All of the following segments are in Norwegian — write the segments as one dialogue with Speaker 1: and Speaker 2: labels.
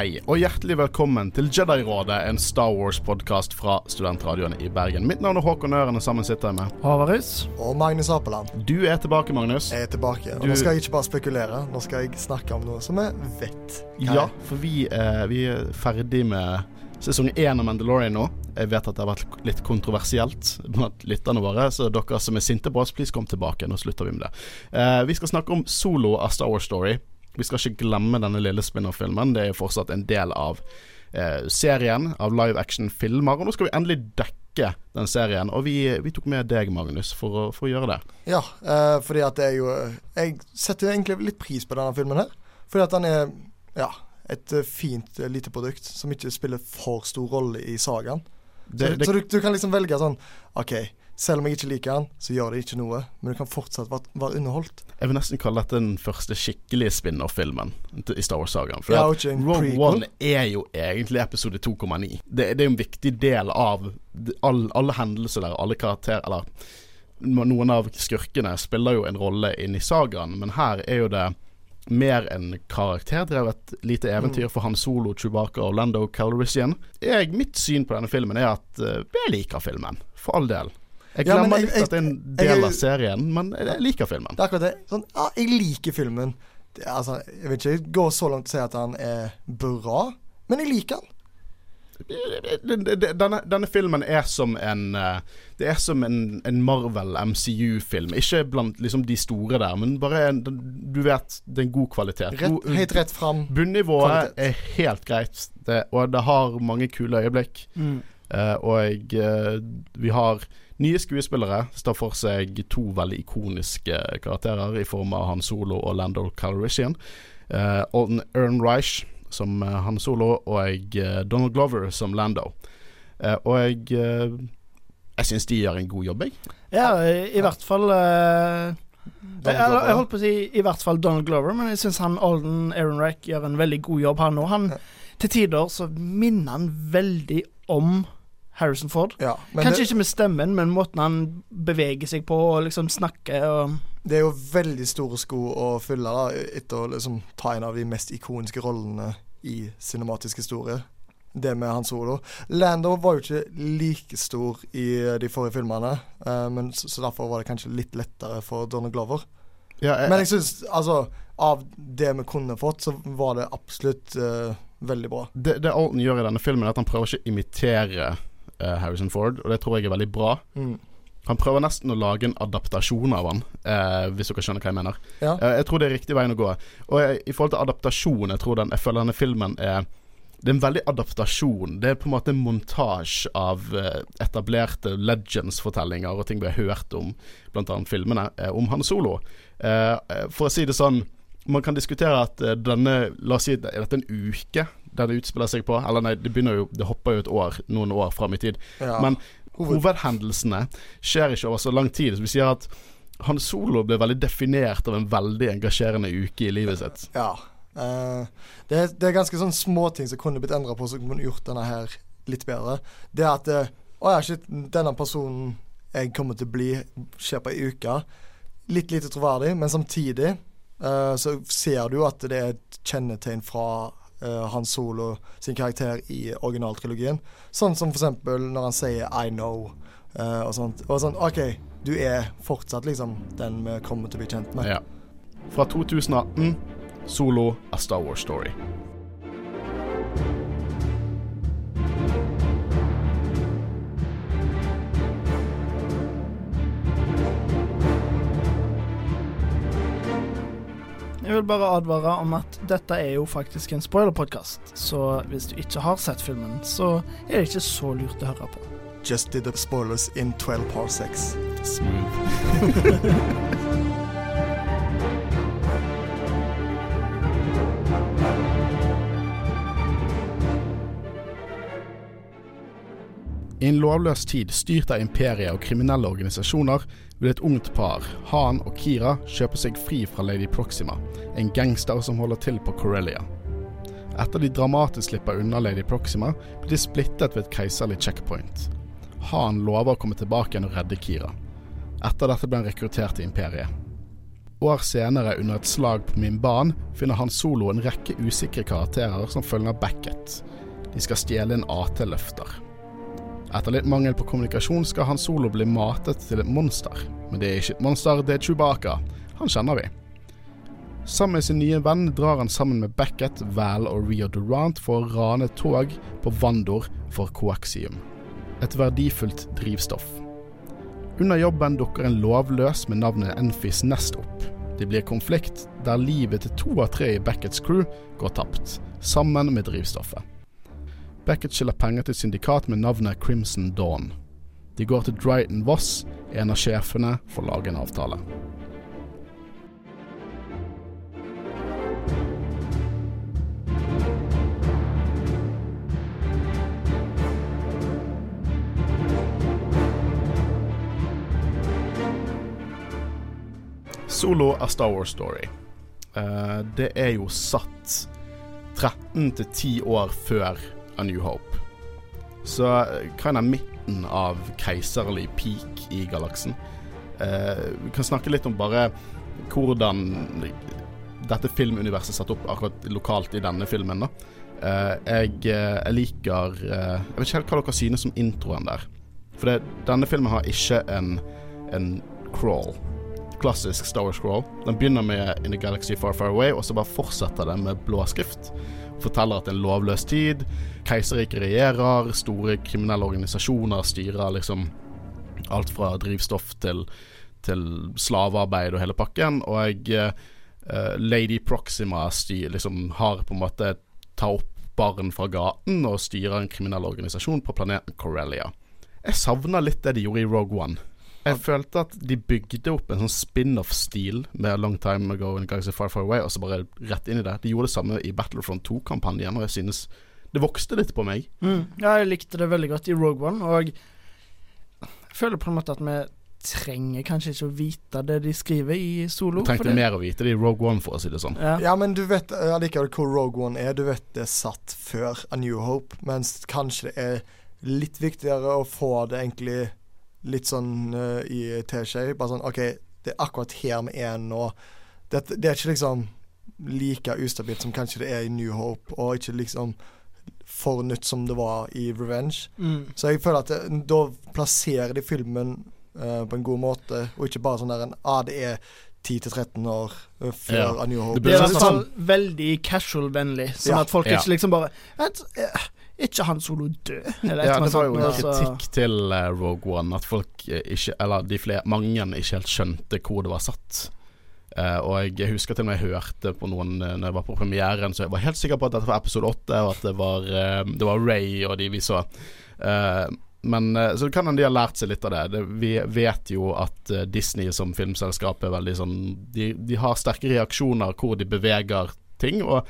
Speaker 1: Hei, og hjertelig velkommen til Jedi-rådet, en Star Wars-podkast fra studentradioen i Bergen. Mitt navn er Håkon Øren, og sammen sitter jeg med
Speaker 2: Havarus.
Speaker 3: Og Magnus Apeland.
Speaker 1: Du er tilbake, Magnus.
Speaker 3: Jeg er tilbake. Og
Speaker 1: Du-
Speaker 3: Nå skal jeg ikke bare spekulere, nå skal jeg snakke om noe som jeg vet. Hva
Speaker 1: Ja, for vi, er, vi er ferdig med sesong én av Mandalorian nå. Jeg vet at det har vært litt kontroversielt blant lytterne våre, så dere som er sinte på oss, please kom tilbake. Nå slutter vi med det. Eh, vi skal snakke om solo av Star Wars Story. Vi skal ikke glemme denne lille spin-off-filmen. Det er jo fortsatt en del av eh, serien av live action-filmer. Og nå skal vi endelig dekke den serien. Og vi, vi tok med deg, Magnus, for å, for å gjøre det.
Speaker 3: Ja, eh, fordi at det er jo Jeg setter egentlig litt pris på denne filmen her. Fordi at den er ja, et eh, fint eh, lite produkt som ikke spiller for stor rolle i sagaen.
Speaker 1: Det,
Speaker 3: så
Speaker 1: du,
Speaker 3: så du, du kan liksom velge sånn OK, selv om jeg ikke liker den, så gjør det ikke noe. Men du kan fortsatt være, være underholdt.
Speaker 1: jeg vil nesten kalle dette den første skikkelige spin-off-filmen i Star Wars-sagaen. For
Speaker 3: Ja,
Speaker 1: Rogue. One er jo egentlig episode 2,9. Det, det er jo en viktig del av all, alle hendelser der, alle karakterer Eller noen av skurkene spiller jo en rolle inn i sagaen, men her er jo det mer en karakterdrevet lite eventyr for Han Solo, Chewbacca og Lando Calrissian. Jeg, mitt syn på denne filmen er at eh, jeg liker filmen, for all del. Jeg
Speaker 3: Ja,
Speaker 1: glemmer
Speaker 3: jeg-
Speaker 1: litt at det er en del av serien, men jeg liker filmen.
Speaker 3: Det er akkurat det. Sånn, ja, jeg liker filmen. Det, altså, jeg vil ikke gå så langt å si at han er bra, men jeg liker han.
Speaker 1: denne, denne filmen er som en eh, Det er som en, en Marvel MCU-film. Ikke blant liksom de store der, men bare en, Du vet, det er en god kvalitet.
Speaker 3: Rett, helt rett fram.
Speaker 1: Bunnivået
Speaker 3: kvalitet.
Speaker 1: er helt greit, det, og det har mange kule øyeblikk.
Speaker 2: Mm.
Speaker 1: Uh, og uh, vi har nye skuespillere står for seg to veldig ikoniske karakterer i form av Han Solo og Lando Calrissian. Uh, Alden Ehrenreich som eh, Han Solo og jeg Donald Glover som Lando. Eh, og jeg uh, Jeg syns de gjør en god jobb, jeg.
Speaker 2: Ja, i, hvert fall eh, jeg, jeg holdt på å si i hvert fall Donald Glover, men jeg syns han Alden Ehrenreich gjør en veldig god jobb her nå. Han, Til tider så minner han veldig om Harrison Ford.
Speaker 3: Ja,
Speaker 2: Kanskje
Speaker 3: det,
Speaker 2: ikke med stemmen, men måten han beveger seg på og liksom snakker og
Speaker 3: det er jo veldig store sko å fylle da, etter å liksom ta en av de mest ikoniske rollene i cinematisk historie. Det med hans Solo. Lando var jo ikke like stor i de forrige filmene, eh, men så, så derfor var det kanskje litt lettere for Donald Glover.
Speaker 1: Ja, jeg,
Speaker 3: Men jeg syns, altså Av det vi kunne fått, så var det absolutt eh, veldig bra.
Speaker 1: det, det Alden gjør i denne filmen, er at han prøver ikke å imitere Harrison Ford, og det tror jeg er veldig bra.
Speaker 3: Mm.
Speaker 1: Han prøver nesten å lage en adaptasjon av han, eh, hvis dere skjønner hva jeg mener.
Speaker 3: Ja.
Speaker 1: Eh, jeg tror det er riktig veien å gå. Og jeg, i forhold til adaptasjon, jeg tror den, jeg føler denne filmen er det er en veldig adaptasjon. Det er på en måte en montasje av eh, etablerte legends-fortellinger og ting vi har hørt om, annet filmene, eh, om Han Solo. Eh, eh, for å si det sånn, man kan diskutere at eh, denne La oss si er dette en uke det utspiller seg på? Eller nei, det begynner jo Det hopper jo et år, noen år fram i tid.
Speaker 3: Ja.
Speaker 1: Men hovedhendelsene skjer ikke over så lang tid. Så vi sier at Han Solo ble veldig definert av en veldig engasjerende uke i livet sitt.
Speaker 3: Ja. Uh, det, er, det er ganske sånn småting som kunne blitt endra på, som kunne gjort denne her litt bedre. Det at eh, Å ja, shit, denne personen jeg kommer til å bli, skjer på ei uke. Litt lite troverdig, men samtidig uh, så ser du jo at det er et kjennetegn fra Han Solo sin karakter i originaltrilogien. Sånn som eksempel når han sier 'I know' eh, og sånt. Og sånn OK, du er fortsatt liksom den vi kommer til å bli kjent med.
Speaker 1: Ja. Fra 2018 Solo A Star Wars Story.
Speaker 2: Jeg vil bare advare om at dette er jo faktisk en spoilerpodkast, så hvis du ikke har sett filmen, så er det ikke så lurt å høre på.
Speaker 3: Just did the spoilers in 12 parsecs.
Speaker 1: Smooth. I en lovløs tid styrt av imperiet og kriminelle organisasjoner vil et ungt par, Han og Kira, kjøpe seg fri fra Lady Proxima, en gangster som holder til på Corellia. Etter de dramatisk slipper unna Lady Proxima, blir de splittet ved et keiserlig checkpoint. Han lover å komme tilbake igjen og redde Kira. Etter dette ble han rekruttert til imperiet. år senere, under et slag på min ban, finner Han Solo en rekke usikre karakterer som følger Beckett. De skal stjele en AT-løfter. Etter litt mangel på kommunikasjon skal Han Solo bli matet til et monster. Men det er ikke et monster, det er Chewbacca. Han kjenner vi. Sammen med sin nye venn drar han sammen med Beckett, Val og Rio Durant for å rane tog på Vandor for koaksium. Et verdifullt drivstoff. Under jobben dukker en lovløs med navnet Enfys Nest opp. Det blir konflikt der livet til to av tre i Becketts crew går tapt, sammen med drivstoffet. Beckett skylder penger til et syndikat med navnet Crimson Dawn. De går til Dryden Voss, en av sjefene, for å lage en avtale. Solo A Star Wars Story. Eh, det er jo satt 13 til 10 år før A New Hope. Så eh, hva er midten av keiserlig peak i galaksen? Eh, vi kan snakke litt om bare hvordan dette filmuniverset er satt opp akkurat lokalt i denne filmen. da. Eh, jeg, eh, jeg, liker eh, Jeg vet ikke helt hva dere synes om introen der. For det, denne filmen har ikke en, en crawl klassisk Star Wars crawl. Den begynner med In the Galaxy Far Far Away, og så bare fortsetter den med blåskrift. Forteller at det er en lovløs tid, keiserriket regjerer, store kriminelle organisasjoner styrer liksom alt fra drivstoff til, til slavearbeid og hele pakken. Og jeg, uh, Lady Proxima styr, liksom har på en måte tar opp barn fra gaten og styrer en kriminell organisasjon på planeten Corellia. Jeg savna litt det de gjorde i Rogue One. Jeg følte at de bygde opp en sånn spin-off-stil med Long Time Ago in Galaxy Far Far Away, og så bare rett inn i det. De gjorde det samme i Battlefront 2-kampanjen, og jeg synes det vokste litt på meg.
Speaker 2: Mm. Ja, jeg likte det veldig godt i Rogue One, og jeg føler på en måte at vi trenger kanskje ikke å vite det de skriver i solo.
Speaker 1: Du trengte mer å vite det i Rogue One, for å si det sånn.
Speaker 3: Ja, ja men du vet allikevel hvor Rogue One er. Du vet det er satt før A New Hope, mens kanskje det er litt viktigere å få det egentlig litt sånn uh, i teskje. Bare sånn OK, det er akkurat her vi er nå. Det, det, er ikke liksom like ustabilt som kanskje det er i New Hope, og ikke liksom for nytt som det var i Revenge.
Speaker 2: Mm.
Speaker 3: Så jeg føler at det, da plasserer de filmen uh, på en god måte, og ikke bare sånn der en ah, det er 10-13 år uh, før
Speaker 1: ja.
Speaker 3: A New Hope.
Speaker 2: Det, er i hvert fall veldig casual-vennlig, sånn ja. at folk
Speaker 1: ja.
Speaker 2: ikke liksom bare vet, ikke Han Solo død?
Speaker 1: Eller ja, det var jo en kritikk til uh, Rogue One, at folk ikke Eller de flere, mange ikke helt skjønte hvor det var satt. Uh, og jeg husker til og med jeg hørte på noen uh, Når jeg var på premieren, så jeg var helt sikker på at dette var episode 8, og at det var, uh, det var Ray og de vi så. men Så det kan hende de har lært seg litt av det. det vi vet jo at Disney som filmselskap er veldig sånn de, de har sterke reaksjoner hvor de beveger ting. Og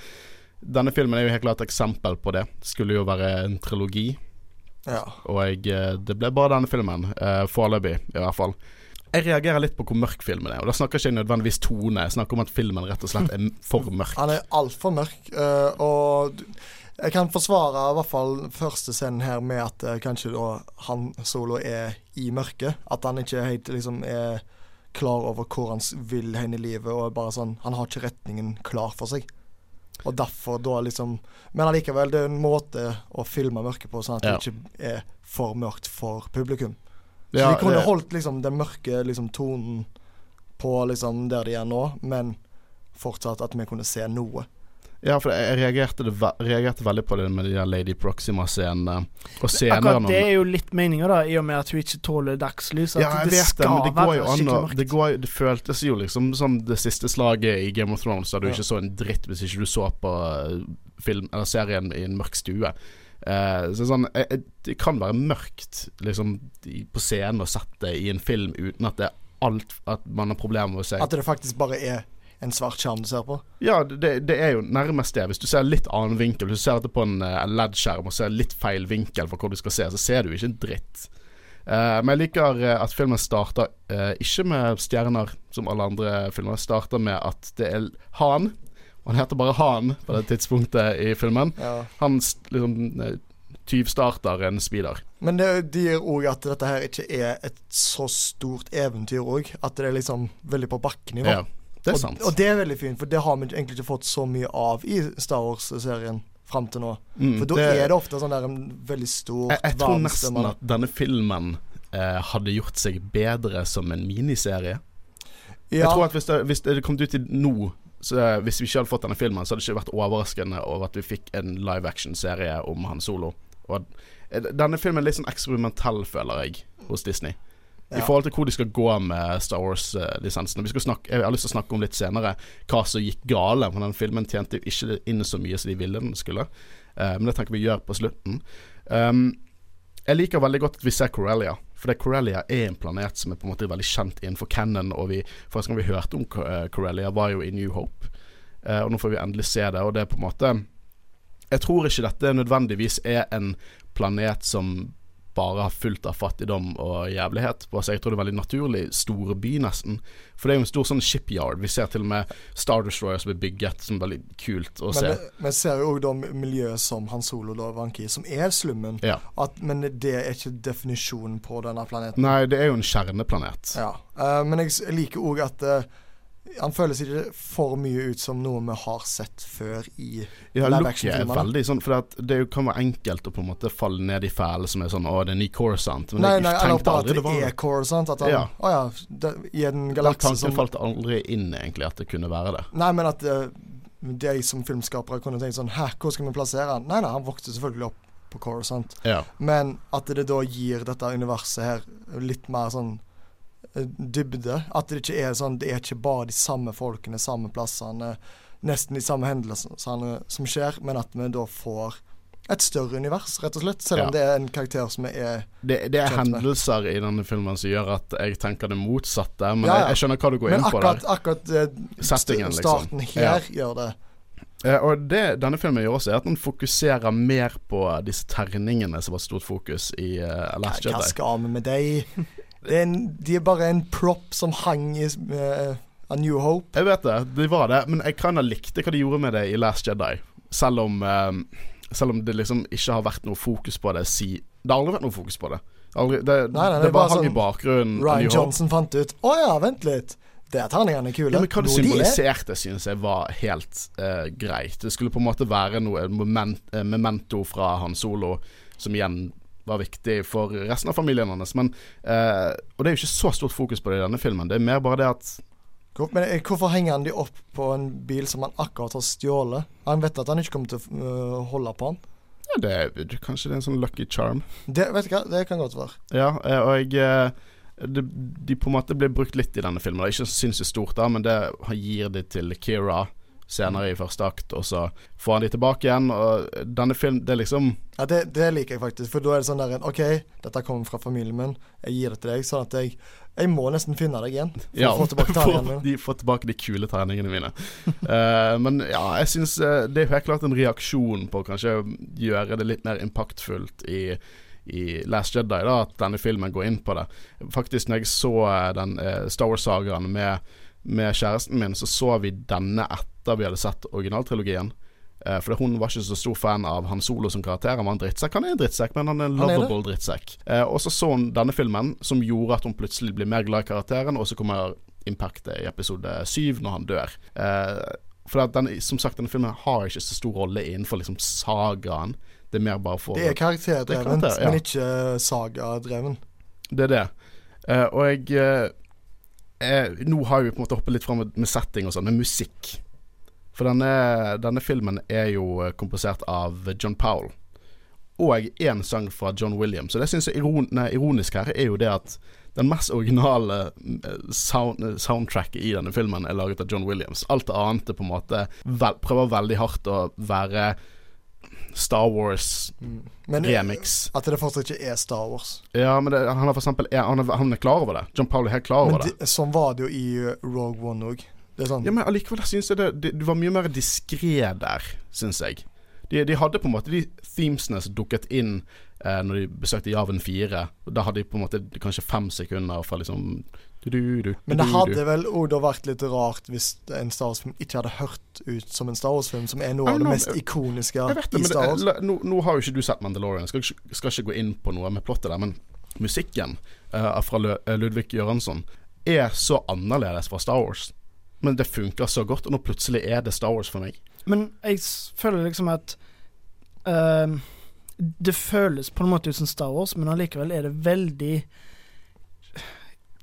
Speaker 1: denne filmen er jo helt klart et eksempel på det. Skulle jo være en trilogi.
Speaker 3: Ja.
Speaker 1: Og jeg, eh, det ble bare denne filmen. Uh, Foreløpig, i hvert fall. Jeg reagerer litt på hvor mørk filmen er. Og Da snakker jeg ikke nødvendigvis tone, jeg snakker om at filmen rett og slett er for mørk.
Speaker 3: Han er altfor mørk, uh, og jeg kan forsvare i hvert fall første scenen her med at uh, kanskje da han solo er i mørket. At han ikke helt liksom er klar over hvor han vil hen i livet, og bare sånn Han har ikke retningen klar for seg. Og derfor da liksom Men allikevel, det er en måte å filme mørket på, sånn at ja. det ikke er for mørkt for publikum. Så ja, de kunne det... holdt liksom den mørke liksom, tonen på liksom der de er nå, men fortsatt at vi kunne se noe.
Speaker 1: Ja, for jeg reagerte, ve reagerte, veldig på det med de der Lady Proxima-scenene. Og senere
Speaker 2: Akkurat det er jo litt meninga, da, i og med at hun ikke tåler dagslys.
Speaker 1: At ja, jeg det vet det, men det går jo an å det, går, det, føltes jo liksom som det siste slaget i Game of Thrones, da du ja. ikke så en dritt hvis ikke du så på eh, film, eller serien i en mørk stue. Uh, så sånn Det kan være mørkt liksom på scenen og sett det i en film uten at det er alt At man har problemer med å se
Speaker 3: At det faktisk bare er en svart skjerm du ser på?
Speaker 1: Ja, det, det, er jo nærmest det. Hvis du ser litt annen vinkel, hvis du ser dette på en, eh, en LED-skjerm og ser litt feil vinkel for hvor du skal se, så ser du ikke en dritt. Uh, men jeg liker at filmen starter uh, ikke med stjerner, som alle andre filmer. Starter med at det er Han. Han heter bare Han på det tidspunktet i filmen.
Speaker 3: Ja.
Speaker 1: Han liksom tyvstarter en speeder.
Speaker 3: Men det, de gir òg at dette her ikke er et så stort eventyr òg. At det er liksom veldig på bakkenivå.
Speaker 1: Ja. Det er
Speaker 3: og,
Speaker 1: sant.
Speaker 3: og det er veldig fint, for det har vi egentlig ikke fått så mye av i Star Wars-serien fram til nå.
Speaker 1: Mm,
Speaker 3: For da er det ofte sånn der en veldig stor
Speaker 1: jeg, jeg tror nesten
Speaker 3: man...
Speaker 1: at denne filmen eh, hadde gjort seg bedre som en miniserie. Jeg tror at hvis det, hvis det kom ut i nå så, eh, Hvis vi ikke hadde fått denne filmen, så hadde det ikke vært overraskende over at vi fikk en live action-serie om Han Solo. Og eh, denne filmen er litt sånn eksperimentell, føler jeg, hos Disney. I forhold til hvor de skal gå med Star Wars-lisensen. Jeg har lyst til å snakke om litt senere hva som gikk gale. For den filmen tjente jo ikke inn så mye som de ville den skulle. Uh, men det tenker vi gjør på slutten. Um, jeg liker veldig godt at vi ser Corellia. For det Corellia er en planet som er på en måte veldig kjent innenfor canon. Og vi, første gang vi hørte om eh, Corellia, var jo i New Hope. Eh, og nå får vi endelig se det. Og det er på en måte Jeg tror ikke dette nødvendigvis er en planet som bare har fullt av fattigdom og jævlighet på seg. Jeg tror det er veldig naturlig storby, nesten. For det er jo en stor sånn shipyard. Vi ser til og med Star Destroyer som er bygget, som er veldig kult å
Speaker 3: men
Speaker 1: se.
Speaker 3: Men vi ser jo òg da miljøet som Han Solo da vanker i, som er slummen.
Speaker 1: Ja.
Speaker 3: At, men det er ikke definisjonen på denne planeten.
Speaker 1: Nei, det er jo en kjerneplanet.
Speaker 3: Ja. Uh, men jeg jeg liker òg at eh, han føles ikke for mye ut som noe vi har sett før i
Speaker 1: Ja,
Speaker 3: live
Speaker 1: er
Speaker 3: action-filmer.
Speaker 1: veldig sånn For det, at er kan være enkelt å på en måte falle ned i fæle som er sånn Å, det er ny Corsant. Men
Speaker 3: Nei,
Speaker 1: jeg
Speaker 3: nei,
Speaker 1: tenkte
Speaker 3: at
Speaker 1: aldri det var
Speaker 3: er
Speaker 1: det.
Speaker 3: Core, sant? At han,
Speaker 1: Ja.
Speaker 3: Å ja, det, i en galakse som tanken
Speaker 1: falt aldri inn, egentlig, at det kunne være det.
Speaker 3: Nei, men at uh, de som filmskapere kunne tenkt sånn Hæ, hvor skal vi plassere han? Nei, nei, han vokste selvfølgelig opp på Corsant.
Speaker 1: Ja.
Speaker 3: Men at det da gir dette universet her litt mer sånn dybde. At det ikke er sånn Det er ikke bare de samme folkene, samme plassene, nesten de samme hendelsene som skjer, men at vi da får et større univers, rett og slett. Selv om
Speaker 1: Ja.
Speaker 3: det er en karakter som er
Speaker 1: Det, det er
Speaker 3: hendelser med.
Speaker 1: i denne filmen som gjør at jeg tenker det motsatte. Men
Speaker 3: Ja, ja.
Speaker 1: Jeg, jeg skjønner hva du går
Speaker 3: Men
Speaker 1: inn på der.
Speaker 3: akkurat eh,
Speaker 1: Settingen,
Speaker 3: starten
Speaker 1: liksom.
Speaker 3: starten her gjør det.
Speaker 1: Eh, og det denne filmen gjør også, er at den fokuserer mer på disse terningene som var stort fokus i uh, Last
Speaker 3: Hva
Speaker 1: Jedi.
Speaker 3: skal vi med deg? Det er en, de er bare en prop som hang i uh, A New Hope.
Speaker 1: Jeg vet det, de var det, men jeg kan ha likte hva de gjorde med det i Last Jedi. Selv om eh, Selv om det liksom ikke har vært noe fokus på det si Det har aldri vært noe fokus på det. Aldri, det,
Speaker 3: Nei, nei,
Speaker 1: det,
Speaker 3: det er
Speaker 1: bare hang i
Speaker 3: sånn
Speaker 1: bakgrunnen. av
Speaker 3: Ryan
Speaker 1: Johnson Hope.
Speaker 3: Fant ut Å ja, vent litt. Det er terningene kule.
Speaker 1: Ja, men hva det
Speaker 3: er.
Speaker 1: symboliserte, synes jeg var helt uh, greit. Det skulle på en måte være noe moment, uh, memento fra Han Solo, som igjen var viktig for resten av familien hans. Men, eh, og det er jo ikke så stort fokus på det i denne filmen. Det er mer bare det at
Speaker 3: men eh, hvorfor henger han de opp på en bil som han akkurat har stjålet? Han vet at han ikke kommer til å øh, holde på han.
Speaker 1: ja, det er, det- Kanskje det er en sånn lucky charm.
Speaker 3: Det, vet du hva, det kan godt være.
Speaker 1: Ja, eh, og jeg de, De på en måte blir brukt litt i denne filmen. Det er ikke sinnssykt stort, da men det gir de til Kira senere i første akt, og så får han de tilbake igjen. Og denne film Det er liksom
Speaker 3: Ja, det, det liker jeg faktisk. For da er det sånn der OK, dette kommer fra familien min. Jeg gir det til deg, sånn at jeg Jeg må nesten finne deg igjen. For
Speaker 1: Ja,
Speaker 3: å få tilbake
Speaker 1: tegningene
Speaker 3: mine.
Speaker 1: de få tilbake de kule tegningene mine. uh, men ja, jeg syns eh, det er helt klart en reaksjon på kanskje gjøre det litt mer impactfullt i i Last Jedi, da at denne filmen går inn på det. Faktisk, når jeg så eh, den eh, Star Wars-sagaen med, med kjæresten min, så så vi denne etter vi hadde sett originaltrilogien. Eh, for hun var ikke så stor fan av Han Solo som karakter. Han var en drittsekk. Han er en drittsekk, men han er en lovable drittsekk. Eh, og så så hun denne filmen, som gjorde at hun plutselig ble mer glad i karakteren, og så kommer impactet i episode syv, når han dør. Eh, for den, som sagt, denne filmen har ikke så stor rolle innenfor liksom sagaen. Det er mer bare for
Speaker 3: Det er karakterdrevent,
Speaker 1: er karakter, ja.
Speaker 3: men ikke sagadreven.
Speaker 1: Det er det. Eh, og jeg eh, eh, Nå har vi på en måte hoppet litt fram med, med setting og sånn, med musikk. For denne, denne filmen er jo eh, komposert av John Powell. Og én sang fra John Williams. Så det syns jeg iron, nei, ironisk her, er jo det at den mest originale eh, sound, eh, soundtracket i denne filmen er laget av John Williams. Alt det annet er på en måte vel, prøver veldig hardt å være Star
Speaker 3: Wars-remix.
Speaker 1: remix.
Speaker 3: at det fortsatt ikke er Star Wars.
Speaker 1: Ja, men det, han er for eksempel han er, han er klar over det. John Powell er helt klar over
Speaker 3: Men
Speaker 1: det.
Speaker 3: de, sånn var det jo i Rogue One òg. Det sånn
Speaker 1: Ja, men allikevel syns jeg det, det, det var mye mer diskré der, syns jeg. De, de hadde på en måte de themesene som dukket inn eh, når de besøkte Javen 4. Og Da hadde de på en måte kanskje fem sekunder fra liksom du, du, du,
Speaker 3: Men det hadde vel òg vært litt rart hvis en Star Wars-film ikke hadde hørt ut som en Star Wars-film, som er noe av det mest ikoniske
Speaker 1: det,
Speaker 3: i Star Wars.
Speaker 1: nå, nå har jo ikke du sett Mandalorian, skal, skal ikke gå inn på noe med plottet der, men musikken eh, fra Ludvig Göransson er så annerledes fra Star Wars. Men det funker så godt, og nå plutselig er det Star Wars for meg.
Speaker 2: Men jeg føler liksom at uh, Det føles på en måte ut som Star Wars, men allikevel er det veldig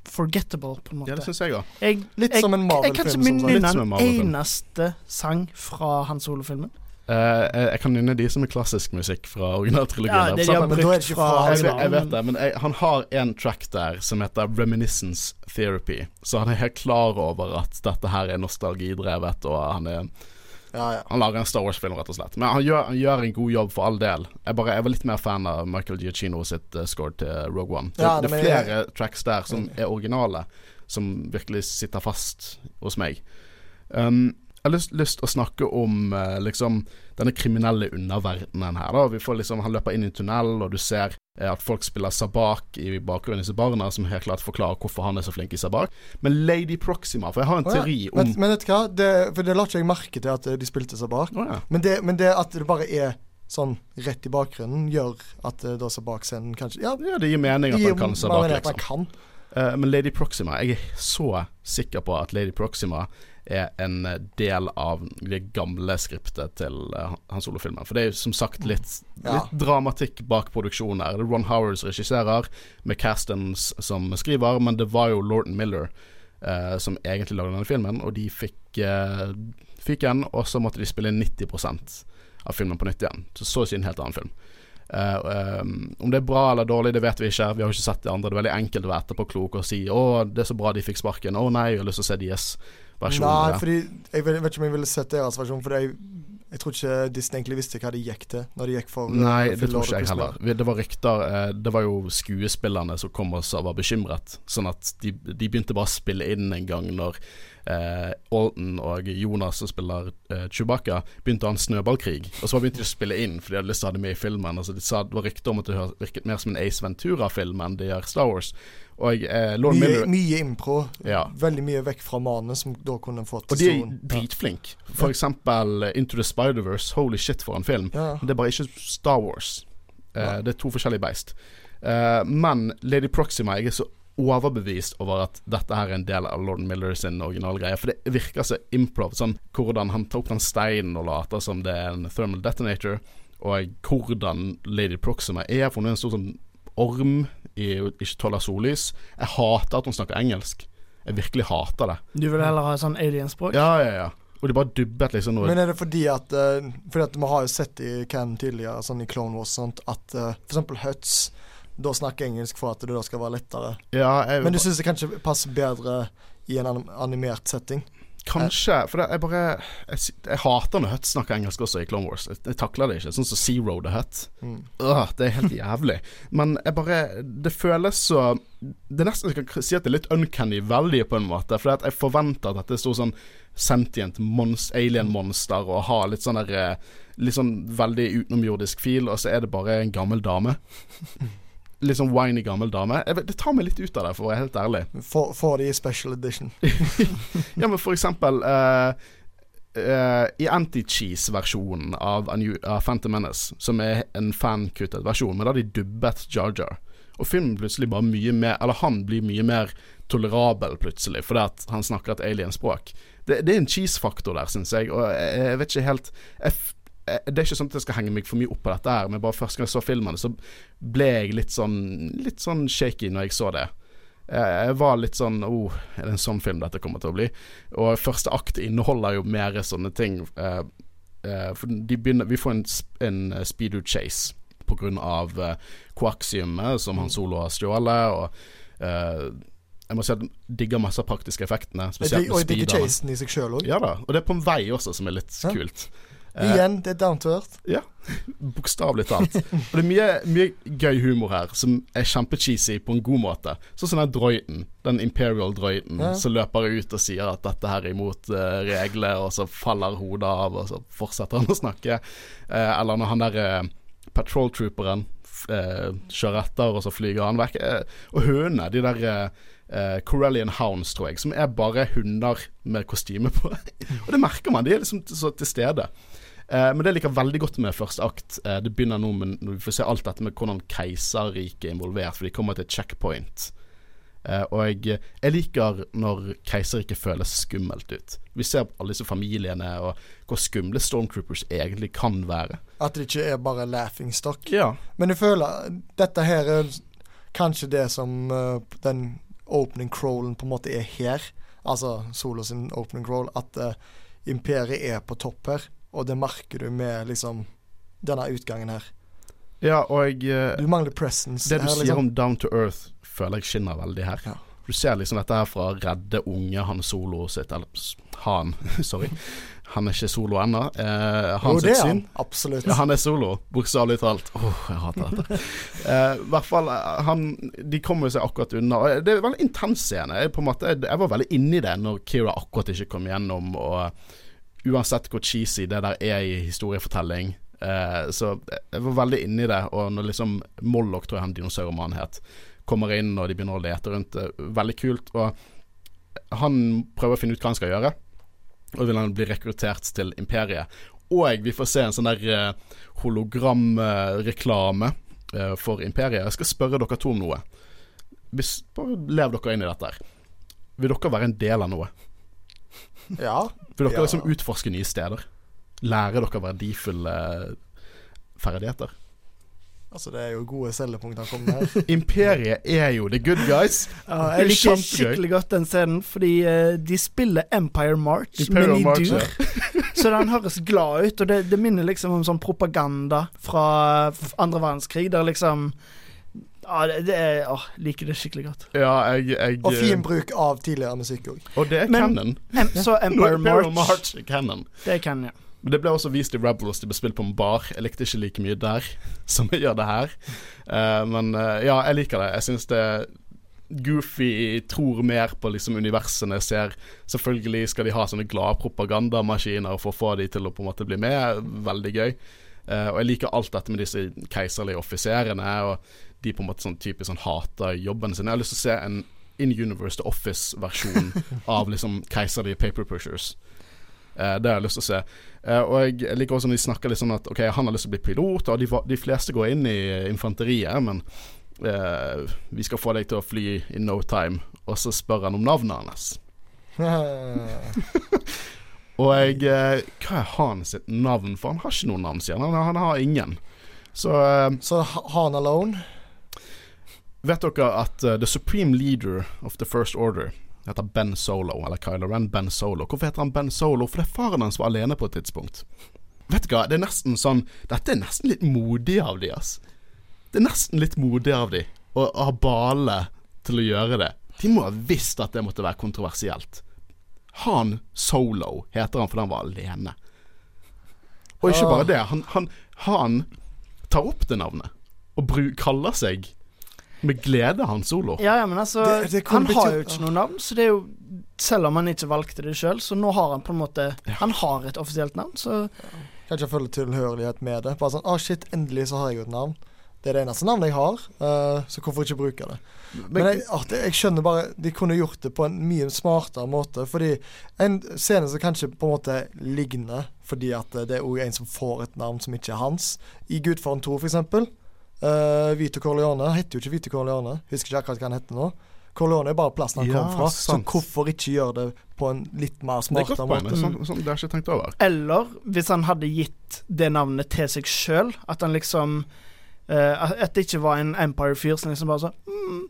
Speaker 2: forgettable, på en måte.
Speaker 1: Ja, det syns jeg òg.
Speaker 3: Litt som en Marvel-film.
Speaker 2: Jeg kan ikke
Speaker 1: minne en
Speaker 2: en eneste sang fra Han Solo-filmen.
Speaker 1: Eh, jeg kan nynne de som er klassisk musikk fra originaltrilogien.
Speaker 2: Ja, det de har
Speaker 3: det
Speaker 2: brukt fra
Speaker 1: jeg, vet, jeg vet det, men jeg, han har en track der som heter Reminiscence Therapy. Så han er helt klar over at dette her er nostalgidrevet, og han, er,
Speaker 3: Ja, ja.
Speaker 1: han lager en Star Wars-film, rett og slett. Men han gjør, han gjør en god jobb for all del. Jeg, bare, jeg var litt mer fan av Michael Giacchino sitt uh, score til Rogue One. Det,
Speaker 3: Ja,
Speaker 1: det er
Speaker 3: flere
Speaker 1: flere tracks der som er originale, som virkelig sitter fast hos meg. Um, jeg har lyst, lyst å snakke om eh, liksom denne kriminelle underverdenen her. Da. Vi får liksom, han løper inn i en tunnel, og du ser eh, at folk spiller sabak i bakgrunnen. til barna som helt klart forklarer hvorfor han er så flink i sabak. Men Lady Proxima For jeg har en
Speaker 3: oh, ja.
Speaker 1: teori om
Speaker 3: Men, men vet du hva? Det, for det la ikke jeg merke til at eh, de spilte sabak.
Speaker 1: Oh, ja.
Speaker 3: Men det, men det at det bare er sånn rett i bakgrunnen, gjør at uh, da så bakscenen kanskje Ja,
Speaker 1: ja, det gir mening at man kan sabak,
Speaker 3: man
Speaker 1: liksom.
Speaker 3: kan.
Speaker 1: Eh, men Lady Proxima Jeg er så sikker på at Lady Proxima er en eh, del av det gamle skriptet til uh, Han Solo-filmen. For det er jo som sagt litt,
Speaker 3: Ja.
Speaker 1: litt dramatikk bak produksjonen her. Det er Ron Howard som regisserer, med Castons som skriver, men det var jo Lorton Miller uh, som egentlig lagde denne filmen, og de fikk uh, fyken, og så måtte de spille 90% av filmen på nytt igjen. Så så å si en helt annen film. Uh, um, om det er bra eller dårlig, det vet vi ikke. Vi har jo ikke sett det andre. Det er veldig enkelt å være etterpåklok og si 'Å, det er så bra de fikk sparken'. 'Å nei, jeg har lyst til å se deres versjon'.
Speaker 3: Nei, fordi jeg vet, vet ikke om jeg ville sett deres versjon, for jeg, jeg tror ikke Disney egentlig visste hva de gikk til når de gikk for
Speaker 1: Nei, det tror ikke jeg heller. Det var rykter eh, Det var jo skuespillerne som kom og var bekymret. Sånn at de, de begynte bare å spille inn en gang når eh, Alton og Jonas, som spiller eh, Chewbacca, begynte å ha en snøballkrig. Og så begynte de å spille inn, for de hadde lyst til å ha det med i filmen. Altså, de sa Det var rykter om at det virket mer som en Ace Ventura-film enn det gjør Star Wars. Og eh, Lord
Speaker 3: Mye,
Speaker 1: Miller
Speaker 3: mye impro.
Speaker 1: Ja.
Speaker 3: Veldig mye vekk fra manus, som da kunne fått
Speaker 1: Og de er dritflinke. For eksempel eh, Into the Spider-Verse. Holy shit, for en film.
Speaker 3: Ja.
Speaker 1: Det er bare ikke Star Wars. Eh, det er to forskjellige beist. Eh, men Lady Proxima, jeg er så overbevist over at dette her er en del av Lord Miller sin originalgreie. For det virker så improv. Sånn hvordan han tar opp den steinen og later som det er en thermal detonator. Og hvordan Lady Proxima er, for hun er en stor sånn orm i ikke tåler sollys. Jeg hater at hun snakker engelsk. Jeg virkelig hater det.
Speaker 2: Du vil heller ha sånn alienspråk?
Speaker 1: Ja, ja, ja. Og de bare dubbet liksom noe
Speaker 3: Men er det fordi at uh, Fordi at vi har jo sett i Cam tidligere, sånn i Clone Wars, sånt, at uh, for eksempel Huts da snakker engelsk for at det da skal være lettere.
Speaker 1: Ja, jeg,
Speaker 3: Men du syns det kanskje passer bedre i en animert setting?
Speaker 1: Kanskje. For det, jeg bare jeg, jeg hater når Hutt snakker engelsk også i Clone Wars. Jeg, jeg takler det ikke. Sånn som Zero the Hutt.
Speaker 3: Mm.
Speaker 1: Øh, det er helt jævlig. Men jeg bare Det føles så Det er nesten jeg kan si at det er litt uncanny valley på en måte. For jeg forventer at dette er sånn sentient mons, alien-monster og har litt sånn der eh, Litt sånn veldig utenomjordisk fil, og så er det bare en gammel dame. Litt sånn whiny gammel dame. Vet- det tar meg litt ut av det, for å være helt ærlig.
Speaker 3: Får de special edition.
Speaker 1: Ja, men for eksempel uh, uh, I Anti-Cheese-versjonen av, av Phantom Menace, som er en fankuttet versjon, men da har de dubbet Jar Jar. Og filmen plutselig bare mye mer Eller han blir mye mer tolerabel plutselig, fordi at han snakker et alienspråk. Det, det er en cheese-faktor der, syns jeg, og jeg, jeg vet ikke helt jeg, Det er ikke sånn at jeg skal henge meg for mye opp på dette her, men bare første gang jeg så filmen, så ble jeg litt sånn Litt sånn shaky når jeg så det. Jeg jeg var litt sånn oh, Er det en sånn film dette kommer til å bli? Og første akt inneholder jo mer sånne ting. eh, eh, for begynner, vi får en, en eh, speedo chase av uh, koaksiumet som Han Solo har stjålet. Og eh, jeg må si at jeg digger masse av praktiske effektene. Spesielt
Speaker 3: med speederne.
Speaker 1: Og
Speaker 3: jeg digger chasen i seg sjøl òg.
Speaker 1: Ja da, og det er på en vei også, som er litt
Speaker 3: Ja.
Speaker 1: kult. Eh,
Speaker 3: Igjen, det er down to earth.
Speaker 1: ja, bokstavelig talt. Og det er mye, mye gøy humor her som er kjempecheesy på en god måte. Sånn som den droiden, den Imperial droiden,
Speaker 3: Ja.
Speaker 1: som løper ut og sier at dette her er imot uh, regler, og så faller hodet av, og så fortsetter han å snakke. Uh, eller når han der uh, patrol trooperen eh, kjører etter, og så flyger han vekk. Eh, og hønene, de der uh, Corellian Hounds, tror jeg, som er bare hunder med kostyme på. og det merker man, de er liksom så til stede. Eh, men det jeg liker veldig godt med første akt. Eh, det begynner nå med når vi får se alt dette med hvordan keiserriket er involvert, for de kommer til et checkpoint. Eh, og jeg, jeg liker når keiserriket føles skummelt ut. Vi ser alle disse familiene og hvor skumle Stormtroopers egentlig kan være.
Speaker 3: At det ikke er bare laughing stock.
Speaker 1: Ja.
Speaker 3: Men jeg føler dette her er kanskje det som uh, den opening crawlen på en måte er her. Altså Solo sin opening crawl. At uh, imperiet er på topp her, og det merker du med liksom denne utgangen her.
Speaker 1: Ja, og eh,
Speaker 3: Du mangler presence.
Speaker 1: det du
Speaker 3: her,
Speaker 1: sier
Speaker 3: liksom.
Speaker 1: om Down to Earth, føler jeg skinner veldig her.
Speaker 3: Ja.
Speaker 1: Du ser liksom dette her fra redde unge Han Solo sitt Eller han, sorry. Han er ikke solo ennå. Eh,
Speaker 3: Jo,
Speaker 1: han
Speaker 3: det
Speaker 1: sitt syn.
Speaker 3: han.
Speaker 1: Ja, han er solo, bokstavelig talt. Åh, jeg hater dette. Eh, hvert fall, eh, han De kommer seg akkurat unna. Det er en veldig intens scene. Jeg, måte, jeg var veldig inni det når Kira akkurat ikke kom gjennom, og uansett hvor cheesy det der er i historiefortelling. Eh, så jeg var veldig inni det, og når liksom Mollock, tror jeg han dinosaurmannen het, kommer inn og de begynner å lete rundt det, veldig kult. Og han prøver å finne ut hva han skal gjøre. Og vil han bli rekruttert til Imperiet. Og vi får se en sånn der eh, hologramreklame eh, for Imperiet. Jeg skal spørre dere to om noe. Hvis, bare lev dere inn i dette her. Vil dere være en del av noe?
Speaker 3: Ja.
Speaker 1: For dere
Speaker 3: Ja.
Speaker 1: liksom utforsker nye steder? Lærer dere verdifulle ferdigheter?
Speaker 3: Altså, det er jo gode selgepunkter han kommer med her.
Speaker 1: Imperiet er jo the good guys.
Speaker 2: Ja, jeg liker
Speaker 1: Kjempegøy.
Speaker 2: skikkelig godt den scenen, fordi uh, de spiller Empire March,
Speaker 1: Imperial
Speaker 2: men i
Speaker 1: March,
Speaker 2: dur.
Speaker 1: ja.
Speaker 2: så den høres glad ut, og det, det minner liksom om sånn propaganda fra andre verdenskrig, der liksom Ja, det, det er Åh, liker det skikkelig godt.
Speaker 1: Ja, jeg, jeg
Speaker 3: Og fin bruk av tidligere musikk òg.
Speaker 1: Og det er
Speaker 2: Men-
Speaker 1: canon.
Speaker 2: Em, så Empire March,
Speaker 1: March er canon.
Speaker 2: det kan ja.
Speaker 1: Men det ble også vist i Rebels. De ble spilt på en bar. Jeg likte ikke like mye der som jeg gjør det her. Uh, men uh, ja, jeg liker det. Jeg syns det Goofy tror mer på liksom universene. Ser Selvfølgelig skal de ha sånne glade propagandamaskiner for å få de til å på en måte bli med. Veldig gøy. Uh, og jeg liker alt dette med disse keiserlige offiserene. Og de på en måte sånn typisk sånn hater jobben sin. Jeg har lyst til å se en In Universe The Office-versjon av liksom keiserlige paper pushers. Eh, det har jeg lyst til å se. Eh, og jeg, liker også når de snakker litt sånn at Ok, han har lyst til å bli pilot, og de, de fleste går inn i infanteriet, men eh, vi skal få deg til å fly in no time. Og så spør han om navnet hans. Og jeg Hva er han sitt navn? For han har ikke noe navn, sier han. Han, har ingen. Så
Speaker 3: Så Ha- Han Alone
Speaker 1: vet dere at uh, the supreme leader of the first order heter Ben Solo, eller Kylo Ren Ben Solo. Hvorfor heter han Ben Solo? For det er faren hans var alene på et tidspunkt. Vet du hva, det er nesten sånn Dette er nesten litt modig av de, ass. Det er nesten litt modig av de å, å ha bale til å gjøre det. De må ha visst at det måtte være kontroversielt. Han Solo heter han fordi han var alene. Og ikke bare det, han, han, han tar opp det navnet og kaller seg med glede Han Solo.
Speaker 2: Ja, ja, men altså
Speaker 3: Det- det
Speaker 2: Han har jo ikke noe navn, så det er jo Selv om han ikke valgte det sjøl, så nå har han på en måte Han har et offisielt navn, så
Speaker 3: Kanskje jeg føler tilhørighet med det. Bare sånn Å, shit, endelig så har jeg jo et navn. Det er det eneste navnet jeg har, uh, så hvorfor ikke bruke det? Men jeg, ah, det, jeg skjønner bare De kunne gjort det på en mye smartere måte. Fordi en scene som kanskje på en måte ligner, fordi at det er òg en som får et navn som ikke er hans. I Gudfaren 2, for eksempel. Uh, Vito Corleone heter jo ikke Vito Corleone. Husker ikke akkurat hva han heter nå. Corleone er bare plassen han
Speaker 1: Ja,
Speaker 3: kom fra.
Speaker 1: sant.
Speaker 3: Så hvorfor ikke gjøre det på en litt mer
Speaker 1: det er
Speaker 3: smartere
Speaker 1: det
Speaker 3: måte?
Speaker 1: Sånn, sånn, det har jeg ikke tenkt over.
Speaker 2: Eller hvis han hadde gitt det navnet til seg sjøl, at han liksom uh, At det ikke var en Empire-fyr som liksom bare sånn mm,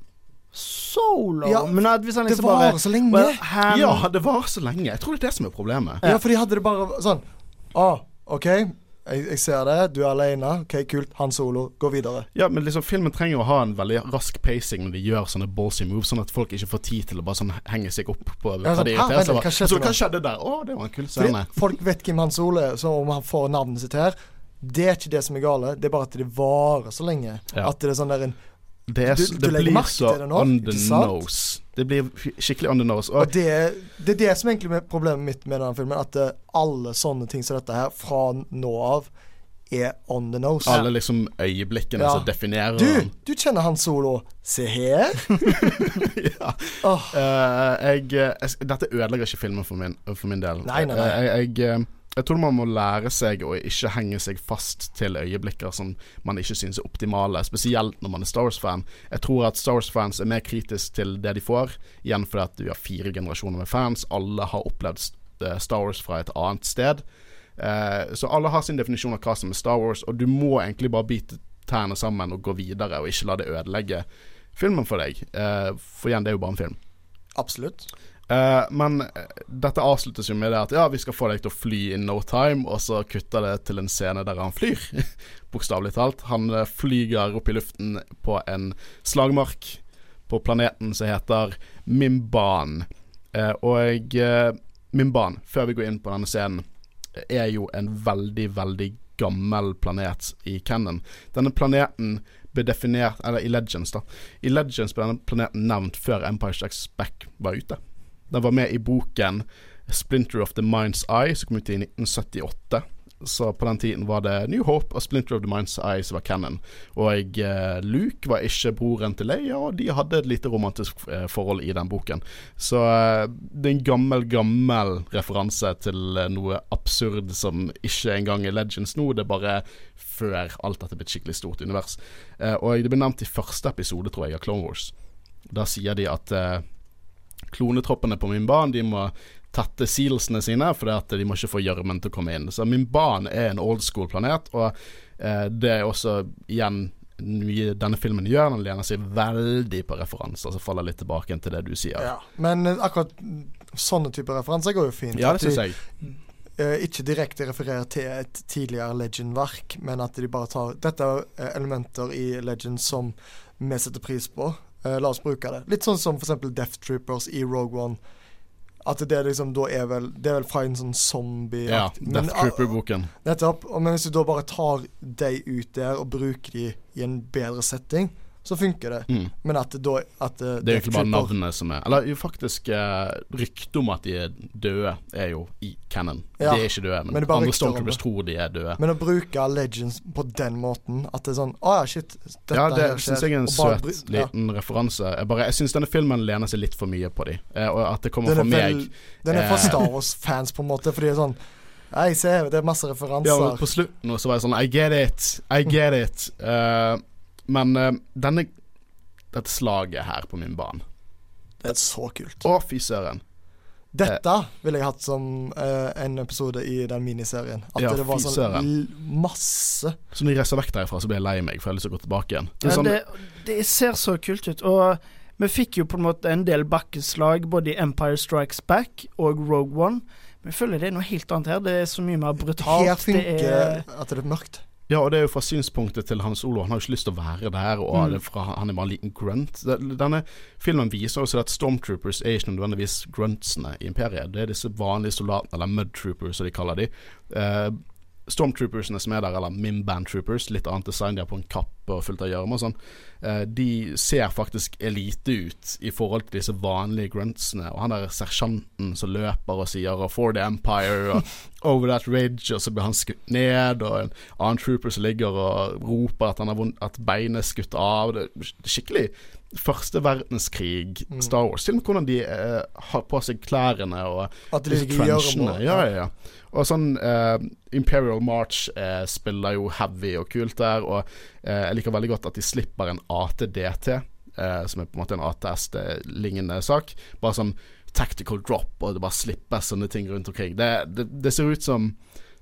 Speaker 2: Solo.
Speaker 3: Ja,
Speaker 2: men at hvis han liksom bare
Speaker 3: varer så lenge.
Speaker 2: well, han,
Speaker 1: Ja, det var så lenge. Jeg tror det er det som er problemet.
Speaker 3: Ja, for de hadde det bare sånn Å, OK, jeg, jeg ser det. Du er alene. OK, kult. Han solo. Gå videre.
Speaker 1: Ja, men liksom filmen trenger å ha en veldig rask pacing når de gjør sånne ballsy moves, sånn at folk ikke får tid til å bare sånn henge seg opp på
Speaker 3: Ja,
Speaker 1: hva
Speaker 3: sånn,
Speaker 1: de irriterer seg over.
Speaker 3: hva skjedde
Speaker 1: der? Å, det var en kul scene.
Speaker 3: folk vet hvem Han Solo er, så om han får navnet sitt her Det er ikke det som er gale. Det er bare at det varer så lenge.
Speaker 1: Ja.
Speaker 3: At det er sånn der en
Speaker 1: Det, er,
Speaker 3: Du- du
Speaker 1: det
Speaker 3: legger
Speaker 1: blir
Speaker 3: merke til det nå,
Speaker 1: on
Speaker 3: ikke
Speaker 1: the
Speaker 3: sant?
Speaker 1: nose. Det blir skikkelig on the nose.
Speaker 3: Og
Speaker 1: Og
Speaker 3: det, det er det som egentlig er problemet mitt med denne filmen. At eh, alle sånne ting som dette her, fra nå av, er on the nose.
Speaker 1: alle liksom øyeblikkene
Speaker 3: Ja.
Speaker 1: som definerer
Speaker 3: Du, du kjenner Han Solo. Se her.
Speaker 1: ja.
Speaker 3: oh.
Speaker 1: uh, jeg, eh, jeg, dette ødelegger ikke filmen for min, for min del.
Speaker 3: Nei, nei, nei.
Speaker 1: Uh, jeg, jeg, eh, jeg tror man må lære seg å ikke henge seg fast til øyeblikker som man ikke synes er optimale, spesielt når man er Star Wars-fan. Jeg tror at Star Wars-fans er mer kritisk til det de får, igjen fordi at vi har fire generasjoner med fans. Alle har opplevd eh, Star Wars fra et annet sted. Eh, så alle har sin definisjon av hva som er Star Wars, og du må egentlig bare bite tærne sammen og gå videre, og ikke la det ødelegge filmen for deg. Eh, for igjen, det er jo bare en film.
Speaker 3: Absolutt.
Speaker 1: Eh, men eh, dette avsluttes jo med det at ja, vi skal få deg til å fly in no time, og så kutter det til en scene der han flyr. Bokstavelig talt. Han uh, flyger opp i luften på en slagmark på planeten som heter Mimban. og Mimban, før vi går inn på denne scenen, er jo en veldig, veldig gammel planet i Cannon. Denne planeten ble definert Eller i Legends, da. I Legends ble denne planeten nevnt før Empire Strikes Back var ute. Den var med i boken 'Splinter of the Mind's Eye', som kom ut i 1978. Så på den tiden var det New Hope og Splinter of the Mind's Eye som var canon. Og eh, Luke var ikke broren til Leia, og de hadde et lite romantisk eh, forhold i den boken. Så eh, det er en gammel, gammel referanse til noe absurd som ikke engang er Legends nå. Det er bare før alt dette ble et skikkelig stort univers. Og det ble nevnt i første episode, tror jeg, av Clone Wars. Da sier de at klonetroppene på min barn De må tette sealsene sine, for de må ikke få gjørmen til å komme inn. Så min barn er en old school-planet, og eh, det er også igjen mye denne filmen gjør. Den lener seg veldig på referanser, så faller litt tilbake til det du sier.
Speaker 3: Ja, men eh, akkurat sånne typer referanser går jo fint.
Speaker 1: Ja, det syns jeg.
Speaker 3: Uh, ikke direkte refererer til et tidligere Legend-verk, men at de bare tar Dette er elementer i Legend som vi setter pris på. Uh, la oss bruke det. Litt sånn som f.eks. Death Troopers i Rogue One. At det liksom da er vel Det er vel fra en sånn zombie
Speaker 1: Ja, Death Trooper-boken.
Speaker 3: Nettopp. Men hvis du da bare tar de ut der og bruker de i en bedre setting, så funker det. Mm. Men at da at
Speaker 1: det, det er egentlig bare navnet som er Eller jo faktisk eh, ryktet om at de er døde, er jo i canon. Ja. De er ikke døde, men, men andre Stormtroopers tror de er døde.
Speaker 3: Men å bruke Legends på den måten, at det er sånn Å ja, shit.
Speaker 1: Dette ja, det syns jeg er en søt liten ja. referanse. Jeg, bare, jeg syns denne filmen lener seg litt for mye på de, eh, og at det kommer fra meg.
Speaker 3: Den er for eh, Star Wars-fans, på en måte, fordi det er sånn Nei, se, det er masse referanser.
Speaker 1: Ja, på slutten så var jeg sånn I get it. I get it. Uh, men uh, denne, dette slaget her på min bane
Speaker 3: Det er så kult.
Speaker 1: Å, fy søren.
Speaker 3: Dette ville jeg hatt som uh, en episode i den miniserien. At ja, det var sånn masse
Speaker 1: Så når jeg reiser vekk derfra, så blir jeg lei meg, for jeg har lyst til å gå tilbake igjen.
Speaker 2: Det, ja, sånn det, det, ser så kult ut. Og vi fikk jo på en måte en del bakkeslag både i Empire Strikes Back og Rogue One. Men jeg føler det er noe helt annet her. Det er så mye mer brutalt.
Speaker 3: Her funker det er, at det er mørkt.
Speaker 1: Ja, og det er jo fra synspunktet til Hans Olo. Han har jo ikke lyst til å være der, og mm. fra, han er bare en liten grunt. Denne filmen viser også at Stormtroopers er ikke nødvendigvis gruntsene i imperiet. Det er disse vanlige soldatene, eller mudtroopers som de kaller de. Uh, Stormtroopersene som er der, eller Mimban Troopers, litt annet design, de har på en kappe og fullt av gjørme og sånn, eh, de ser faktisk elite ut i forhold til disse vanlige gruntsene. Og han der sersjanten som løper og sier 'For the Empire' og 'Over that ridge', og så blir han skutt ned, og en annen trooper som ligger og roper at, han har vondt, at beinet er skutt av. Det er skikkelig første verdenskrig, mm. Star Wars. Til og med hvordan de eh, har på seg klærne og
Speaker 3: At de trenchene.
Speaker 1: Ja, ja, ja. Og sånn eh, Imperial March eh, spiller jo heavy og kult der, og uh, jeg liker veldig godt at de slipper en ATDT, som er på en måte en ATS-lignende sak. Bare sånn tactical drop, og det bare slippes sånne ting rundt omkring. Det, det, det ser ut som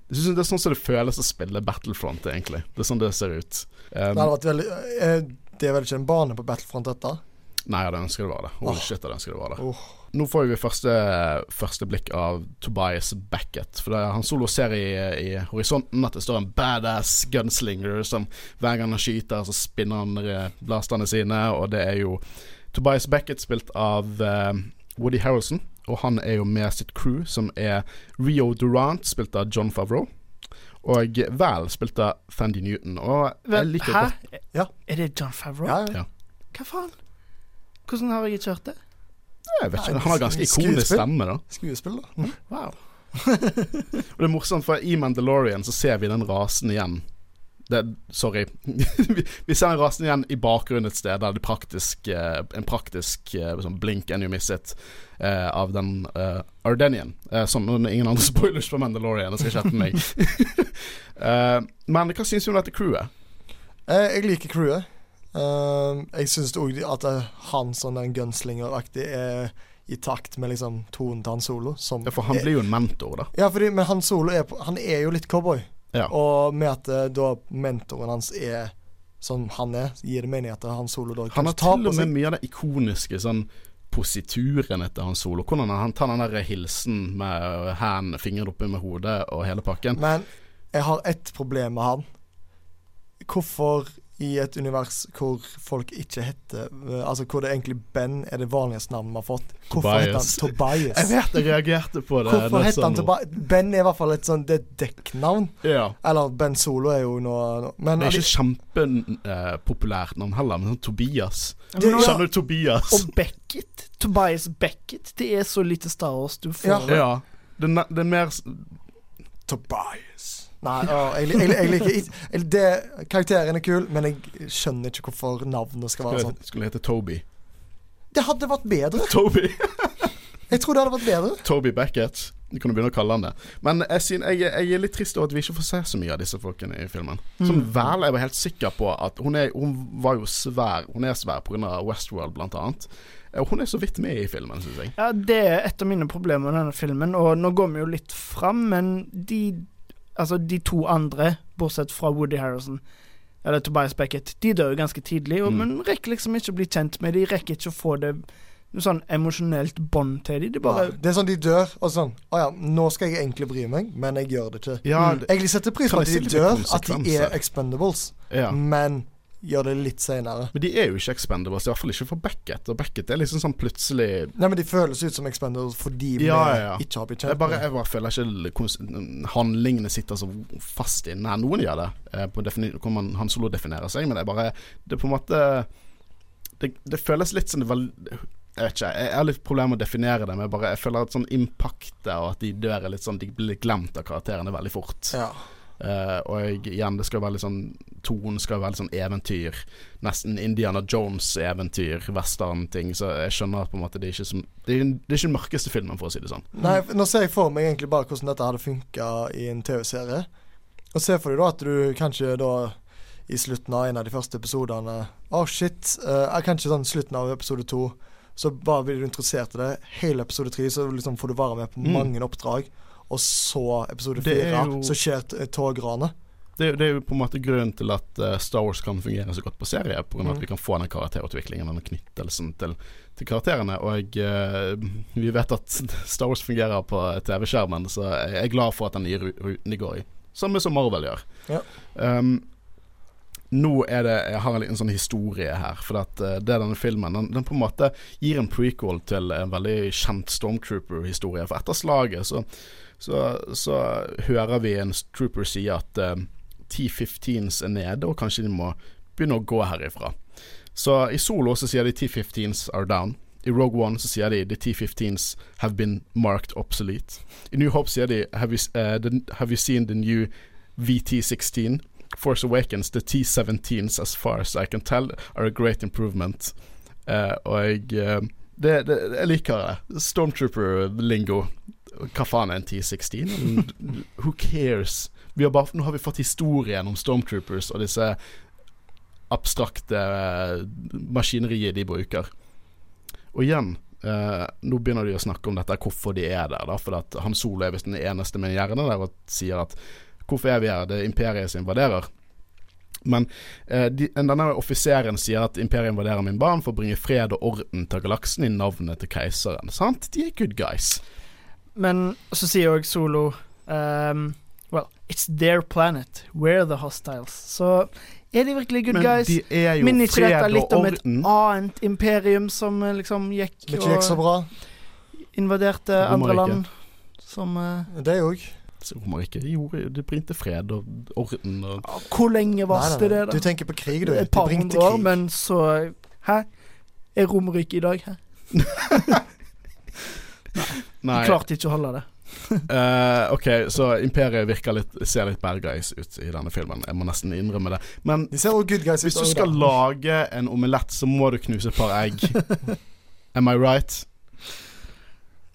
Speaker 1: det er sånn som det føles å spille Battlefront, egentlig. Det er sånn det ser ut.
Speaker 3: Um, det, veldig, det er vel ikke en bane på Battlefront, dette?
Speaker 1: Nei, jeg hadde ønsket det var det. Holy oh. shit, jeg ønsket det var det. Oh. Nå får vi første, første blikk av Tobias Beckett. For er han solo ser i, i, horisonten at det står en badass gunslinger som hver gang han skyter, så spinner han blasterne sine, og det er jo Tobias Beckett spilt av uh, Woody Harrelson, og han er jo med sitt crew, som er Rio Durant, spilt av John Favreau. Og Val spilte Thandy Newton. Og jeg liker Hæ?
Speaker 2: Godt. Ja. Er det John Favreau?
Speaker 3: Ja, ja.
Speaker 2: Hva faen? Hvordan har jeg ikke hørt det?
Speaker 1: Jeg vet ikke, Han har ganske ikonisk stemme, da.
Speaker 3: Skuespill, da. Mm.
Speaker 2: Wow.
Speaker 1: og det er morsomt, for i Mandalorian så ser vi den rasen igjen. Det, Sorry. vi, ser den rasende igjen i bakgrunnen et sted der det praktisk, eh, en praktisk sånn blink and you miss it eh, av den eh, Ardenian. Eh, det ingen andre spoilers for Mandalorian, jeg skal etter meg. Eh, men hva syns du om dette crewet?
Speaker 3: Eh, jeg liker crewet. Eh, jeg syns òg at han sånn den gunslinger-aktig er i takt med liksom tonen til Han Solo. Som
Speaker 1: Ja, for han blir jo en mentor, da.
Speaker 3: Ja, fordi, men Han Solo er, på, han er jo litt cowboy.
Speaker 1: Ja.
Speaker 3: Og med at eh, da mentoren hans er som han er, gir det mening at Han Solo da
Speaker 1: Han har til og med mye av det ikoniske sånn posituren etter Han Solo. Hvordan han tar den der hilsen med hendene, fingrene oppe med hodet og hele pakken.
Speaker 3: Men jeg har ett problem med han. Hvorfor i et univers hvor folk ikke heter eh, Altså hvor det egentlig Ben er det vanligste navnet vi har fått. Hvorfor heter han
Speaker 1: Tobias. Jeg
Speaker 3: Tobias?
Speaker 1: vet jeg reagerte på det.
Speaker 3: Hvorfor heter han. Tobias? Ben er i hvert fall et sånn Det er dekknavn.
Speaker 1: Ja.
Speaker 3: Eller Ben Solo er jo noe Men
Speaker 1: Det er ikke kjempepopulært navn heller, men sånn Tobias.
Speaker 3: Det- ja.
Speaker 1: Kjenner du Tobias?
Speaker 2: Og Beckett. Tobias Beckett. Det er så lite Star Wars du får.
Speaker 3: Ja.
Speaker 1: Ja. Det, er det er mer
Speaker 3: Tobias. Nei, å, jeg, jeg, jeg liker ikke det, Karakteren er kul, men jeg skjønner ikke hvorfor navnet skal være sånn.
Speaker 1: skulle hete Toby.
Speaker 3: Det hadde vært bedre.
Speaker 1: Toby
Speaker 3: Jeg tror det hadde vært bedre.
Speaker 1: Toby Beckett. Du kan jo begynne å kalle han det. Men jeg, syn- jeg, jeg er litt trist over at vi ikke får se så mye av disse folkene i filmen. Som
Speaker 2: Mm.
Speaker 1: vel jeg var helt sikker på at hun, er, hun var jo svær Hun er svær pga. Westworld, blant annet. Hun er så vidt med i filmen, syns jeg.
Speaker 2: Ja, det er et av mine problemer med denne filmen, og nå går vi jo litt fram, men de Altså, de to andre, bortsett fra Woody Harrison, eller Tobias Beckett, de dør jo ganske tidlig, og,
Speaker 1: Mm.
Speaker 2: men rekker liksom ikke å bli kjent med De rekker ikke å få det noe sånn emosjonelt bånd til dem. De bare
Speaker 3: ja, det er sånn de dør, og sånn Å ja, nå skal jeg egentlig bry meg, men jeg gjør det ikke.
Speaker 1: Ja,
Speaker 2: Mm.
Speaker 1: det,
Speaker 3: Jeg setter pris på at de dør, at de er expendables,
Speaker 1: ja.
Speaker 3: men gjør det litt seinere.
Speaker 1: Men de er jo ikke expendables, i hvert fall ikke for Beckett. Og Beckett er liksom sånn plutselig
Speaker 3: Nei, men de føles ut som expendables fordi vi
Speaker 1: ja, ja.
Speaker 3: ikke har blitt
Speaker 1: jeg bare, jeg bare føler ikke handlingene sitter så fast inne noen gjør det, eh, på man, Han Solo definerer seg, men det er bare Det er på en måte Det, det føles litt som det var Jeg vet ikke, jeg har litt problemer med å definere det, men jeg bare Jeg føler at sånn impaktet og at de dør er litt sånn De blir litt glemt av karakterene veldig fort.
Speaker 3: Ja.
Speaker 1: Eh, og igjen, det skal være litt sånn Tonen skal være litt sånn eventyr. Nesten Indiana Jones-eventyr, western-ting. Så jeg skjønner at på en måte det er ikke som Det er, det er ikke den mørkeste filmen, for å si det sånn.
Speaker 3: Nei, nå ser jeg for meg egentlig bare hvordan dette hadde funka i en TV-serie. Og se for deg da at du kanskje da i slutten av en av de første episodene Å, shit. Uh, kanskje sånn slutten av episode to. Så bare blir du interessert i det. Hele episode tre så liksom får du være med på
Speaker 1: Mm.
Speaker 3: mange oppdrag. Og så episode fire,
Speaker 1: jo-
Speaker 3: så skjer togranet.
Speaker 1: Det, det er jo på en måte grunnen til at eh, Star Wars kan fungere så godt på serie. På av
Speaker 3: Mm.
Speaker 1: at vi kan få den karakterutviklingen, den knyttelsen til, til karakterene. Og eh, vi vet at Star Wars fungerer på TV-skjermen, så jeg er glad for at den nye ru- ruten de går i. Samme som Marvel gjør.
Speaker 3: Ja.
Speaker 1: Um, nå er det Jeg har en liten sånn historie her. For at eh, det er denne filmen den, den på en måte gir en prequel til en veldig kjent Stormtrooper-historie. For etter slaget så, så, så hører vi en trooper si at uh, T-15s er nede, og kanskje de må begynne å gå herifra. Så i Solo så sier de T-15s are down. I Rogue One så sier de the T-15s have been marked obsolete. I New Hope sier de have you, uh, the, have you seen the new VT-16? Force Awakens, the T-17s as far as I can tell are a great improvement. Uh, og jeg eh, det, det, Jeg liker det. Stormtrooper-lingo. Hva faen er en T-16? Who cares? Har bare, nå har vi fått historien om Stormtroopers og disse abstrakte eh, maskineriet de bruker. Og igjen, eh, nå begynner de å snakke om dette, hvorfor de er der. Da, for at Han Solo er visst den eneste med en hjerne der og sier at hvorfor er vi her? Det er imperiet som invaderer. Men eh, de, denne offiseren sier at imperiet invaderer min barn for å bringe fred og orden til galaksen i navnet til keiseren. Sant? De er good guys.
Speaker 2: Men så sier òg Solo um, Well, it's their planet. We're the hostiles. Så er de virkelig good
Speaker 1: Men
Speaker 2: guys?
Speaker 1: de er jo
Speaker 2: Minner ikke dette
Speaker 1: fred
Speaker 2: litt om et annet imperium som eh, liksom gikk
Speaker 3: så bra.
Speaker 2: invaderte andre land? Som uh,
Speaker 3: Det òg.
Speaker 1: Så Romerike de gjorde de bringte fred og orden og
Speaker 2: Hvor lenge varte det,
Speaker 3: det,
Speaker 2: da?
Speaker 3: Du tenker på krig, du.
Speaker 2: Et par
Speaker 3: De
Speaker 2: hundre år, men så Hæ? Er Romerike i dag? her?
Speaker 1: Nei,
Speaker 2: De klarte ikke å holde det.
Speaker 1: uh, ok, så Imperiet virker litt, ser litt bad guys ut i denne filmen. Jeg må nesten innrømme det. Men
Speaker 3: De ser good guys
Speaker 1: hvis du skal
Speaker 3: da.
Speaker 1: lage en omelett, så må du knuse et par egg. Am I right?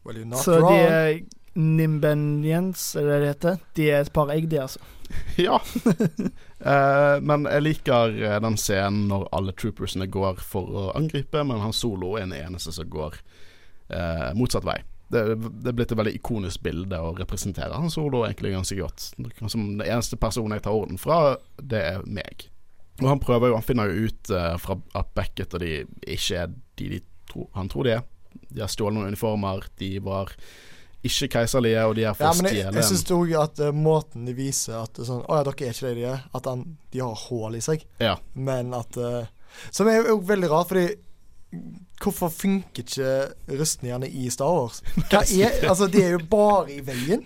Speaker 3: Well, you're not
Speaker 2: Så de
Speaker 3: wrong.
Speaker 2: er Nimbenians, er det det heter? De er et par egg, de, altså.
Speaker 1: Ja. Eh, men jeg liker eh, den scenen når alle troopersene går for å angripe, men han Solo er den eneste som går eh, motsatt vei. Det, det er blitt et veldig ikonisk bilde å representere han Solo egentlig ganske godt. Som den eneste personen jeg tar orden fra, det er meg. Og han prøver jo, han finner jo ut eh, fra at Beckett og de ikke er de, de tro, han tror de er. De har stjålet noen uniformer, de var ikke keiserlige, og de er for
Speaker 3: Ja, men jeg, jeg syns òg at uh, måten de viser at det sånn Å ja, dere er ikke det de er. At han, de har hull i seg.
Speaker 1: Ja.
Speaker 3: Men at uh, Som er jo veldig rart, fordi Hvorfor funker ikke rustningene i Star Wars? Hva er, altså, de er jo bare i veien.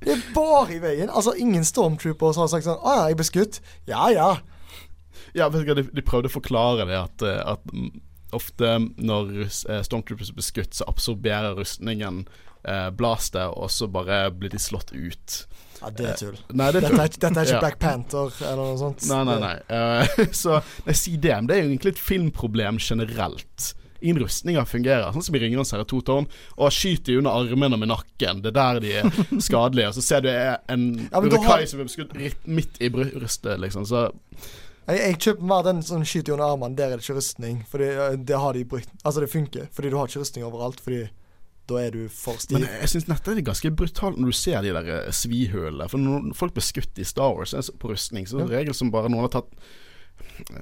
Speaker 3: De er bare i veien. Altså, ingen stormtroopers har sagt sånn Å ja, jeg ble skutt. Ja ja.
Speaker 1: Ja, vet du hva, de, de prøvde å forklare det at, eh, at ofte når Stormtroopers blir skutt, så absorberer rustningen eh, blastet, og så bare blir de slått ut.
Speaker 3: Ja, det er tull.
Speaker 1: Nei, det
Speaker 3: Dette er, dette er ikke
Speaker 1: Ja.
Speaker 3: Black Panther eller noe sånt.
Speaker 1: Nei, nei, nei. Eh, så nei, si det. Men det er jo egentlig et filmproblem generelt. Innrustninger fungerer, sånn som i 'Ringenes herre' to tårn. Og skyter de under armene med nakken. Det er der de er skadelige. Og så ser du en
Speaker 3: Ja, men
Speaker 1: Urukai
Speaker 3: har-
Speaker 1: som blir skutt midt i brystet, liksom. Så
Speaker 3: Jeg, jeg kjøper mer den som skyter under armene. Der er det ikke rustning. Fordi eh, det har de brukt Altså, det funker. Fordi du har ikke rustning overalt. Fordi da er du for stiv.
Speaker 1: Men jeg syns dette er ganske brutalt når du ser de der svihølene. For når folk blir skutt i Star Wars på rustning, så er det en regel som bare noen har tatt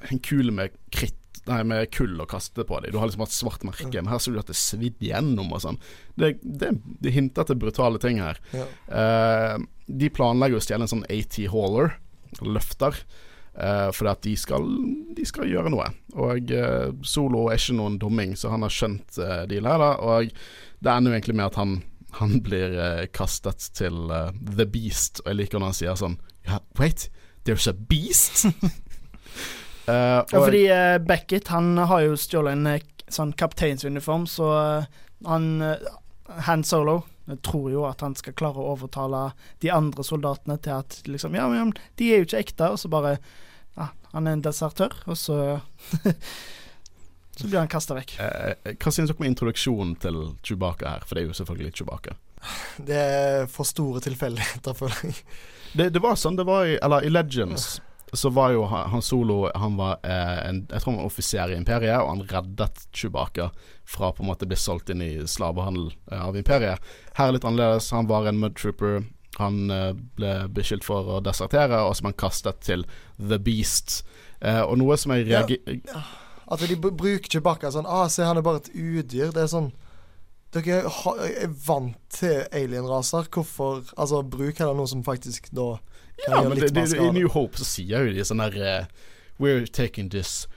Speaker 1: en kule med kritt Nei, med kull og kaste på dem. Du har liksom hatt svart merke, men her ser du at det er svidd gjennom og sånn. Det, det, det hinter til brutale ting her.
Speaker 3: Ja.
Speaker 1: Eh, de planlegger å stjele en sånn AT Hauler, løfter, eh, fordi at de skal, de skal gjøre noe. Og eh, Solo er ikke noen dumming, så han har skjønt uh, dealet. Da, og det ender jo egentlig med at han, han blir uh, kastet til uh, The Beast, og jeg liker når han sier sånn ja, Wait, there's a beast? Eh,
Speaker 2: Ja, fordi Beckett han har jo stjålet en sånn kapteinsuniform, så han Han Solo jeg tror jo at han skal klare å overtale de andre soldatene til at liksom Ja, men de er jo ikke ekte, og så bare Ja, han er en desertør, og så Så blir han kasta vekk.
Speaker 1: Eh, hva synes dere om introduksjonen til Chewbacca her? For det er jo selvfølgelig Chewbacca.
Speaker 3: Det er for store tilfeldigheter, føler jeg.
Speaker 1: Det, det var sånn det var i Eller i Legends så var jo han, Solo Han var eh, en Jeg tror han var offiser i Imperiet, og han reddet Chewbacca fra på en måte å bli solgt inn i slavehandel eh, av Imperiet. Her er litt annerledes. Han var en mudtrooper. Han eh, ble beskyldt for å desertere, og som han kastet til The Beast. Eh, og noe som jeg
Speaker 3: Ja.
Speaker 1: reagerer
Speaker 3: At de br- bruker Chewbacca sånn Ah, se, han er bare et udyr. Det er sånn Dere er vant til alienraser. Hvorfor Altså, bruk heller noe som faktisk da kan
Speaker 1: Ja,
Speaker 3: gjøre litt mer
Speaker 1: I. New Hope så sier jo de sånn herre eh, We're taking this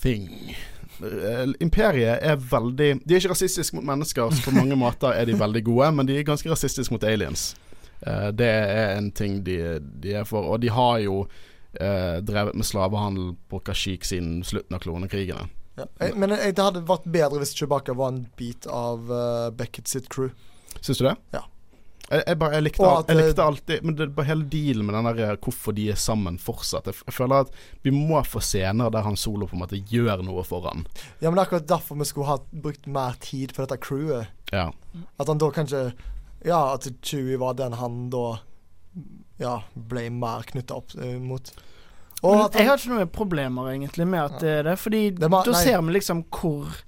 Speaker 1: thing. Eh, Imperiet er veldig De er ikke rasistiske mot mennesker, så på mange måter er de veldig gode, men de er ganske rasistiske mot aliens. Eh, det er en ting de, de er for. Og de har jo eh, drevet med slavehandel på Kashik siden slutten av klonekrigene.
Speaker 3: Ja. Jeg, men jeg, det hadde vært bedre hvis Chewbacca var en bit av uh, Beckett sitt crew.
Speaker 1: Syns du det?
Speaker 3: Ja.
Speaker 1: Jeg, jeg, bare, jeg, likte,
Speaker 3: at,
Speaker 1: jeg
Speaker 3: eh,
Speaker 1: likte alltid Men det bare hele dealen med den der eh, hvorfor de er sammen fortsatt. Jeg føler at vi må få scener der han Solo på en måte gjør noe for han.
Speaker 3: Ja, men det er akkurat derfor vi skulle ha brukt mer tid på dette crewet.
Speaker 1: Ja.
Speaker 3: At han da kanskje Ja, at Chewie var den han da Ja, ble mer knytta opp uh, mot. Og
Speaker 2: jeg har ikke noen problemer egentlig med at det er det, fordi da ser vi liksom hvor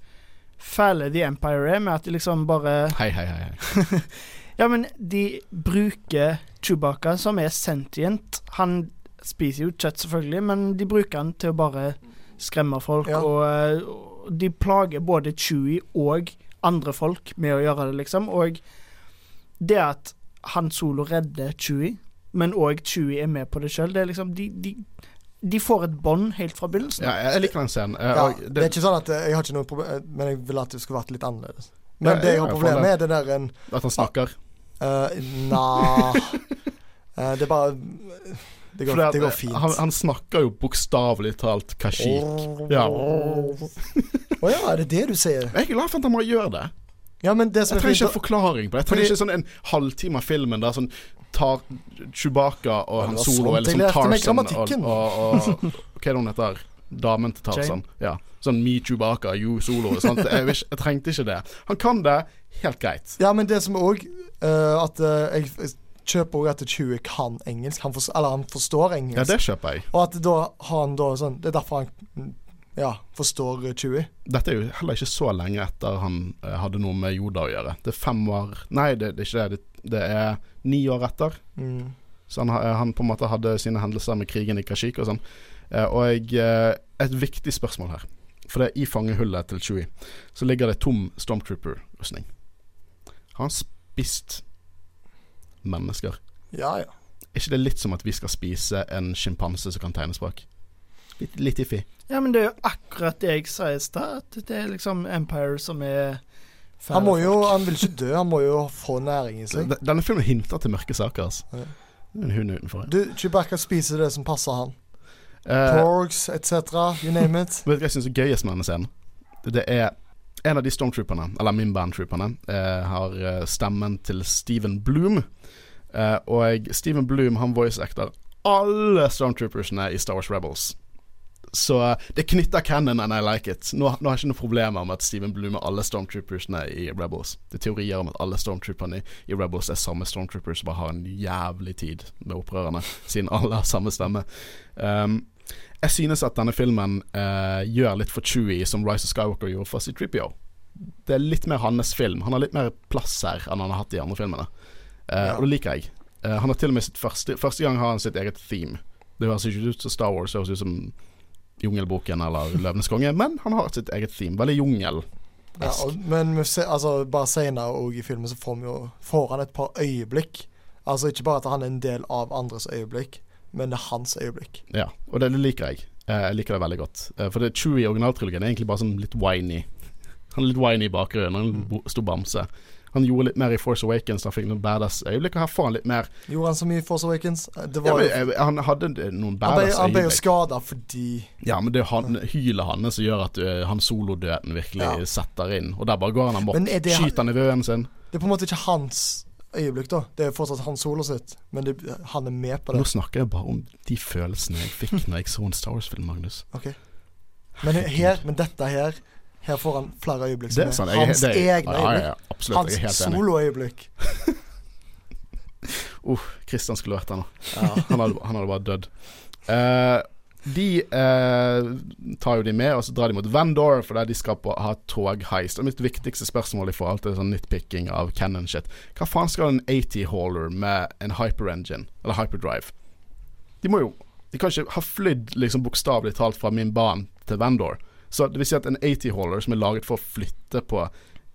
Speaker 2: fæle The Empire er, med at de liksom bare
Speaker 1: Hei, hei, hei.
Speaker 2: Ja, men de bruker Chewbacca, som er sentient. Han spiser jo kjøtt, selvfølgelig, men de bruker han til å bare skremme folk.
Speaker 3: Ja.
Speaker 2: Og, og de plager både Chewie og andre folk med å gjøre det, liksom. Og det at Han Solo redder Chewie, men òg Chewie er med på det sjøl, det er liksom de, de, de får et bånd helt fra begynnelsen.
Speaker 1: Ja, jeg liker den scenen. Eh,
Speaker 3: ja,
Speaker 1: og
Speaker 3: det er ikke sånn at eh, jeg har ikke noe problem Men jeg ville at det skulle vært litt annerledes. Men
Speaker 1: Ja,
Speaker 3: det jeg har problemer med, er det der en
Speaker 1: At han snakker.
Speaker 3: uh, Nja uh, Det er bare Det går,
Speaker 1: at,
Speaker 3: det går
Speaker 1: eh,
Speaker 3: fint.
Speaker 1: Han, han snakker jo bokstavelig talt kashik.
Speaker 3: Å
Speaker 1: Ja.
Speaker 3: ja, er det det du sier?
Speaker 1: Jeg er glad for at han bare gjør det.
Speaker 3: Ja, men det som
Speaker 1: Jeg
Speaker 3: er
Speaker 1: trenger ikke en forklaring på det. Jeg trenger ikke sånn en halvtime av filmen der sånn tar Chewbacca og han Solo eller
Speaker 3: sånn jeg lærte meg
Speaker 1: Tarzan og, og, og Hva er det hun heter? Damen til Tarzan. Ja. Sånn me Chewbacca, you Solo. Jeg, vil jeg trengte ikke det. Han kan det helt greit.
Speaker 3: Ja, men det som òg At uh, jeg kjøper òg at Chewie kan engelsk. Han forstår, eller han forstår engelsk.
Speaker 1: Ja, det kjøper jeg.
Speaker 3: Og at da har han da sånn Det er derfor han ja, forstår eh, Chewie.
Speaker 1: Dette er jo heller ikke så lenge etter han eh, hadde noe med Yoda å gjøre. Det er fem år Nei, det, det er ikke det. Det, det er ni år etter.
Speaker 3: Mm.
Speaker 1: Så han, han på en måte hadde sine hendelser med krigen i Kashik og sånn. Eh, og jeg, eh, et viktig spørsmål her. For det er i fangehullet til Chewie så ligger det tom Stormtrooper-rustning. Har han spist mennesker?
Speaker 3: Ja, ja.
Speaker 1: Er ikke det litt som at vi skal spise en sjimpanse som kan tegnespråk? Litt, litt iffy.
Speaker 2: Ja, men det er jo akkurat det jeg sa i stad. At det er liksom Empire som er
Speaker 3: Han må jo. Han vil ikke dø, han må jo få næring i seg.
Speaker 1: Denne filmen hinter til mørke saker. Altså. En hund utenfor.
Speaker 3: Du, Chewbacca spiser det som passer han.
Speaker 1: Uh,
Speaker 3: Porgs etc. You name it.
Speaker 1: Vet du hva jeg syns er gøyest med denne scenen? Det er en av de stormtrooperne, eller min bandtrooperne, eh, har eh, stemmen til Steven Bloom. Eh, og Steven Bloom han voice-acter alle stormtroopersene i Star Wars Rebels. Så det knytter canon and I like it. Nå, nå har jeg ikke noen problemer med at Steven Bloom er alle stormtroopersene i Rebels. Det er teorier om at alle stormtrooperne i, Rebels er samme stormtroopers som bare har en jævlig tid med opprørerne, siden alle har samme stemme. Um, jeg synes at denne filmen uh, gjør litt for Chewie som Rise of Skywalker gjorde for C-3PO. Det er litt mer hans film. Han har litt mer plass her enn han har hatt i andre filmene. Uh,
Speaker 3: Ja.
Speaker 1: Og det liker jeg. Uh, han har til og med sitt første Første gang har han sitt eget theme. Det høres ikke ut som Star Wars, det høres ut som Jungelboken eller Løvenes konge, men han har sitt eget theme. Veldig jungel.
Speaker 3: Ja, og, men altså, bare senere og i filmen så får, jo, får han et par øyeblikk. Altså ikke bare at han er en del av andres øyeblikk, men det er hans øyeblikk.
Speaker 1: Ja, og det, det liker jeg. Eh, jeg liker det veldig godt. Eh, for det Chewie i originaltrilogien er egentlig bare sånn litt whiny. Han er litt whiny i bakgrunnen. En stor bamse. Han gjorde litt mer i Force Awakens. Han fikk noen badass øyeblikk, og her får han litt mer
Speaker 3: Gjorde han så mye i Force Awakens? Det
Speaker 1: ja, men, eh, Han hadde noen badass øyeblikk.
Speaker 3: han ble jo skada fordi
Speaker 1: Ja, men det er han, hylet hans som gjør at uh, han solodøden virkelig
Speaker 3: Ja.
Speaker 1: setter inn. Og der bare går han amok.
Speaker 3: Er
Speaker 1: Skyter han i røden sin.
Speaker 3: Det er på en måte ikke hans øyeblikk, da. Det er fortsatt hans solo sitt, men det, han er med på det.
Speaker 1: Nå snakker jeg bare om de følelsene jeg fikk når jeg så en Star Wars-film, Magnus.
Speaker 3: Okay. Men her, men dette her Her får han flere øyeblikk som
Speaker 1: det
Speaker 3: er,
Speaker 1: sant. Jeg,
Speaker 3: hans
Speaker 1: det,
Speaker 3: egne
Speaker 1: ja, ja,
Speaker 3: øyeblikk.
Speaker 1: absolutt.
Speaker 3: Hans soloøyeblikk.
Speaker 1: Uh, Christian skulle vært her nå. Han hadde, han hadde bare dødd. Uh, de uh, tar jo de med, og så drar de mot Vandor, for der de skal på, ha togheist. Og mitt viktigste spørsmål i forhold til sånn nitpicking av Cannon-shit Hva faen skal en 80-hauler med en hyperengine, eller hyperdrive? De må jo De kan ikke ha flydd liksom bokstavelig talt fra min bane til Vandor. Så det vil si at en AT-hauler som er laget for å flytte på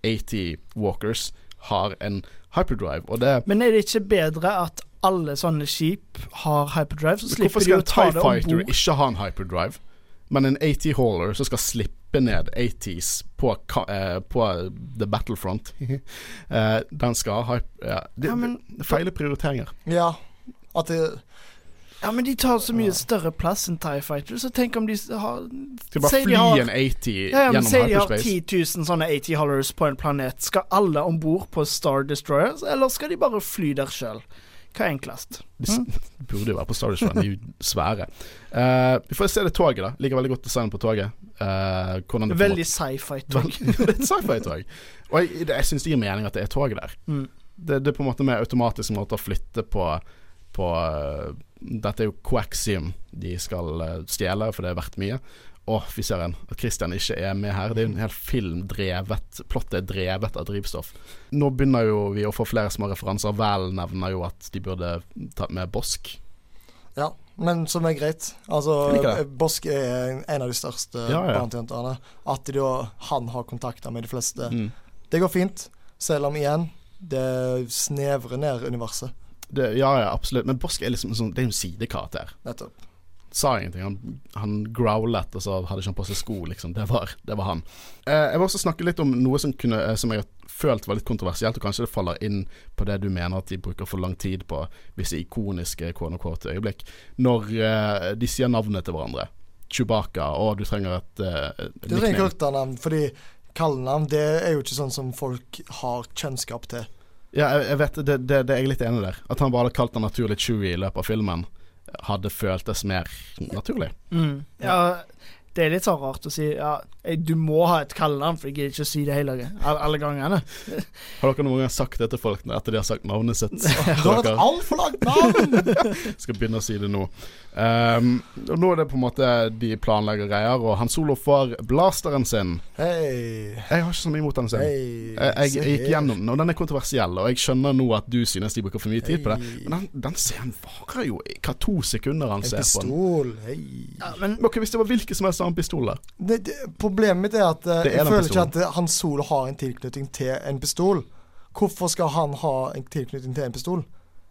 Speaker 1: AT-walkers, har en hyperdrive, og det
Speaker 2: Men er det ikke bedre at alle sånne skip har hyperdrive, så
Speaker 1: Hvorfor
Speaker 2: slipper de
Speaker 1: skal
Speaker 2: å
Speaker 1: en
Speaker 2: ta det om
Speaker 1: Fighter ikke ha en hyperdrive, men en AT-hauler som skal slippe ned ATs på, ka- eh, på The Battlefront uh, Den skal ha uh, Ja, det,
Speaker 2: Ja, men-
Speaker 1: feile prioriteringer.
Speaker 3: ja. At det
Speaker 2: Ja, men de tar så mye større plass enn TIE Fighter, så tenk om de har
Speaker 1: Skal bare fly
Speaker 2: har-
Speaker 1: en AT
Speaker 2: Ja, ja,
Speaker 1: gjennom
Speaker 2: Si de har
Speaker 1: hyperspace.
Speaker 2: 10 000 sånne AT Hollers på en planet. Skal alle om bord på Star Destroyers, eller skal de bare fly der sjøl? Hva er enklest?
Speaker 1: De s- burde jo være på Star Destroyer, de er jo svære. Uh, vi får se det toget, da. Liker veldig godt designet på toget. Uh, det
Speaker 2: Veldig sci-fi-tog.
Speaker 1: Det er sci-fi-tog. Og jeg, det- jeg syns det gir mening at det er tog der.
Speaker 2: Mm.
Speaker 1: Det, det er på en måte mer automatisk måte å flytte på, på Dette er jo Coaxium de skal eh, stjele, for det er verdt mye. Å, fy søren. At Christian ikke er med her. Det er jo en hel film drevet Plottet er drevet av drivstoff. Nå begynner jo vi å få flere små referanser. Vel nevner jo at de burde tatt med Bosk.
Speaker 3: Ja, men som er greit. Altså. Bosk er en av de største
Speaker 1: Ja, ja.
Speaker 3: barnetjenterne. At de han har kontakter med de fleste.
Speaker 1: Mm.
Speaker 3: Det går fint, selv om igjen det snevrer ned universet.
Speaker 1: Det, ja, ja, absolutt. Men Bosk er liksom en sånn Det er en sidekarakter.
Speaker 3: Nettopp.
Speaker 1: sa ingenting. Han, han growlet, og så hadde ikke han på seg sko, liksom. Det var, det var han. Eh, jeg vil også snakke litt om noe som, kunne, eh, som jeg har følt var litt kontroversielt, og kanskje det faller inn på det du mener at de bruker for lang tid på visse ikoniske quote øyeblikk. Når eh, de sier navnet til hverandre. Chewbacca, og du trenger et, et
Speaker 3: Du trenger karakterennavn, fordi kallenavn, det er jo ikke sånn som folk har kjennskap til.
Speaker 1: Ja, jeg, jeg vet, det, det, det er jeg litt enig der. At han bare hadde kalt han naturlig Chewie i løpet av filmen, hadde føltes mer naturlig.
Speaker 2: Mm. Ja, det er litt så rart å si ja, du må ha et kallenavn, for jeg gidder ikke å si det hele alle, alle gangene.
Speaker 1: Har dere noen gang sagt det til folk etter de har sagt navnet sitt?
Speaker 3: Du har et altfor langt navn!
Speaker 1: skal begynne å si det nå. Um, og nå er det på en måte de planlegger greier, og Han Solo får blasteren sin.
Speaker 3: Hei.
Speaker 1: Jeg har ikke så mye imot den sin.
Speaker 3: Hei.
Speaker 1: Jeg, jeg, gikk gjennom den, og den er kontroversiell, og jeg skjønner nå at du synes de bruker for mye tid på det. Men den, den scenen varer jo hva to sekunder han ser på den.
Speaker 3: pistol. Hei.
Speaker 2: Ja, men
Speaker 1: okay, Hvis det var hvilken som helst annen pistol, der.
Speaker 3: Det, det, problemet mitt er at
Speaker 1: uh, er
Speaker 3: jeg føler ikke at Han Solo har en tilknytning til en pistol. Hvorfor skal han ha en tilknytning til en pistol?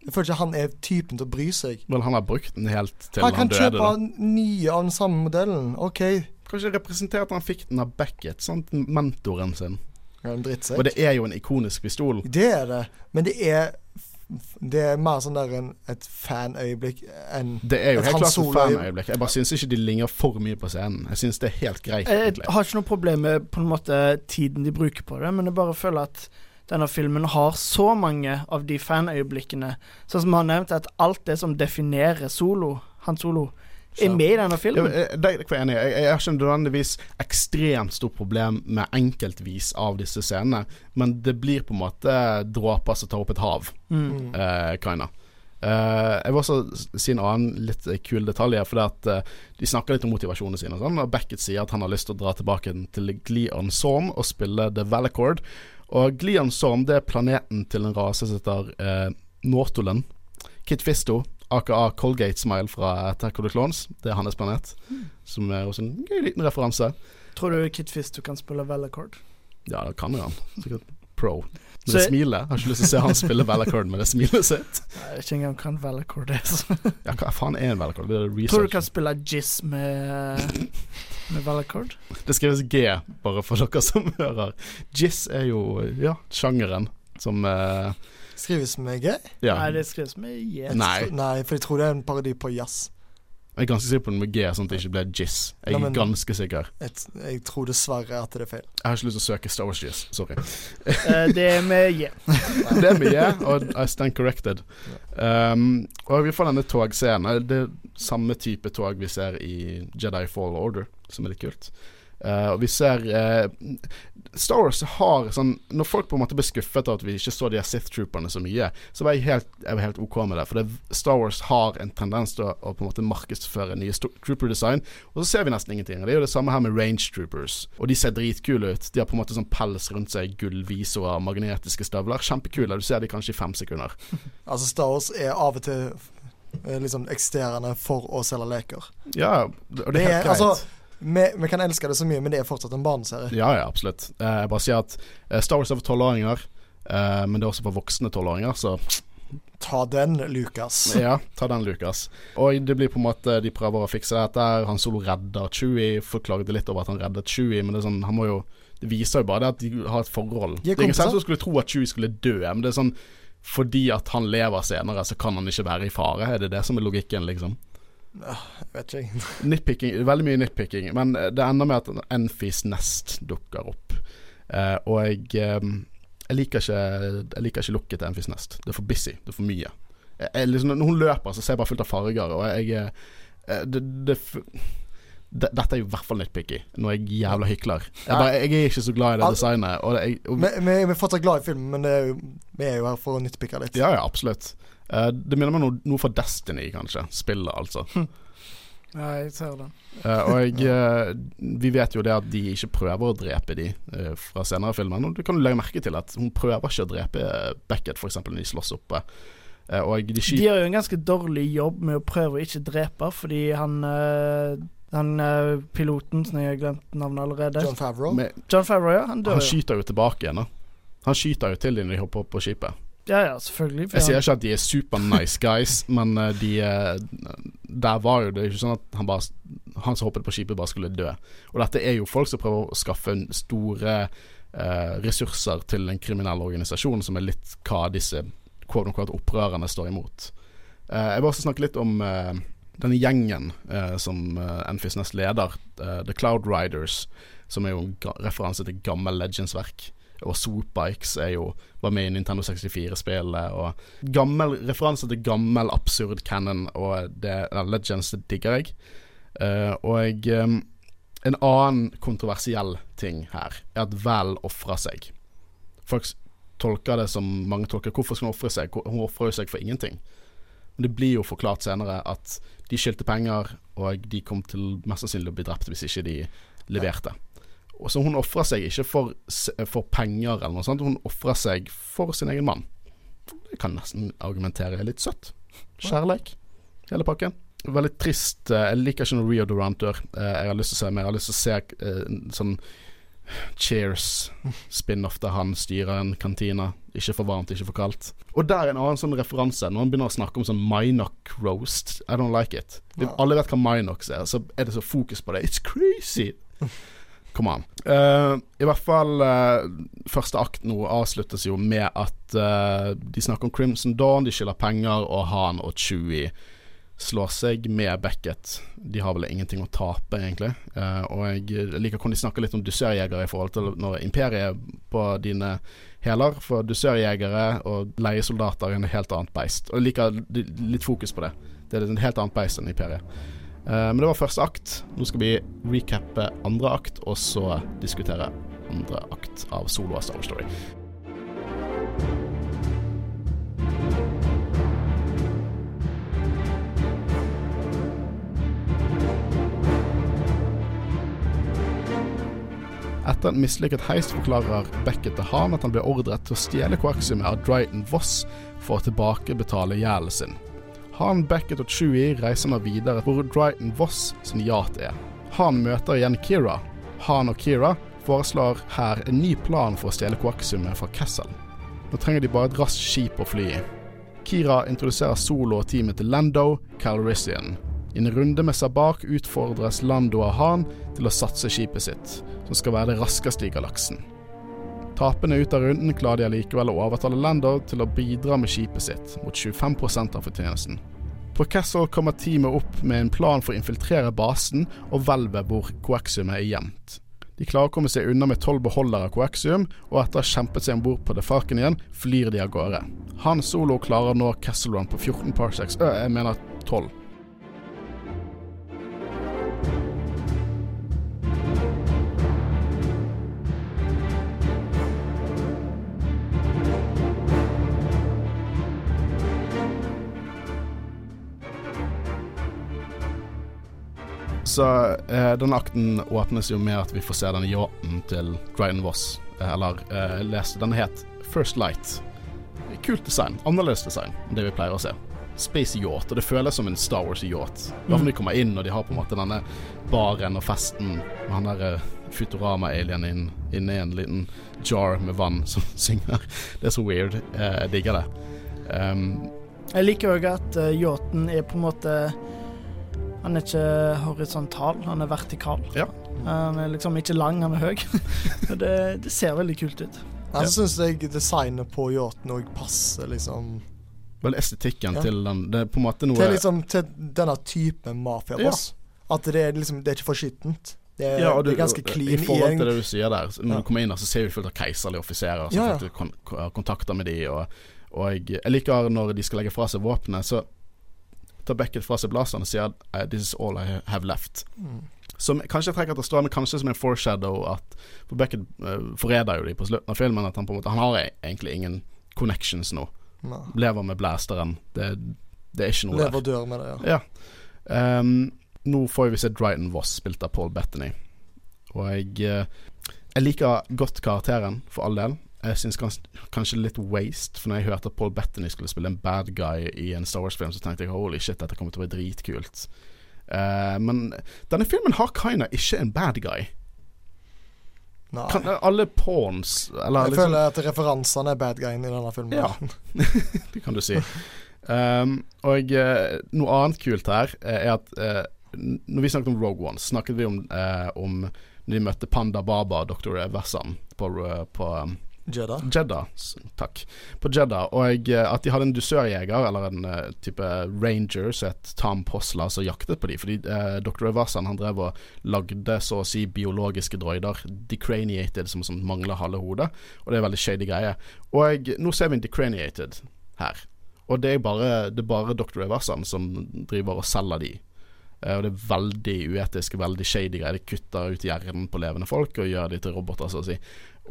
Speaker 3: Jeg føler ikke han er typen til å bry seg.
Speaker 1: Men han har brukt den helt til
Speaker 3: Han
Speaker 1: han,
Speaker 3: kan
Speaker 1: døde.
Speaker 3: kjøpe nye av den samme modellen. OK.
Speaker 1: Kanskje representerte han fikk den av Beckett, sant? mentoren sin.
Speaker 3: Ja, en drittsekk.
Speaker 1: Og det er jo en ikonisk pistol.
Speaker 3: Det er det, men det er Det er mer sånn der en, et fanøyeblikk enn
Speaker 1: Det er jo helt klart et fanøyeblikk. Jeg bare syns ikke de ligner for mye på scenen. Jeg syns det er helt greit,
Speaker 2: jeg,
Speaker 1: egentlig.
Speaker 2: jeg har ikke noe problem med på en måte tiden de bruker på det, men jeg bare føler at denne filmen har så mange av de fanøyeblikkene. Sånn som han har nevnt, at alt det som definerer Solo, han Solo, er med i denne filmen.
Speaker 1: Ja, eh, det jeg. Jeg, jeg har ikke nødvendigvis ekstremt stort problem med enkeltvis av disse scenene, men det blir på en måte dråper som tar opp et hav,
Speaker 2: Mm.
Speaker 1: eh, kinda. Eh, jeg vil også si en annen litt eh, kul detalj her, fordi at eh, de snakker litt om motivasjonene sine. Sånn, og Beckett sier at han har lyst til å dra tilbake til Gleon Sorm og spille The Valacord. Og Gleon Sorm det er planeten til en rase som heter eh, Nortolen. Kit Fisto, aka Colgate Smile fra Attack of the Clones, det er hans planet. Som er også en gøy liten referanse.
Speaker 2: Tror du Kit Fisto kan spille Valacord?
Speaker 1: Ja, det kan jo han. Sikkert pro. Med
Speaker 2: Så-
Speaker 1: det smilet. Har ikke lyst til å se han spille Valacord med det smilet sitt.
Speaker 2: Jeg vet ikke engang hva en Valacord er. Så.
Speaker 1: Ja, hva faen er en Valacord? Det er
Speaker 2: Tror du kan spille Jizz med, med Vellacord?
Speaker 1: Det skrives G, bare for dere som hører. Jizz er jo, ja, sjangeren som eh,
Speaker 3: Skrives med G?
Speaker 1: Ja.
Speaker 2: Nei, det skrives med J.
Speaker 1: Nei.
Speaker 3: Nei, for jeg tror det er en parodi på jazz.
Speaker 1: Jeg er ganske sikker på den med G, sånn at det ikke ble Jizz. Jeg
Speaker 3: Nei,
Speaker 1: er
Speaker 3: men-
Speaker 1: ganske sikker.
Speaker 3: Jeg, jeg tror dessverre at det er feil.
Speaker 1: Jeg har ikke lyst til å søke Star Wars Jizz. Sorry.
Speaker 2: Eh, det er med J.
Speaker 1: Det er mye, og I stand corrected. Um, og vi får denne togscenen. Det er samme type tog vi ser i Jedi Fall Order, som er litt kult. Uh, og vi ser uh, Star Wars har sånn Når folk på en måte ble skuffet av at vi ikke så de her Sith Trooperne så mye, så var jeg helt, jeg var helt OK med det. For det, Star Wars har en tendens til å, å på en måte markedsføre nye trooper-design, og så ser vi nesten ingenting. Det er jo det samme her med range troopers. Og de ser dritkule ut. De har på en måte sånn pels rundt seg, gullvisoer, magnetiske støvler. Kjempekule. Du ser de kanskje i fem sekunder.
Speaker 3: Altså, Star Wars er av og til eh, liksom eksisterende for å selge leker.
Speaker 1: Ja, og det er helt greit.
Speaker 3: altså, vi, vi kan elske det så mye, men det er fortsatt en barneserie.
Speaker 1: Ja, ja, absolutt. Eh, jeg bare sier at eh, Star Wars er for tolvåringer, eh, men det er også for voksne tolvåringer, så
Speaker 3: Ta den, Lucas.
Speaker 1: ja, ta den, Lukas. Og det blir på en måte De prøver å fikse dette. Han Solo redder Chewie. Forklagde litt over at han reddet Chewie, men det er sånn Han må jo Det viser jo bare det at de har et forhold.
Speaker 3: De er
Speaker 1: det er ingen
Speaker 3: selv
Speaker 1: som skulle tro at Chewie skulle dø, men det er sånn fordi at han lever senere, så kan han ikke være i fare. Er det det som er logikken, liksom?
Speaker 3: Jeg vet ikke.
Speaker 1: Nitpicking, veldig mye nitpicking. Men det ender med at Enfis Nest dukker opp. Eh, og jeg, eh, jeg, liker ikke, jeg liker ikke lukket til Enfis Nest. Det er for busy. Det er for mye. Jeg, liksom, når hun løper, så ser jeg bare fullt av farger, og jeg eh, det, det, Dette er jo i hvert fall nitpicky. Nå er jeg jævla hykler. Jeg, bare, jeg er ikke så glad i det designet. Og jeg, og,
Speaker 3: Vi, vi, vi er fortsatt glad i filmen, men det er jo, vi er jo her for å nyttpikke litt.
Speaker 1: ja, ja, absolutt. Uh, det minner meg om noe, noe fra Destiny, kanskje. Spillet, altså.
Speaker 2: Ja, jeg ser det.
Speaker 1: uh, og jeg, uh, vi vet jo det at de ikke prøver å drepe de uh, fra senere filmer. Og du kan legge merke til at hun prøver ikke å drepe Beckett, f.eks. når de slåss oppe. Eh, og de
Speaker 2: De gjør jo en ganske dårlig jobb med å prøve å ikke drepe, fordi han Han uh, piloten, som jeg har glemt navnet allerede
Speaker 3: John Favreau.
Speaker 1: med,
Speaker 2: John Favreau, ja. Han dør
Speaker 1: Han skyter jo tilbake igjen. da Han skyter jo til dem når de hopper opp på skipet.
Speaker 2: Ja, ja, selvfølgelig.
Speaker 1: Jeg sier ikke at de er super nice guys, men eh, de eh, Der var jo det ikke sånn at han bare Han som hoppet på skipet, bare skulle dø. Og dette er jo folk som prøver å skaffe store eh, ressurser til en kriminell organisasjon, som er litt hva disse opprørerne står imot. Eh, jeg vil også snakke litt om eh, denne gjengen eh, som eh, Enfys leder. eh, The Cloud Riders, som er jo en referanse til gammel Legends-verk. Og Swoopbikes er jo var med i Nintendo 64-spillet. Og gammel referanse til gammel, absurd canon, og det, ja, Legends det digger jeg. Eh, og um, en annen kontroversiell ting her er at Val ofrer seg. Folk tolker det som mange tolker. Hvorfor skal hun ofre seg? Hun ofrer jo seg for ingenting. Men det blir jo forklart senere at de skyldte penger, og de kom til mest sannsynlig å bli drept hvis ikke de leverte. Og Så hun ofra seg ikke for, for, penger eller noe sånt, hun ofra seg for sin egen mann. Jeg kan nesten argumentere litt søtt. Kjærleik, hele pakken. Veldig trist. Eh, jeg liker ikke noe Rio Durantur. Eh, jeg har lyst til å se mer. Jeg har lyst til å se uh, sånn Cheers, spin-off der han styrer en kantine. Ikke for varmt, ikke for kaldt. Og der er en annen sånn referanse. Når han begynner å snakke om sånn Minoc roast, I don't like it. Vi, alle vet hva Minox er, så er det så fokus på det. It's crazy! Come on. Uh, I hvert fall uh, første akt nå avsluttes jo med at uh, de snakker om Crimson Dawn, de skylder penger, og Han og Chewie slår seg med Beckett. De har vel ingenting å tape, egentlig. Uh, og jeg liker hvordan de snakker litt om dusørjegere i forhold til når imperiet er på dine hæler. For dusørjegere og leiesoldater er en helt annet beist. Og jeg liker litt fokus på det. Det er en helt annet beist enn imperiet. Uh, men det var første akt. Nå skal vi recappe andre akt, og så diskutere andre akt av Solo av Star Story. Etter en mislykket heist forklarer Beckett til Han at han blir ordret til å stjele koaksiumet av Dryton Voss for å tilbakebetale gjelden sin. Han, Beckett og Chewie reiser nå videre hvor Dryton Voss sin yacht er. Han møter igjen Kira. Han og Kira foreslår her en ny plan for å stjele koaksiumet fra Kessel. Nå trenger de bare et raskt skip å fly i. Kira introduserer Solo og teamet til Lando Calrissian. I en runde med Sabak utfordres Lando og Han til å satse skipet sitt som skal være det raskeste i galaksen. Tapende ut av runden klarer de likevel å overtale Lando til å bidra med skipet sitt, mot 25% av fortjenesten. På Kessel kommer teamet opp med en plan for å infiltrere basen og hvelvet hvor koaksiumet er gjemt. De klarer å komme seg unna med tolv beholdere av koaksium, og etter å ha kjempet seg om bord på Falcon igjen, flyr de av gårde. Han Solo klarer nå Kessel Run på 14 parsecs, øh, jeg mener 12. Så eh, denne akten åpnes jo med at vi får se denne yachten til Dryden Voss. Eh, eller eh, les, den het First Light. Kult design. Annerledes design enn det vi pleier å se. Space yacht, og det føles som en Star Wars-yacht. Bare når de kommer inn og de har på en måte denne baren og festen med han derre uh, Futurama-alien inne inn i en liten jar med vann som synger. Det er så weird. Eh, jeg digger det. Um,
Speaker 2: jeg liker òg at uh, yachten er på en måte han er ikke horisontal, han er vertikal.
Speaker 1: Ja.
Speaker 2: Han er liksom ikke lang, han er høy. det, det, ser veldig kult ut.
Speaker 3: Jeg ja. syns designet på yachten òg passer, liksom.
Speaker 1: Vel, estetikken ja. til den Det er på en måte noe
Speaker 3: Til, liksom, til denne typen mafiaboss. Ja. At det er liksom Det er ikke for skittent. Det er,
Speaker 1: ja, du,
Speaker 3: det er ganske clean.
Speaker 1: I forhold til det du sier der, når du kommer inn her, så ser vi fullt av keiserlige offiserer som ja, ja. kontakter med de, og, og jeg, jeg liker når de skal legge fra seg våpenet, så tar Beckett fra seg blasteren og sier 'This is all I have left'. Mm. Som kanskje trekker til strømmen, kanskje som en foreshadow at For Beckett uh, forræder jo de på slutten av filmen at han på en måte Han har egentlig ingen connections nå. Nei. Lever med blasteren. Det, det, er ikke noe
Speaker 3: Lever der.
Speaker 1: Lever
Speaker 3: og dør med det, ja.
Speaker 1: ja. Um, nå får vi se Dryden Voss spilt av Paul Bettany. Og jeg, uh, jeg liker godt karakteren, for all del. Jeg syns kanskje, litt waste, for når jeg hørte at Paul Bettany skulle spille en bad guy i en Star Wars-film, så tenkte jeg holy shit, dette kommer til å være dritkult. Uh, men denne filmen har kinda ikke en bad guy.
Speaker 3: Nei.
Speaker 1: Kan, alle pawns eller,
Speaker 3: Jeg liksom, føler at referansene er bad guyen i denne filmen.
Speaker 1: Ja, det kan du si. Um, og uh, noe annet kult her uh, er at når vi snakket om Rogue One, snakket vi om, om når de møtte Panda Baba og Dr. Vessan på, på um,
Speaker 3: Jeddah.
Speaker 1: Jeddah, takk. På Jeddah. Og eh, at de hadde en dusørjeger, eller en uh, type ranger, som het Tom Posla, som jaktet på de. Fordi uh, Dr. Evasan han drev og lagde så å si biologiske droider, decraniated, som, som mangler halve hodet. Og det er veldig shady greie. Og nå ser vi en decraniated her. Og det er bare, det er bare Dr. Evasan som driver og selger de. Eh, og det er veldig uetisk, veldig shady greier. De kutter ut hjernen på levende folk og gjør de til roboter, så å si.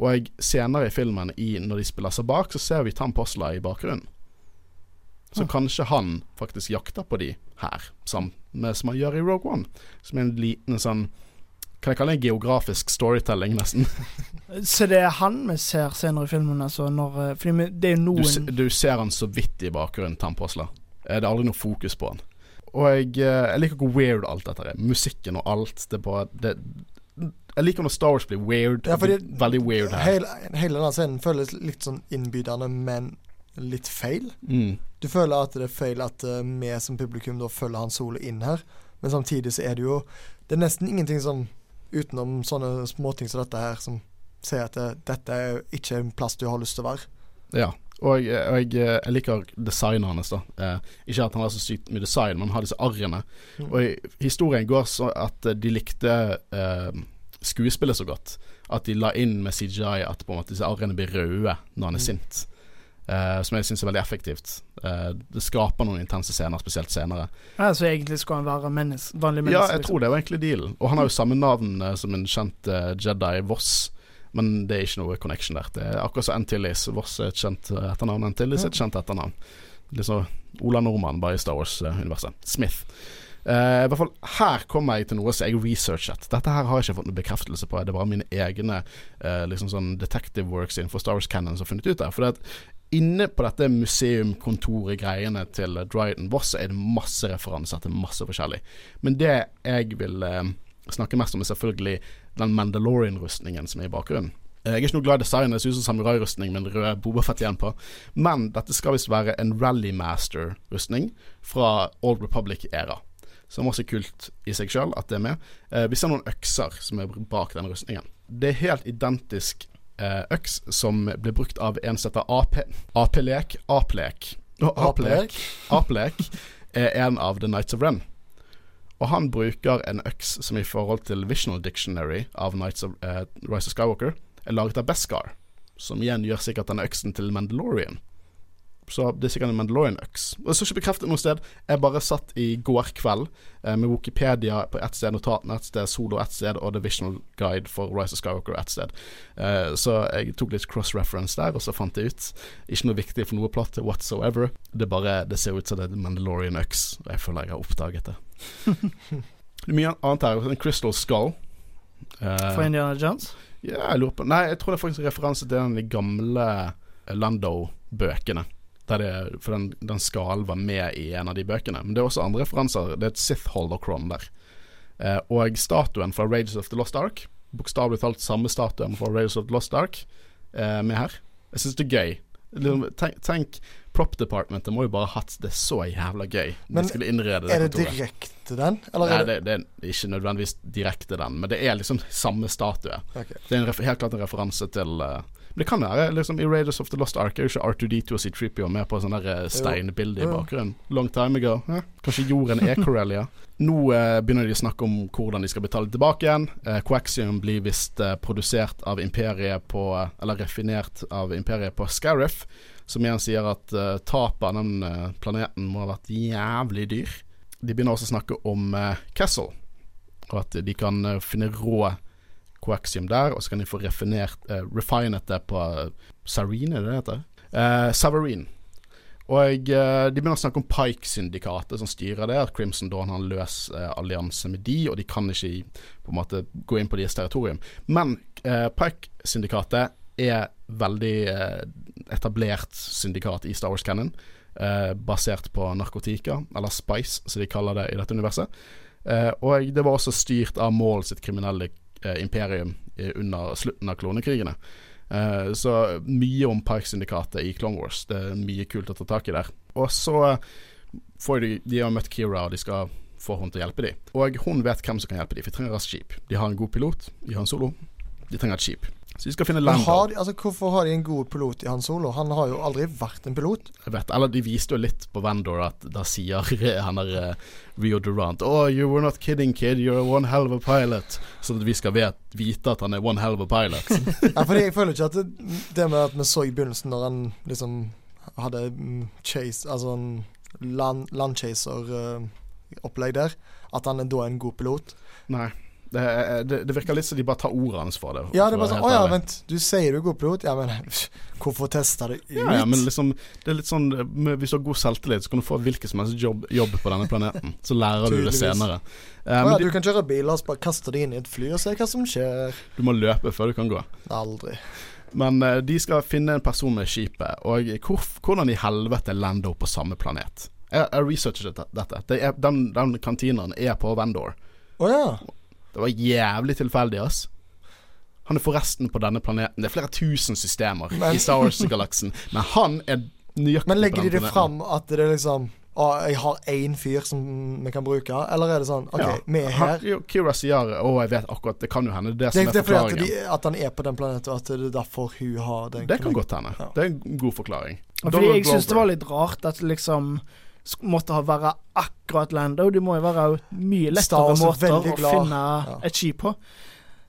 Speaker 1: Og jeg, senere i filmen, i, når de spiller seg bak, så ser vi Tam Posla i bakgrunnen. Så
Speaker 2: ja.
Speaker 1: kanskje han faktisk jakter på de her, sammen med, som han gjør i Rogue One. Som er en liten sånn Kan jeg kalle det en geografisk storytelling, nesten?
Speaker 2: Så det er han vi ser senere i filmen, altså når eh, Fordi det er jo
Speaker 1: Du, du ser han så vidt i bakgrunnen, Tam Posla. Det er aldri noe fokus på han. Og jeg, eh, jeg liker hvor weird alt dette er. Musikken og alt. Det bare det, Jeg liker når Star Wars blir weird.
Speaker 3: Ja, fordi
Speaker 1: veldig weird her.
Speaker 3: Hele, hele denne scenen føles litt sånn innbydende, men litt feil.
Speaker 1: Mm.
Speaker 3: Du føler at det er feil at uh, vi som publikum da følger Han Solo inn her, men samtidig så er det jo Det er nesten ingenting som utenom sånne småting som dette her, som sier at det, dette er ikke en plass du har lyst til å være.
Speaker 1: Ja. Og, jeg- og jeg, eh, jeg liker designet hans. da eh, Ikke at han har så sykt mye design, men han har disse arrene.
Speaker 3: Mm.
Speaker 1: Og historien går så at eh, de likte eh, skuespillet så godt at de la inn med CGI at på en måte disse arrene blir røde når han er
Speaker 3: Mm.
Speaker 1: sint. Eh, som jeg syns er veldig effektivt. Eh, det skaper noen intense scener, spesielt senere.
Speaker 2: ja, Så egentlig skal han være mennes, vanlig menneske?
Speaker 1: Ja, jeg
Speaker 2: liksom.
Speaker 1: tror det var egentlig dealen. Og han har jo samme navn eh, som en kjent eh, Jedi, Voss. Men det er ikke noe connection der. Det er akkurat som Antilles. Voss er et kjent eh, etternavn. Antilles er et kjent etternavn. Sånn Ola Nordmann bare i Star Wars-universet. Smith. Uh, I hvert fall Her kommer jeg til noe som jeg researchet. Dette her har jeg ikke fått noen bekreftelse på. Det er bare mine egne uh, liksom sånn detective works innenfor Star Wars Cannon som har funnet ut det. For det at inne på dette museumkontoret-greiene til Dryden Voss er det masse referanser til masse forskjellig. Men det jeg vil uh, snakke mest om, er selvfølgelig den Mandalorian-rustningen som er i bakgrunnen. Eh, Jeg er ikke noe glad i designet, det ser ut som samurai-rustning med en rød Bobafett igjen på. Men dette skal visst være en Rallymaster-rustning fra Old Republic-æra. Som også er kult i seg sjøl at det er med. Eh, vi ser noen økser som er bak denne rustningen. Det er helt identisk eh, øks som ble brukt av en som heter AP. AP-lek. AP-lek. AP-lek er en av The Nights of Ren. Og han bruker en øks som i forhold til Visional Dictionary av Nights of uh, Rise of Skywalker er laget av Beskar. Som igjen gjør sikkert denne øksen til Mandalorian. Så det er sikkert en Mandalorian-øks. Og Det står ikke bekreftet noe sted. Jeg bare satt i går kveld eh, med Wikipedia på ett sted, notatene ett sted, Solo ett sted og The Visional Guide for Rise of Skywalker ett sted. Eh, så jeg tok litt cross-reference der, og så fant jeg ut. Ikke noe viktig for noe plott whatsoever. Det bare Det ser ut som det er Mandalorian-øks, og jeg føler jeg har oppdaget det. Mye annet her. En Crystal Skull. Uh,
Speaker 2: For Indiana Jones?
Speaker 1: ja, jeg lurer på Nei, jeg tror det er faktisk en referanse til den de gamle eh, Lando-bøkene. Det, for den, den skallen var med i en av de bøkene. Men det er også andre referanser. Det er et Sith Holocron der. Eh, og statuen fra Rages of the Lost Ark, bokstavelig talt samme statuen fra Rages of the Lost Ark, eh, med her. Jeg syns det er gøy. Liksom, Tenk, tenk Prop Departmentet må jo bare ha hatt det så jævla gøy.
Speaker 3: Men
Speaker 1: de
Speaker 3: er det
Speaker 1: det
Speaker 3: direkte den, eller
Speaker 1: Nei,
Speaker 3: det,
Speaker 1: det, er ikke nødvendigvis direkte den, men det er liksom samme statue.
Speaker 3: Okay.
Speaker 1: Det er helt klart en referanse til uh, Men det kan være liksom I Raiders of the Lost Ark er jo ikke R2D2 og C-Trippio med på sånn der eh, steinbilde i bakgrunnen. Long time ago. Eh? Kanskje jorden er Corellia. Nå eh, begynner de å snakke om hvordan de skal betale tilbake igjen. Eh, Coaxium blir visst eh, produsert av imperiet på Eller refinert av imperiet på Scarif. Som igjen sier at uh, tapet av den eh, planeten må ha vært jævlig dyr. De begynner også å snakke om uh, Kessel, og at de kan uh, finne rå coaxium der, og så kan de få refinert, refinet det på Sarine, er det det heter? Savarine. Og eh, de begynner å snakke om Pike-syndikatet som styrer det. At Crimson Dawn har en løs eh, allianse med de, og de kan ikke på en måte gå inn på deres territorium. Men eh, Pike-syndikatet er veldig eh, etablert syndikat i Star Wars Cannon. Eh, basert på narkotika, eller spice, som de kaller det i dette universet. Eh, og det var også styrt av Maul sitt kriminelle imperium under slutten av klonekrigene. Så mye om Pike-syndikatet i Clone Wars. Det er mye kult å ta tak i der. Og så får de De har møtt Kira, og de skal få hun til å hjelpe dem. Og hun vet hvem som kan hjelpe dem, for de trenger et skip. De har en god pilot, de har en solo. De trenger et skip. Så vi skal finne land.
Speaker 3: Har de, altså, hvorfor har de en god pilot i Han Solo? Han har jo aldri vært en pilot.
Speaker 1: Jeg vet, eller de viste jo litt på Vendor at da sier han der uh, Rio Durant Oh, you were not kidding, kid. You're one hell of a pilot. At vi skal vet, vite at han er one hell of a pilot.
Speaker 3: Ja, fordi jeg føler ikke at det, det med at vi så i begynnelsen, når han liksom hadde mm, chase Altså en land, landchaser-opplegg der, at han er da en god pilot.
Speaker 1: Nei. Det, det, det virker litt som de bare tar ordet hans for det.
Speaker 3: Ja, det er bare sånn Å ja, vent, du sier du er god pilot? Ja, men hvorfor teste det ut?
Speaker 1: Ja, ja, men liksom Det er litt sånn med- Hvis du har god selvtillit, så kan du få hvilken som helst jobb, jobb på denne planeten. Så lærer du det senere.
Speaker 3: Å
Speaker 1: men
Speaker 3: ja,
Speaker 1: du,
Speaker 3: kan kjøre bil og så bare kaste det inn i et fly og se hva som skjer.
Speaker 1: du må løpe før du kan gå.
Speaker 3: Aldri.
Speaker 1: Men eh, de skal finne en person med skipet. Og hvor, hvordan i helvete lander hun på samme planet? Jeg har researchet dette. Det er, den, den kantinen er på Vendor.
Speaker 3: Å ja.
Speaker 1: Det var jævlig tilfeldig, ass. Han er forresten på denne planeten. Det er flere tusen systemer
Speaker 3: Men-
Speaker 1: i Star Wars-galaksen, men han er nøyaktig
Speaker 3: Men legger
Speaker 1: på
Speaker 3: de det fram at det er liksom Å, jeg har én fyr som vi kan bruke, eller er det sånn OK,
Speaker 1: Ja.
Speaker 3: vi er her.
Speaker 1: Kira sier Å, jeg vet akkurat Det kan jo hende det
Speaker 3: Det,
Speaker 1: som
Speaker 3: det
Speaker 1: er
Speaker 3: er fordi at, de, at han er på den planeten, og at det er derfor hun har den
Speaker 1: Det kan godt hende.
Speaker 3: Ja.
Speaker 1: Det er en god forklaring.
Speaker 2: Fordi jeg syns det var litt rart at liksom måtte ha være akkurat Lando. Det må jo være mye lettere
Speaker 3: er
Speaker 2: måter å finne
Speaker 3: Ja.
Speaker 2: et skip på.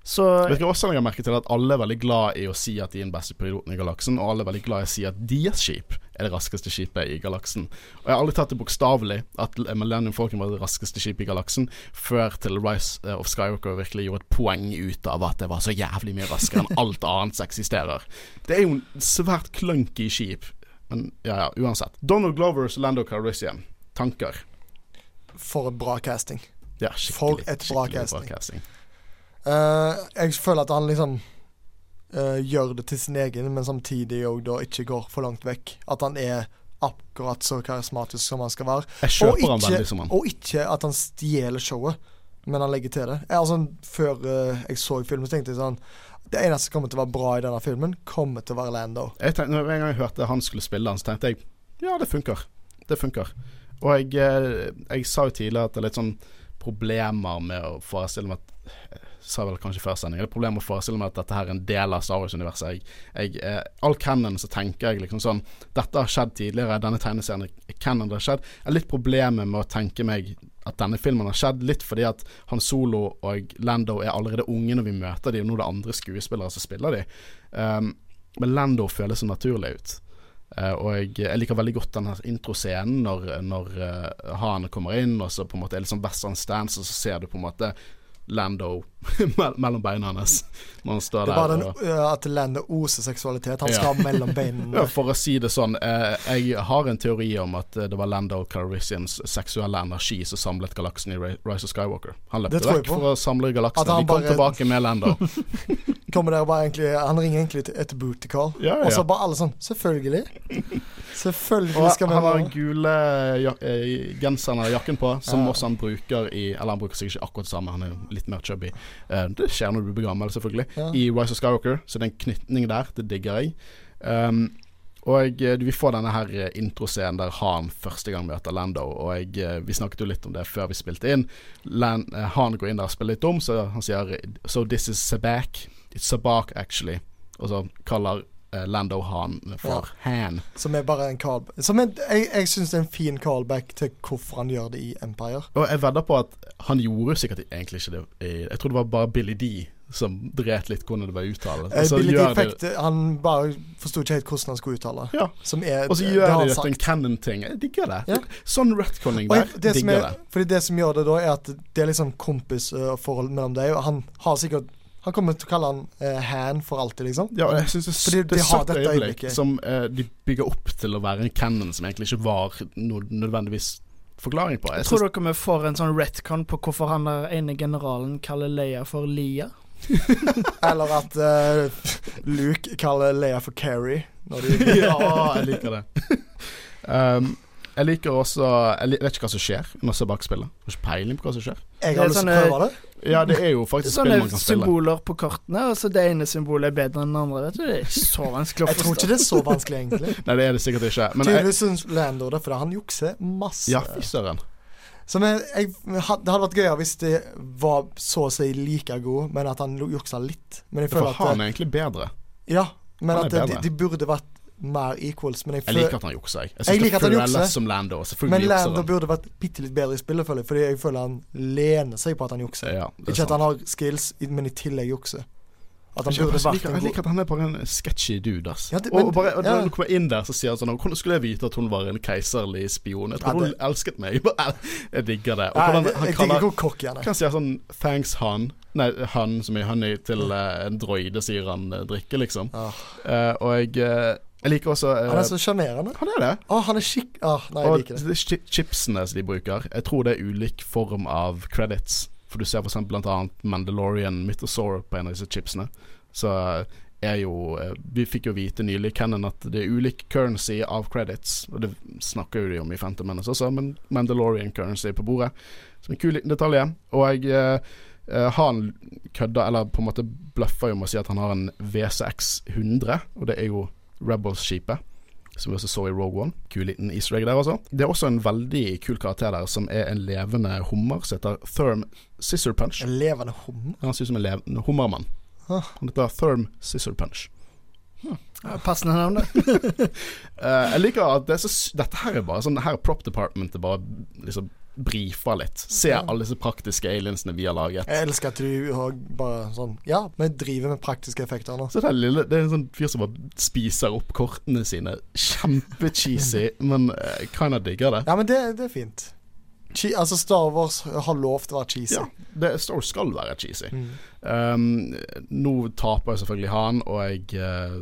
Speaker 2: Så
Speaker 1: Vet du også har merket til at alle er veldig glad i å si at de er den beste piloten i galaksen, og alle er veldig glad i å si at deres skip er det raskeste skipet i galaksen. Og jeg har aldri tatt det bokstavelig at Millennium Falcon var det raskeste skipet i galaksen, før til Rise eh, of Skywalker virkelig gjorde et poeng ut av at det var så jævlig mye raskere enn alt annet som eksisterer. Det er jo en svært clunky skip, men ja ja, uansett. Donald Glovers Lando Calrissian. Tanker?
Speaker 3: For et bra casting.
Speaker 1: Ja,
Speaker 3: For et bra
Speaker 1: skikkelig
Speaker 3: casting.
Speaker 1: casting.
Speaker 3: Uh, jeg føler at han liksom uh, gjør det til sin egen, men samtidig òg da ikke går for langt vekk. At han er akkurat så karismatisk som han skal være.
Speaker 1: Jeg kjøper
Speaker 3: Og
Speaker 1: han veldig som han.
Speaker 3: Og ikke at han stjeler showet, men han legger til det. Jeg, altså, før uh, jeg så filmen, så tenkte jeg sånn Det eneste som kommer til å være bra i denne filmen, kommer til å være Lando.
Speaker 1: Jeg tenkte, når en gang jeg hørte han skulle spille han, så tenkte jeg ja, det funker. Det funker. Og jeg, eh, jeg sa jo tidligere at det er litt sånn problemer med å forestille meg at jeg sa vel kanskje før sending. Det er problemer med å forestille meg at dette her er en del av Star Wars-universet. Jeg, jeg, eh, all canon så tenker jeg liksom sånn Dette har skjedd tidligere, denne tegneserien er canon det har skjedd. Jeg har litt problemer med å tenke meg at denne filmen har skjedd, litt fordi at Han Solo og Lando er allerede unge når vi møter dem, og nå er det andre skuespillere som spiller dem. Um, men Lando føles så naturlig ut. Uh, og jeg, jeg liker veldig godt den her introscenen når, når uh, han kommer inn, og så på en måte er det sånn western stance, og så ser du på en måte Lando mellom beina hans når han står
Speaker 3: Det er
Speaker 1: der.
Speaker 3: den,
Speaker 1: og,
Speaker 3: at Lando oser seksualitet. Han
Speaker 1: Ja.
Speaker 3: skal mellom beina.
Speaker 1: for å si det sånn, eh, jeg har en teori om at eh, det var Lando Calrissians seksuelle energi som samlet galaksen i Rise of Skywalker. Han
Speaker 3: løp
Speaker 1: vekk for å samle galaksen. De kom
Speaker 3: bare-
Speaker 1: tilbake med Lando.
Speaker 3: Kommer der og bare egentlig Han ringer egentlig til- etter booty call,
Speaker 1: Ja, ja.
Speaker 3: og så bare alle sånn Selvfølgelig. Selvfølgelig skal vi ha
Speaker 1: han har den gule jak eh, genseren eller jakken på, som
Speaker 3: Ja.
Speaker 1: også han bruker i Eller han bruker sikkert ikke akkurat det samme, han er litt mer chubby. Eh, det skjer når du blir gammel, selvfølgelig.
Speaker 3: Ja.
Speaker 1: I Rise of Skywalker, så den knytningen der, det digger jeg. Um, og eh, vi får denne her eh, introscenen der Han første gang møter Lando, og jeg, vi snakket jo litt om det før vi spilte inn. Lan, han går inn der og spiller litt om, så han sier So this is Sabak. It's Sabak, actually. Og så kaller Lando Han for Han.
Speaker 3: Som er bare en call Som en, Jeg, jeg syns det er en fin callback til hvorfor han gjør det i Empire.
Speaker 1: Og jeg vedder på at han gjorde sikkert egentlig ikke det i- Jeg tror det var bare Billy D som dret litt hvordan det var uttalt. Altså,
Speaker 3: Billy
Speaker 1: gjør de-
Speaker 3: det han bare forsto ikke helt hvordan han skulle uttale.
Speaker 1: Ja.
Speaker 3: Som er
Speaker 1: Og så gjør de det til en canon-ting. Jeg digger det.
Speaker 3: Ja.
Speaker 1: Sånn retconning der.
Speaker 3: jeg, det
Speaker 1: digger
Speaker 3: er,
Speaker 1: det.
Speaker 3: fordi det som gjør det da, er at det er liksom kompisforhold mellom deg, og han har sikkert Han kommer til å kalle han uh, Han for alltid, liksom.
Speaker 1: Ja, jeg synes det,
Speaker 3: Fordi
Speaker 1: det er
Speaker 3: har
Speaker 1: søtt
Speaker 3: dette
Speaker 1: øyeblikk som uh, de bygger opp til å være en canon som egentlig ikke var noe nødvendigvis forklaring på. Jeg
Speaker 2: tror
Speaker 1: synes,
Speaker 2: dere vi får en sånn retcon på hvorfor han der ene generalen kaller Leia for Lia?
Speaker 3: Eller at uh, Luke kaller Leia for Carrie. Når de,
Speaker 1: ja, jeg liker det. um, jeg liker også Jeg vet ikke hva som skjer når Sabak-spillet. Har ikke peiling på hva som skjer.
Speaker 3: jeg
Speaker 2: Det
Speaker 3: har lyst til å prøve det.
Speaker 1: Ja, det er jo faktisk spill man kan spille.
Speaker 2: symboler på kartene. og så det ene symbolet er bedre enn det andre. Vet du, Det er ikke så vanskelig å
Speaker 3: Jeg tror ikke det er så vanskelig, egentlig.
Speaker 1: Nei, det er det sikkert ikke. Men jeg,
Speaker 3: Tydeligvis syns det, fordi han jukser masse.
Speaker 1: ja, fy søren.
Speaker 3: Så men, jeg, det hadde vært gøyere hvis det var så å si like god, men at han juksa litt. Men jeg
Speaker 1: For
Speaker 3: føler at
Speaker 1: han er egentlig bedre.
Speaker 3: Ja, men at det, de, de burde vært mer equals. Men jeg,
Speaker 1: Jeg liker at han jukser. Jeg, jeg
Speaker 3: Jeg liker at han jukser.
Speaker 1: som Lando.
Speaker 3: Men Lando
Speaker 1: han.
Speaker 3: burde vært bitte litt bedre i spillet, føler jeg. Fordi jeg føler han lener seg på at han jukser.
Speaker 1: Ja,
Speaker 3: ikke
Speaker 1: sant.
Speaker 3: At han har skills, men i tillegg jukser. At han
Speaker 1: Jeg
Speaker 3: burde vært en
Speaker 1: jeg liker at han er bare en sketchy dude. Ass.
Speaker 3: Ja, det- men-
Speaker 1: og bare, og
Speaker 3: ja.
Speaker 1: Når du kommer inn der, så sier han sånn Hvordan skulle jeg vite at hun var en keiserlig spion? Jeg tror
Speaker 3: Ja, det-
Speaker 1: hun elsket meg. Jeg digger det. Og
Speaker 3: ja,
Speaker 1: hvordan han
Speaker 3: jeg
Speaker 1: kaller
Speaker 3: digger kokk, er.
Speaker 1: Kan si sånn Thanks, han. Nei, han som er honey til uh, en droide, sier han uh, drikker, liksom. Eh, og jeg, eh, jeg liker også uh,
Speaker 3: Han er så sjarmerende.
Speaker 1: Han er det.
Speaker 3: Å, han er skikk... Ah, nei, jeg
Speaker 1: Og
Speaker 3: liker det.
Speaker 1: chi- chipsene som de bruker, jeg tror det er ulik form av credits. For du ser blant annet Mandalorian Mythosaur på en av disse chipsene. Så er jo eh, Vi fikk jo vite nylig i Canon at det er ulik currency av credits. Og det snakker jo de om i Phantom Menace også, men Mandalorian currency på bordet. Som en kul liten detalj. Og jeg eh, eh, han kødda, eller på en måte bløffer jo med å si at han har en VCX 100, og det er jo Rebels-skipet. Som vi også så i Rogue One. Kul liten easter egg der også. Det er også en veldig kul karakter der, som er en levende hummer, som heter Therm Scissor Punch.
Speaker 3: En levende hummer.
Speaker 1: Han ser ut som en levende hummermann. Han heter Therm Scissor Punch.
Speaker 2: Ja, Passende navn, det.
Speaker 1: uh, jeg liker at det så, dette her er bare sånn Her er Prop Departmentet bare liksom brifer litt. Se alle disse praktiske aliensene vi har laget.
Speaker 3: Jeg elsker at du har bare sånn Ja, vi driver med praktiske effekter nå.
Speaker 1: Så det er, lille, det er en sånn fyr som bare spiser opp kortene sine. Kjempecheesy, men uh, kinda digger det.
Speaker 3: Ja, men det, det er fint. Che altså, Star Wars har lov til å være cheesy.
Speaker 1: Ja, det Star Wars skal være cheesy.
Speaker 3: Mm.
Speaker 1: Um, nå taper jeg selvfølgelig han, og jeg eh,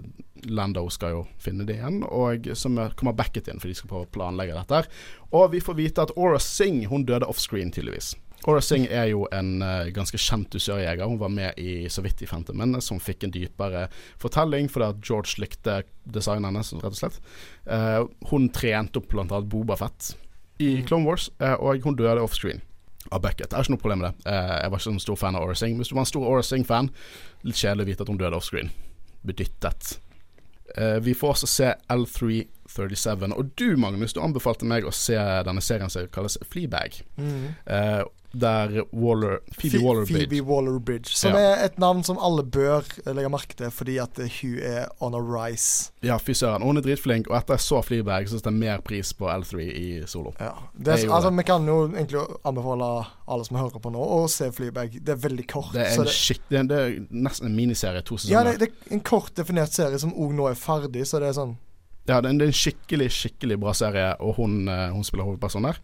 Speaker 1: Lando skal jo finne det igjen. Og som kommer backet inn, for de skal prøve å planlegge dette. Og vi får vite at Aura Singh hun døde offscreen, tydeligvis. Aura Singh er jo en uh, ganske kjent dusørjeger. Hun var med i så vidt i Phantom Menace, som fikk en dypere fortelling fordi at George likte designet hennes, rett og slett. Uh, hun trente opp blant annet Boba Fett i Clone Wars, uh, og hun døde offscreen av Beckett. Jeg har ikke noe problem med det. Jeg var ikke en stor fan av Aura Singh. Hvis du var en stor Aura Singh-fan, litt kjedelig å vite at hun døde offscreen. Bedyttet. Eh, vi får også se L337. Og du, Magnus, du anbefalte meg å se denne serien som kalles Fleabag.
Speaker 3: Mm.
Speaker 1: Eh, der Waller, Phoebe Waller-Bridge
Speaker 3: Phoebe Waller-Bridge. Som
Speaker 1: Ja.
Speaker 3: er et navn som alle bør legge merke til, fordi at eh, hun er on a rise.
Speaker 1: Ja, fy søren. Hun er dritflink, og etter jeg så Flyberg, setter jeg mer pris på L3 i solo.
Speaker 3: Ja. Det altså, vi kan jo egentlig anbefale alle som hører på nå, å se Flyberg. Det er veldig kort.
Speaker 1: Det er, en skikk, det, det er nesten en miniserie, to
Speaker 3: ja, det, det er en kort definert serie som òg nå er ferdig, så det er sånn
Speaker 1: Ja, det er en, det er en skikkelig, skikkelig bra serie, og hun, eh, hun spiller hovedperson der.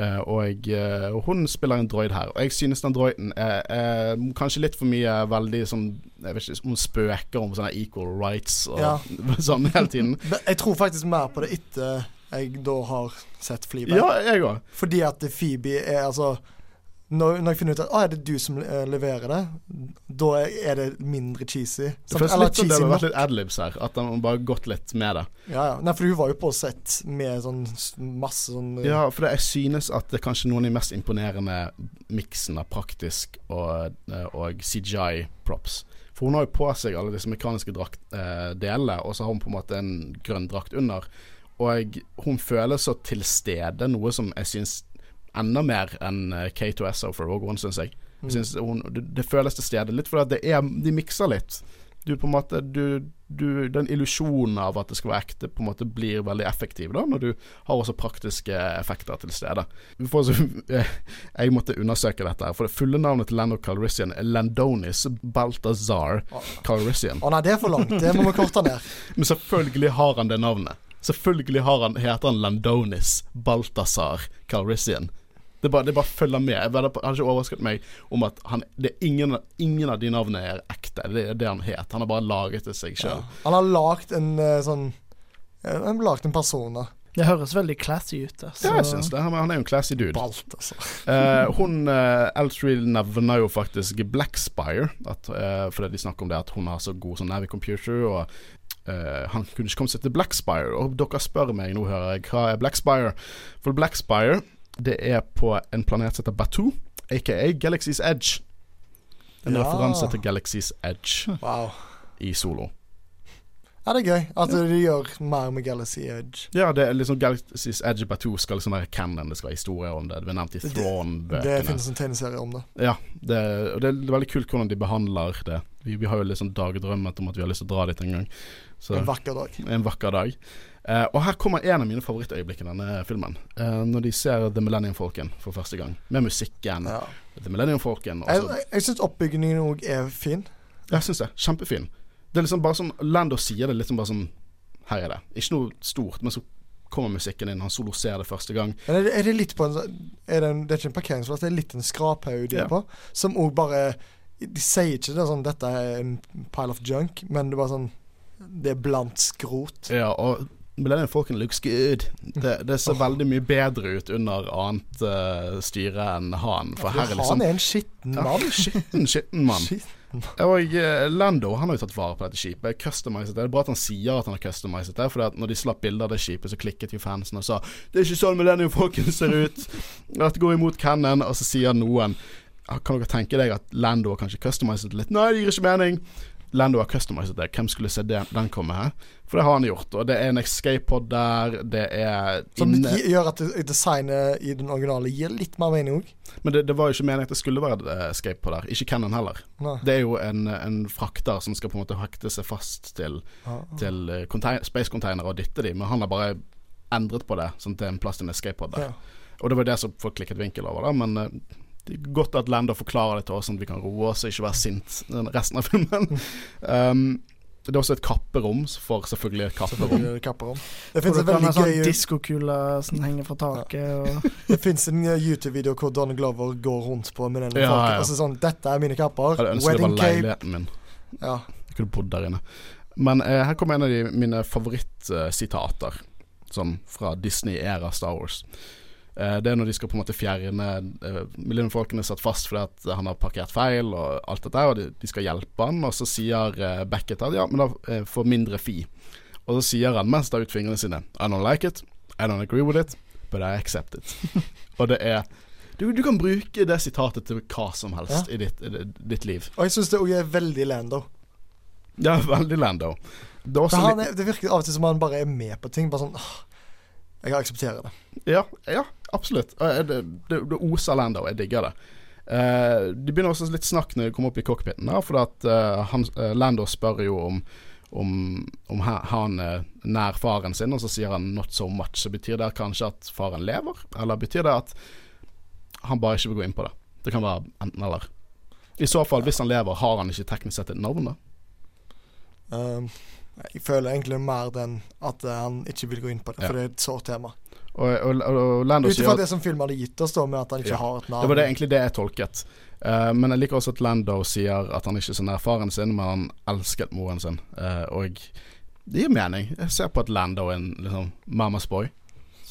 Speaker 1: Eh, og, eh, hun spiller en droid her. Og jeg synes den droiden er, er kanskje litt for mye veldig sånn Jeg vet ikke, Hun spøker om sånne equal rights og
Speaker 3: Ja.
Speaker 1: sånn hele tiden.
Speaker 3: Jeg tror faktisk mer på det etter jeg da har sett Fleabag.
Speaker 1: Ja, jeg også.
Speaker 3: Fordi at Phoebe er altså når, når jeg finner ut at ah, er det du som eh, leverer det, da er det mindre cheesy.
Speaker 1: Det føles litt som det har vært litt adlibs her. At han bare gått litt med det.
Speaker 3: Ja, ja. Nei, for hun var jo på sett med sånn masse sånn eh,
Speaker 1: Ja, for det, jeg synes at det er kanskje noen av de mest imponerende miksen av praktisk og, eh, og CGI-props. For hun har jo på seg alle disse mekaniske drakt, eh, delene, og så har hun på en måte en grønn drakt under. Og hun føles så til stede, noe som jeg syns enda mer enn eh, K2SO for Rogue One, syns jeg. Mm. synes hun, det, det føles til stede litt, for det er, de mikser litt. Du på en måte du, du, Den illusjonen av at det skal være ekte, på en måte blir veldig effektiv da når du har også praktiske effekter til stede. Vi så, jeg måtte undersøke dette, her for det fulle navnet til Lando Calrissian er Landonis Balthazar Calrissian.
Speaker 3: Å nei, det er for langt. Det må vi korte ned.
Speaker 1: Men selvfølgelig har han det navnet. Selvfølgelig har han, heter han Landonis Balthazar Calrissian. Det bare, det bare følger med. Jeg hadde ikke overrasket meg om at han, det er ingen, ingen av de navnene er ekte. Det er det han het. Han har bare laget det seg
Speaker 3: Ja. Han har lagd en eh, sånn Han har lagd en person, da.
Speaker 2: Det høres veldig classy ut. Altså.
Speaker 1: Ja, jeg syns det. Han han er jo en classy dude.
Speaker 3: Balt, altså.
Speaker 1: Eh, hun eh, Elstreel nevner jo faktisk Blackspire, at, eh, fordi de snakker om det at hun har så god sånn Navi computer, og eh, han kunne ikke komme seg til Blackspire. Og dere spør meg nå, hører jeg, hva er Blackspire? For Blackspire, det er på en planet som heter Batuu, aka Galaxy's Edge. En
Speaker 3: Ja.
Speaker 1: referanse til Galaxy's Edge
Speaker 3: Wow.
Speaker 1: i Solo.
Speaker 3: Ja, det er gøy at de gjør mer med Galaxy Edge.
Speaker 1: Ja, det er liksom Galaxy's Edge 2 skal liksom være canon, det skal være historier om det. Det blir nevnt i
Speaker 3: Det-
Speaker 1: Thrawn-bøkene.
Speaker 3: Det finnes en tegneserie om det.
Speaker 1: Ja, det, og det er veldig kult hvordan de behandler det. Vi, vi har jo sånn dagdrømmet om at vi har lyst til å dra dit en gang. Så
Speaker 3: En vakker dag.
Speaker 1: en vakker dag. Eh, og her kommer en av mine favorittøyeblikk i denne filmen. Uh, når de ser The Millennium Falcon for første gang. Med musikken.
Speaker 3: Ja.
Speaker 1: The Millennium Falcon.
Speaker 3: Jeg, jeg, jeg syns oppbyggingen òg er fin.
Speaker 1: Jeg syns det. Kjempefin. Det er liksom bare sånn Lando sier det sånn bare sånn Her er det. Ikke noe stort, men så kommer musikken inn. Han soloserer det første gang.
Speaker 3: Er det, er det litt på en sånn- er det, en, det er ikke en parkeringsplass, det er litt en skraphaug de
Speaker 1: Ja.
Speaker 3: er på. Som òg bare De sier ikke det sånn 'dette er en pile of junk', men det er bare sånn Det er blant skrot.
Speaker 1: Ja, og Millennium Falcon looks good. Det, det ser
Speaker 3: oh.
Speaker 1: veldig mye bedre ut under annet uh, styre enn han. For her er
Speaker 3: han
Speaker 1: liksom
Speaker 3: er en skitten
Speaker 1: ja,
Speaker 3: mann.
Speaker 1: Skitten, skitten mann.
Speaker 3: Skitten.
Speaker 1: Og uh, Lando han har jo tatt vare på dette skipet. Customized det. Det er bra at han sier at han har customized det. For når de slapp bilder av det skipet, så klikket jo fansen og sa Det er ikke sånn Millennium Falcon ser ut. At det går imot Cannon. Og så sier noen Kan dere tenke deg at Lando har kanskje customized det litt? Nei, det gir ikke mening. Lando har customized det. Hvem skulle se det, den komme her? For det har han gjort. Og det er en escape pod der. Det er
Speaker 3: Som
Speaker 1: inne
Speaker 3: gjør at designet i den originale gir litt mer mening òg.
Speaker 1: Men det, det var jo ikke meningen at det skulle være eh, escape pod der. Ikke Cannon heller. Det er jo en, en frakter som skal på en måte hekte seg fast til ah, ah. til space-containere og dytte de, men han har bare endret på det, sånn at det er en plass til en escape pod der.
Speaker 3: Ja.
Speaker 1: Og det var det som folk klikket vinkel over, da, men eh, godt at Lando forklarer det til oss, sånn at vi kan roe oss og ikke være sint den resten av filmen. um, det er også et kapperom, for selvfølgelig et kapperom.
Speaker 3: Selvfølgelig kapper. Det
Speaker 2: finnes
Speaker 3: fins en veldig
Speaker 2: sånn
Speaker 3: gøy
Speaker 2: diskokule som henger fra taket. Og
Speaker 3: Det finnes en uh, YouTube-video hvor Don Glover går rundt på med den
Speaker 1: Ja, ja.
Speaker 3: Altså sånn 'Dette er mine kapper'.
Speaker 1: Jeg ønsker det var leiligheten min.
Speaker 3: Ja.
Speaker 1: Jeg kunne bodd der inne. Men eh, her kommer en av de, mine favorittsitater, sånn fra Disney-æra Star Wars. Eh, det er når de skal på en måte fjerne eh, Millennium Falcon er satt fast fordi at han har parkert feil og alt dette, og de, de skal hjelpe han, og så sier eh, Beckett at ja, men da får mindre fi. Og så sier han mens tar ut fingrene sine I don't like it, I don't agree with it, but I accept it. og det er du, du kan bruke det sitatet til hva som helst
Speaker 3: Ja.
Speaker 1: i ditt, i ditt liv.
Speaker 3: Og jeg syns det òg er veldig Lando.
Speaker 1: Ja, veldig Lando. Det er også
Speaker 3: han er, det virker av og til som han bare er med på ting. Bare sånn «Åh, Jeg aksepterer det.
Speaker 1: Ja, ja absolutt. Det, det, det oser Lando. Jeg digger det. Uh, de begynner også litt snakk når de kommer opp i cockpiten, her, for at uh, han, uh, Lando spør jo om om, om han er nær faren sin, og så sier han 'not so much'. Så betyr det kanskje at faren lever, eller betyr det at han bare ikke vil gå inn på det? Det kan være enten eller. I så fall, hvis han lever, har han ikke teknisk sett et navn, da?
Speaker 3: Jeg føler egentlig mer den at han ikke vil gå inn på det,
Speaker 1: Ja.
Speaker 3: for det er et sårt tema. Ut ifra det som filmen hadde gitt oss, da, med at han ikke
Speaker 1: Ja.
Speaker 3: har et navn.
Speaker 1: Det var det, egentlig det jeg tolket. Uh, men jeg liker også at Lando sier at han ikke er så nær faren sin, men han elsket moren sin. Uh, og det gir mening. Jeg ser på at Lando er en liksom, mammas boy.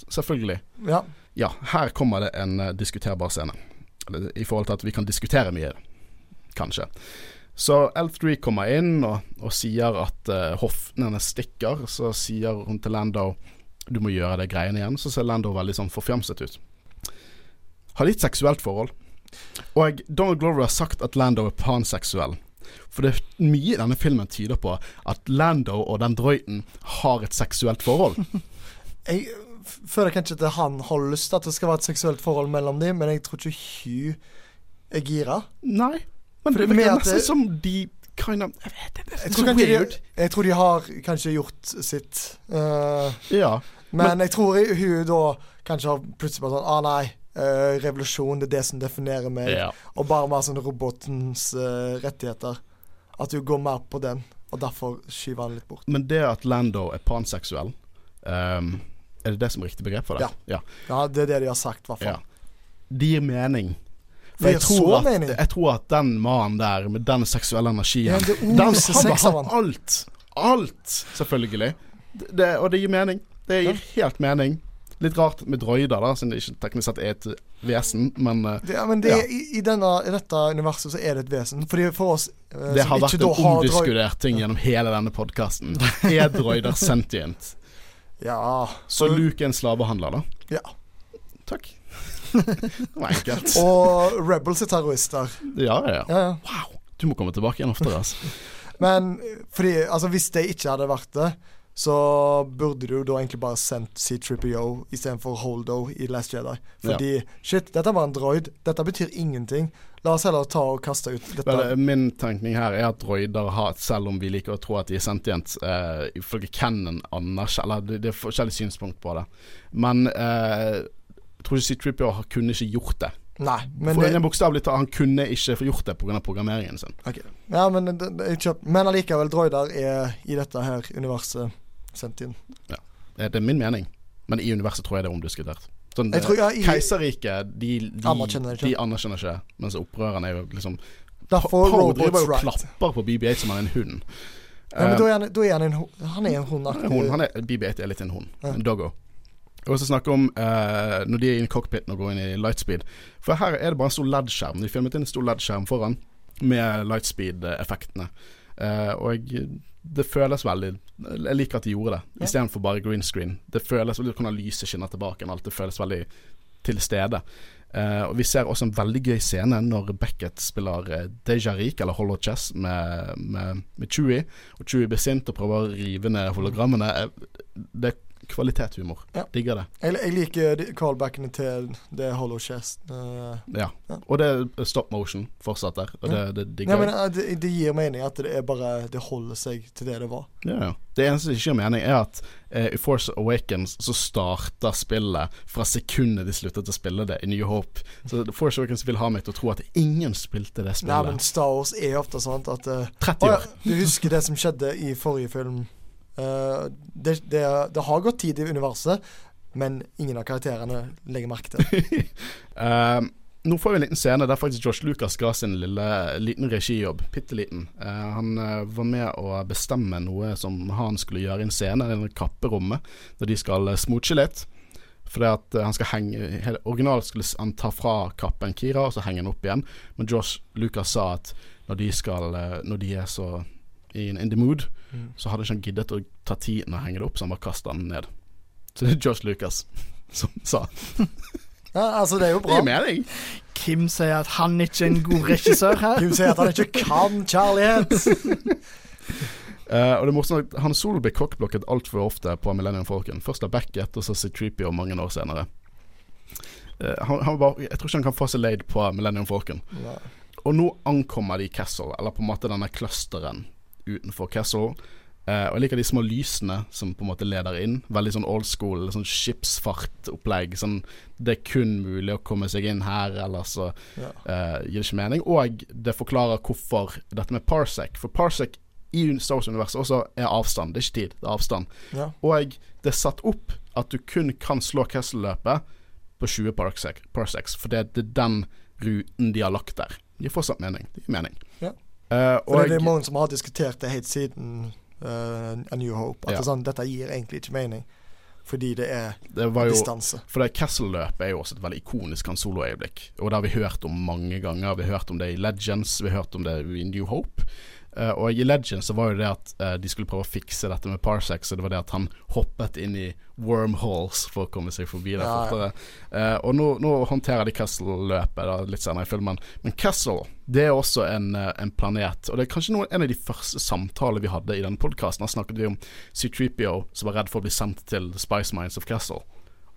Speaker 1: Selvfølgelig.
Speaker 3: Ja.
Speaker 1: Ja, her kommer det en uh, diskuterbar scene. I forhold til at vi kan diskutere mye, kanskje. Så L3 kommer inn og, og sier at hoftene hennes stikker. Så sier hun til Lando du må gjøre det greiene igjen. Så ser Lando veldig sånn forfjamset ut. Har litt seksuelt forhold? Og Donald Glover har sagt at Lando er panseksuell. For det er mye i denne filmen tyder på at Lando og den drøyten har et seksuelt forhold.
Speaker 3: Jeg føler kanskje at han har lyst til at det skal være et seksuelt forhold mellom dem, men jeg tror ikke hun er gira.
Speaker 1: Nei, men
Speaker 3: For
Speaker 1: det virker nesten
Speaker 3: det-
Speaker 1: som de kind of Jeg vet det, det
Speaker 3: Jeg tror, de, jeg tror de har kanskje gjort sitt. Uh,
Speaker 1: Ja.
Speaker 3: Men, jeg tror hun da kanskje har plutselig bare sånn Ah, nei. Uh, revolusjon, det er det som definerer meg.
Speaker 1: ja.
Speaker 3: Og bare mer sånn robotens uh, rettigheter. At hun går mer på den, og derfor skyver han litt bort.
Speaker 1: Men det at Lando er panseksuell, um, er det det som er riktig begrep for det?
Speaker 3: Ja.
Speaker 1: ja.
Speaker 3: Ja, det er det de har sagt, i hvert fall.
Speaker 1: Det gir mening. For jeg tror, at,
Speaker 3: mening.
Speaker 1: jeg tror at den mannen der, med den seksuelle energien den, Han har alt. Alt, selvfølgelig. Det, det, og det gir mening. Det gir helt mening. Litt rart med droider, da, siden det ikke teknisk sett er et vesen, men eh,
Speaker 3: ja, men det,
Speaker 1: Ja.
Speaker 3: i, i, denne, I dette universet så er det et vesen. Fordi for oss eh,
Speaker 1: det har vært en omdiskutert ting gjennom hele denne podkasten. Er droider sentient?
Speaker 3: Ja.
Speaker 1: Så Luke er en slavehandler, da?
Speaker 3: Ja.
Speaker 1: Takk. det var enkelt.
Speaker 3: Og Rebels er terrorister.
Speaker 1: Ja, ja, ja.
Speaker 3: Ja, ja.
Speaker 1: Wow. Du må komme tilbake igjen oftere, altså.
Speaker 3: Men eh, fordi, altså, hvis det ikke hadde vært det, så burde du da egentlig bare sendt C-Trippio istedenfor Holdo i Last Jedi. Fordi shit, dette var en droid. Dette betyr ingenting. La oss heller ta og kaste ut dette.
Speaker 1: Vel, min tenkning her er at droider har, selv om vi liker å tro at de er sentient, uh, ifølge Kennan Anders Eller det, det er forskjellige synspunkt på det. Men uh, jeg tror ikke C-Tripio kunne ikke gjort det.
Speaker 3: Nei, men
Speaker 1: For
Speaker 3: det,
Speaker 1: Bokstavelig talt, han kunne ikke få gjort det pga. programmeringen sin.
Speaker 3: Okay. Ja, men, men allikevel, droider er i dette her universet sentient.
Speaker 1: Ja. Det er min mening, men i universet tror jeg det er omdiskutert. Sånn,
Speaker 3: i-
Speaker 1: Keiserriket, de, de,
Speaker 3: Anerkjenner
Speaker 1: de anerkjenner ikke, mens opprørerne er jo liksom
Speaker 3: Derfor
Speaker 1: Poe driver jo
Speaker 3: right.
Speaker 1: klapper på BB-8 som han er en hund.
Speaker 3: Ja, men
Speaker 1: Eh,
Speaker 3: da er han, da er han en hund. Han er en hundaktig
Speaker 1: Hun, er, BB-8 er litt en hund.
Speaker 3: Ja.
Speaker 1: En doggo. Og så snakke om uh, når de er inne i cockpiten og går inn i lightspeed. For her er det bare en stor LED-skjerm. De filmet inn en stor LED-skjerm foran med lightspeed-effektene. Uh, og det føles veldig Jeg liker at de gjorde det,
Speaker 3: Ja.
Speaker 1: istedenfor bare green screen. Det føles veldig Hvordan lyset skinne tilbake. Alt det føles veldig til stede. Uh, og Vi ser også en veldig gøy scene når Beckett spiller Dejarik, Deja Rik, eller Hollow Chess, med, med, med Chewie. Og Chewie blir sint og prøver å rive ned hologrammene. Eh, Det er kvalitetshumor.
Speaker 3: Ja.
Speaker 1: Digger det.
Speaker 3: Jeg, jeg liker callbackene til det Hollow Chest. Uh,
Speaker 1: Ja.
Speaker 3: Ja.
Speaker 1: Og det er stop motion fortsatt der, og det, det digger jeg.
Speaker 3: Ja, det, det gir mening at det er bare Det holder seg til det det var.
Speaker 1: Ja, ja. Det eneste som ikke gir mening, er at uh, i Force Awakens så starter spillet fra sekundet de sluttet å spille det i New Hope. Så Force Awakens vil ha meg til å tro at ingen spilte det spillet.
Speaker 3: Nei, men Star Wars er ofte sånn at uh,
Speaker 1: 30
Speaker 3: Å ja,
Speaker 1: år.
Speaker 3: du husker det som skjedde i forrige film? Eh, det, det, det har gått tid i universet, men ingen av karakterene legger merke til.
Speaker 1: Eh, nå får vi en liten scene der faktisk Josh Lucas ga sin lille liten regijobb. Bitte liten. Uh, han uh, var med å bestemme noe som han skulle gjøre i en scene, i kapperommet, når de skal uh, smooche litt. Fordi at han skal henge hele, Originalt skulle han ta fra kappen Kira, og så henge den opp igjen. Men Josh Lucas sa at når de skal Når de er så in, in the mood,
Speaker 3: Mm.
Speaker 1: så hadde ikke han giddet å ta tiden og henge det opp, så han bare kasta den ned. Så det er Josh Lucas som sa.
Speaker 3: Ja, altså, det er jo
Speaker 1: Det
Speaker 3: bra.
Speaker 1: gir mening.
Speaker 2: Kim sier at han ikke er en god regissør her.
Speaker 3: Kim sier at han ikke kan kjærlighet.
Speaker 1: uh, og det er morsomt at Han Solo blir cockblokket altfor ofte på Millennium Falcon. Først av Beckett, og så C-Treepy mange år senere. Uh, han, han bare, jeg tror ikke han kan få seg laid på Millennium Falcon.
Speaker 3: Nei.
Speaker 1: Og nå ankommer de Castle, eller på en måte denne clusteren utenfor Castle. Eh, og jeg liker de små lysene som på en måte leder inn. Veldig sånn old school, sånn skipsfartopplegg. Sånn, det er kun mulig å komme seg inn her, ellers så
Speaker 3: Ja.
Speaker 1: eh, gir det ikke mening. Og det forklarer hvorfor dette med parsec. For parsec i Star Wars-universet også er avstand. Det er ikke tid, det er avstand.
Speaker 3: Ja.
Speaker 1: Og det er satt opp at du kun kan slå Castle-løpet på 20 parsec, parsecs, for det det er den ruten de har lagt der. Det gir fortsatt mening. Det gir mening.
Speaker 3: Ja. For
Speaker 1: og
Speaker 3: det er mange som har diskutert det helt siden uh, A New Hope. At
Speaker 1: Ja.
Speaker 3: det sånn, dette gir egentlig ikke mening. Fordi det er
Speaker 1: det jo
Speaker 3: distanse.
Speaker 1: For det Kessel-løpet er jo også et veldig ikonisk Han Solo-øyeblikk. Og det har vi hørt om mange ganger. Vi har hørt om det i Legends, vi har hørt om det i New Hope. Eh, og i Legend så var jo det at uh, de skulle prøve å fikse dette med Parsec, så det var det at han hoppet inn i wormholes for å komme seg forbi det
Speaker 3: Ja,
Speaker 1: fortere. Uh, og nå, nå håndterer de Kessel-løpet litt senere i filmen. Men Kessel det er også en, en planet. Og det er kanskje noen, en av de første samtaler vi hadde i denne podkasten. Da snakket vi om C3PO som var redd for å bli sendt til Spice Mines of Kessel.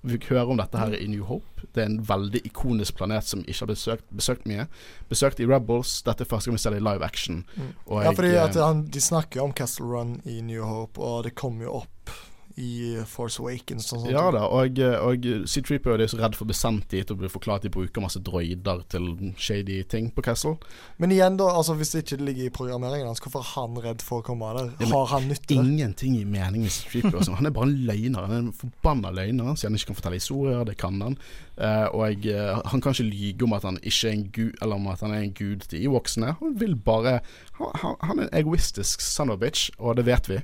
Speaker 1: Vi fikk høre om dette her i New Hope. Det er en veldig ikonisk planet som ikke har besøkt, besøkt mye. Besøkt i Rebels. Dette er første gang vi ser det i live action. Og
Speaker 3: Ja,
Speaker 1: jeg,
Speaker 3: fordi
Speaker 1: eh,
Speaker 3: at han, de snakker om Castle Run i New Hope, og det kommer jo opp i Force Awakens og sånt.
Speaker 1: Ja da, og, og C3PO er så redd for å bli sendt dit og bli forklart de bruker masse droider til shady ting på Castle.
Speaker 3: Men igjen, da, altså hvis det ikke ligger i programmeringen hans, hvorfor er han redd for å komme der?
Speaker 1: Ja,
Speaker 3: Har han nytte?
Speaker 1: Ingenting i mening med C3PO. altså. Han er bare en løgner. Han er en forbanna løgner. så han ikke kan fortelle historier, det kan han. Uh, og uh, han kan ikke lyge om at han ikke er en gud Eller om at han er en gud til Ewoksene. Han vil bare han, han, han er en egoistisk son of a bitch, og det vet vi.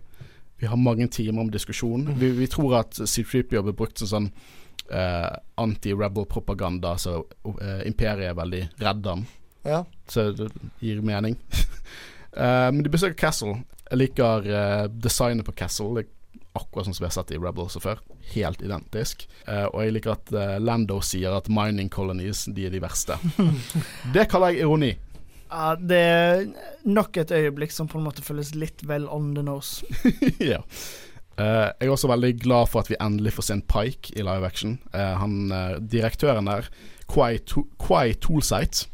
Speaker 1: Vi har mange timer om diskusjon. Vi, vi tror at C3PO blir brukt som sånn uh, anti-rebel-propaganda, så uh, imperiet er veldig redd ham.
Speaker 3: Ja.
Speaker 1: Så det gir mening. uh, men de besøker Castle. Jeg liker designet på Castle. Det er akkurat sånn som vi har sett i Rebels før. Helt identisk. Og jeg liker at Lando sier at mining colonies de er de verste. det kaller jeg ironi.
Speaker 2: Ja, det er nok et øyeblikk som på en måte føles litt vel on the nose.
Speaker 1: ja. Uh, jeg er også veldig glad for at vi endelig får se en Pike i live action. Uh, han, uh, direktøren der, Quai, to Toolsite,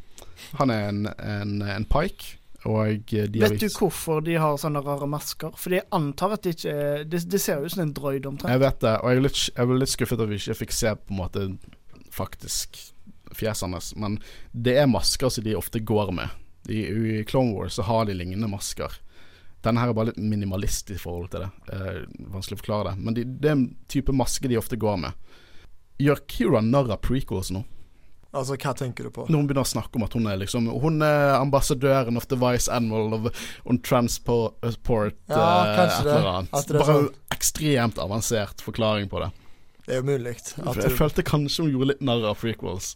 Speaker 1: han er en, en, en Pike. Og de
Speaker 2: Vet du hvorfor de har sånne rare masker? For jeg antar at det ikke Det, de ser ut som en droid omtrent.
Speaker 1: Jeg vet det, og jeg er litt, jeg er litt skuffet at vi ikke fikk se på en måte faktisk fjeset hans. Men det er masker som de ofte går med. I, I Clone Wars så har de lignende masker. Denne her er bare litt minimalist i forhold til det. Eh, vanskelig å forklare det. Men de, det er en type maske de ofte går med. Gjør Kira narr av prequels nå?
Speaker 3: Altså, hva tenker du på?
Speaker 1: Når hun begynner å snakke om at hun er liksom Hun er ambassadøren of the Vice Admiral of on Transport
Speaker 3: ja,
Speaker 1: uh,
Speaker 3: kanskje
Speaker 1: et eller annet.
Speaker 3: det.
Speaker 1: Bare
Speaker 3: sånn.
Speaker 1: ekstremt avansert forklaring på det.
Speaker 3: Det er jo mulig.
Speaker 1: Jeg følte kanskje hun gjorde litt narr av prequels.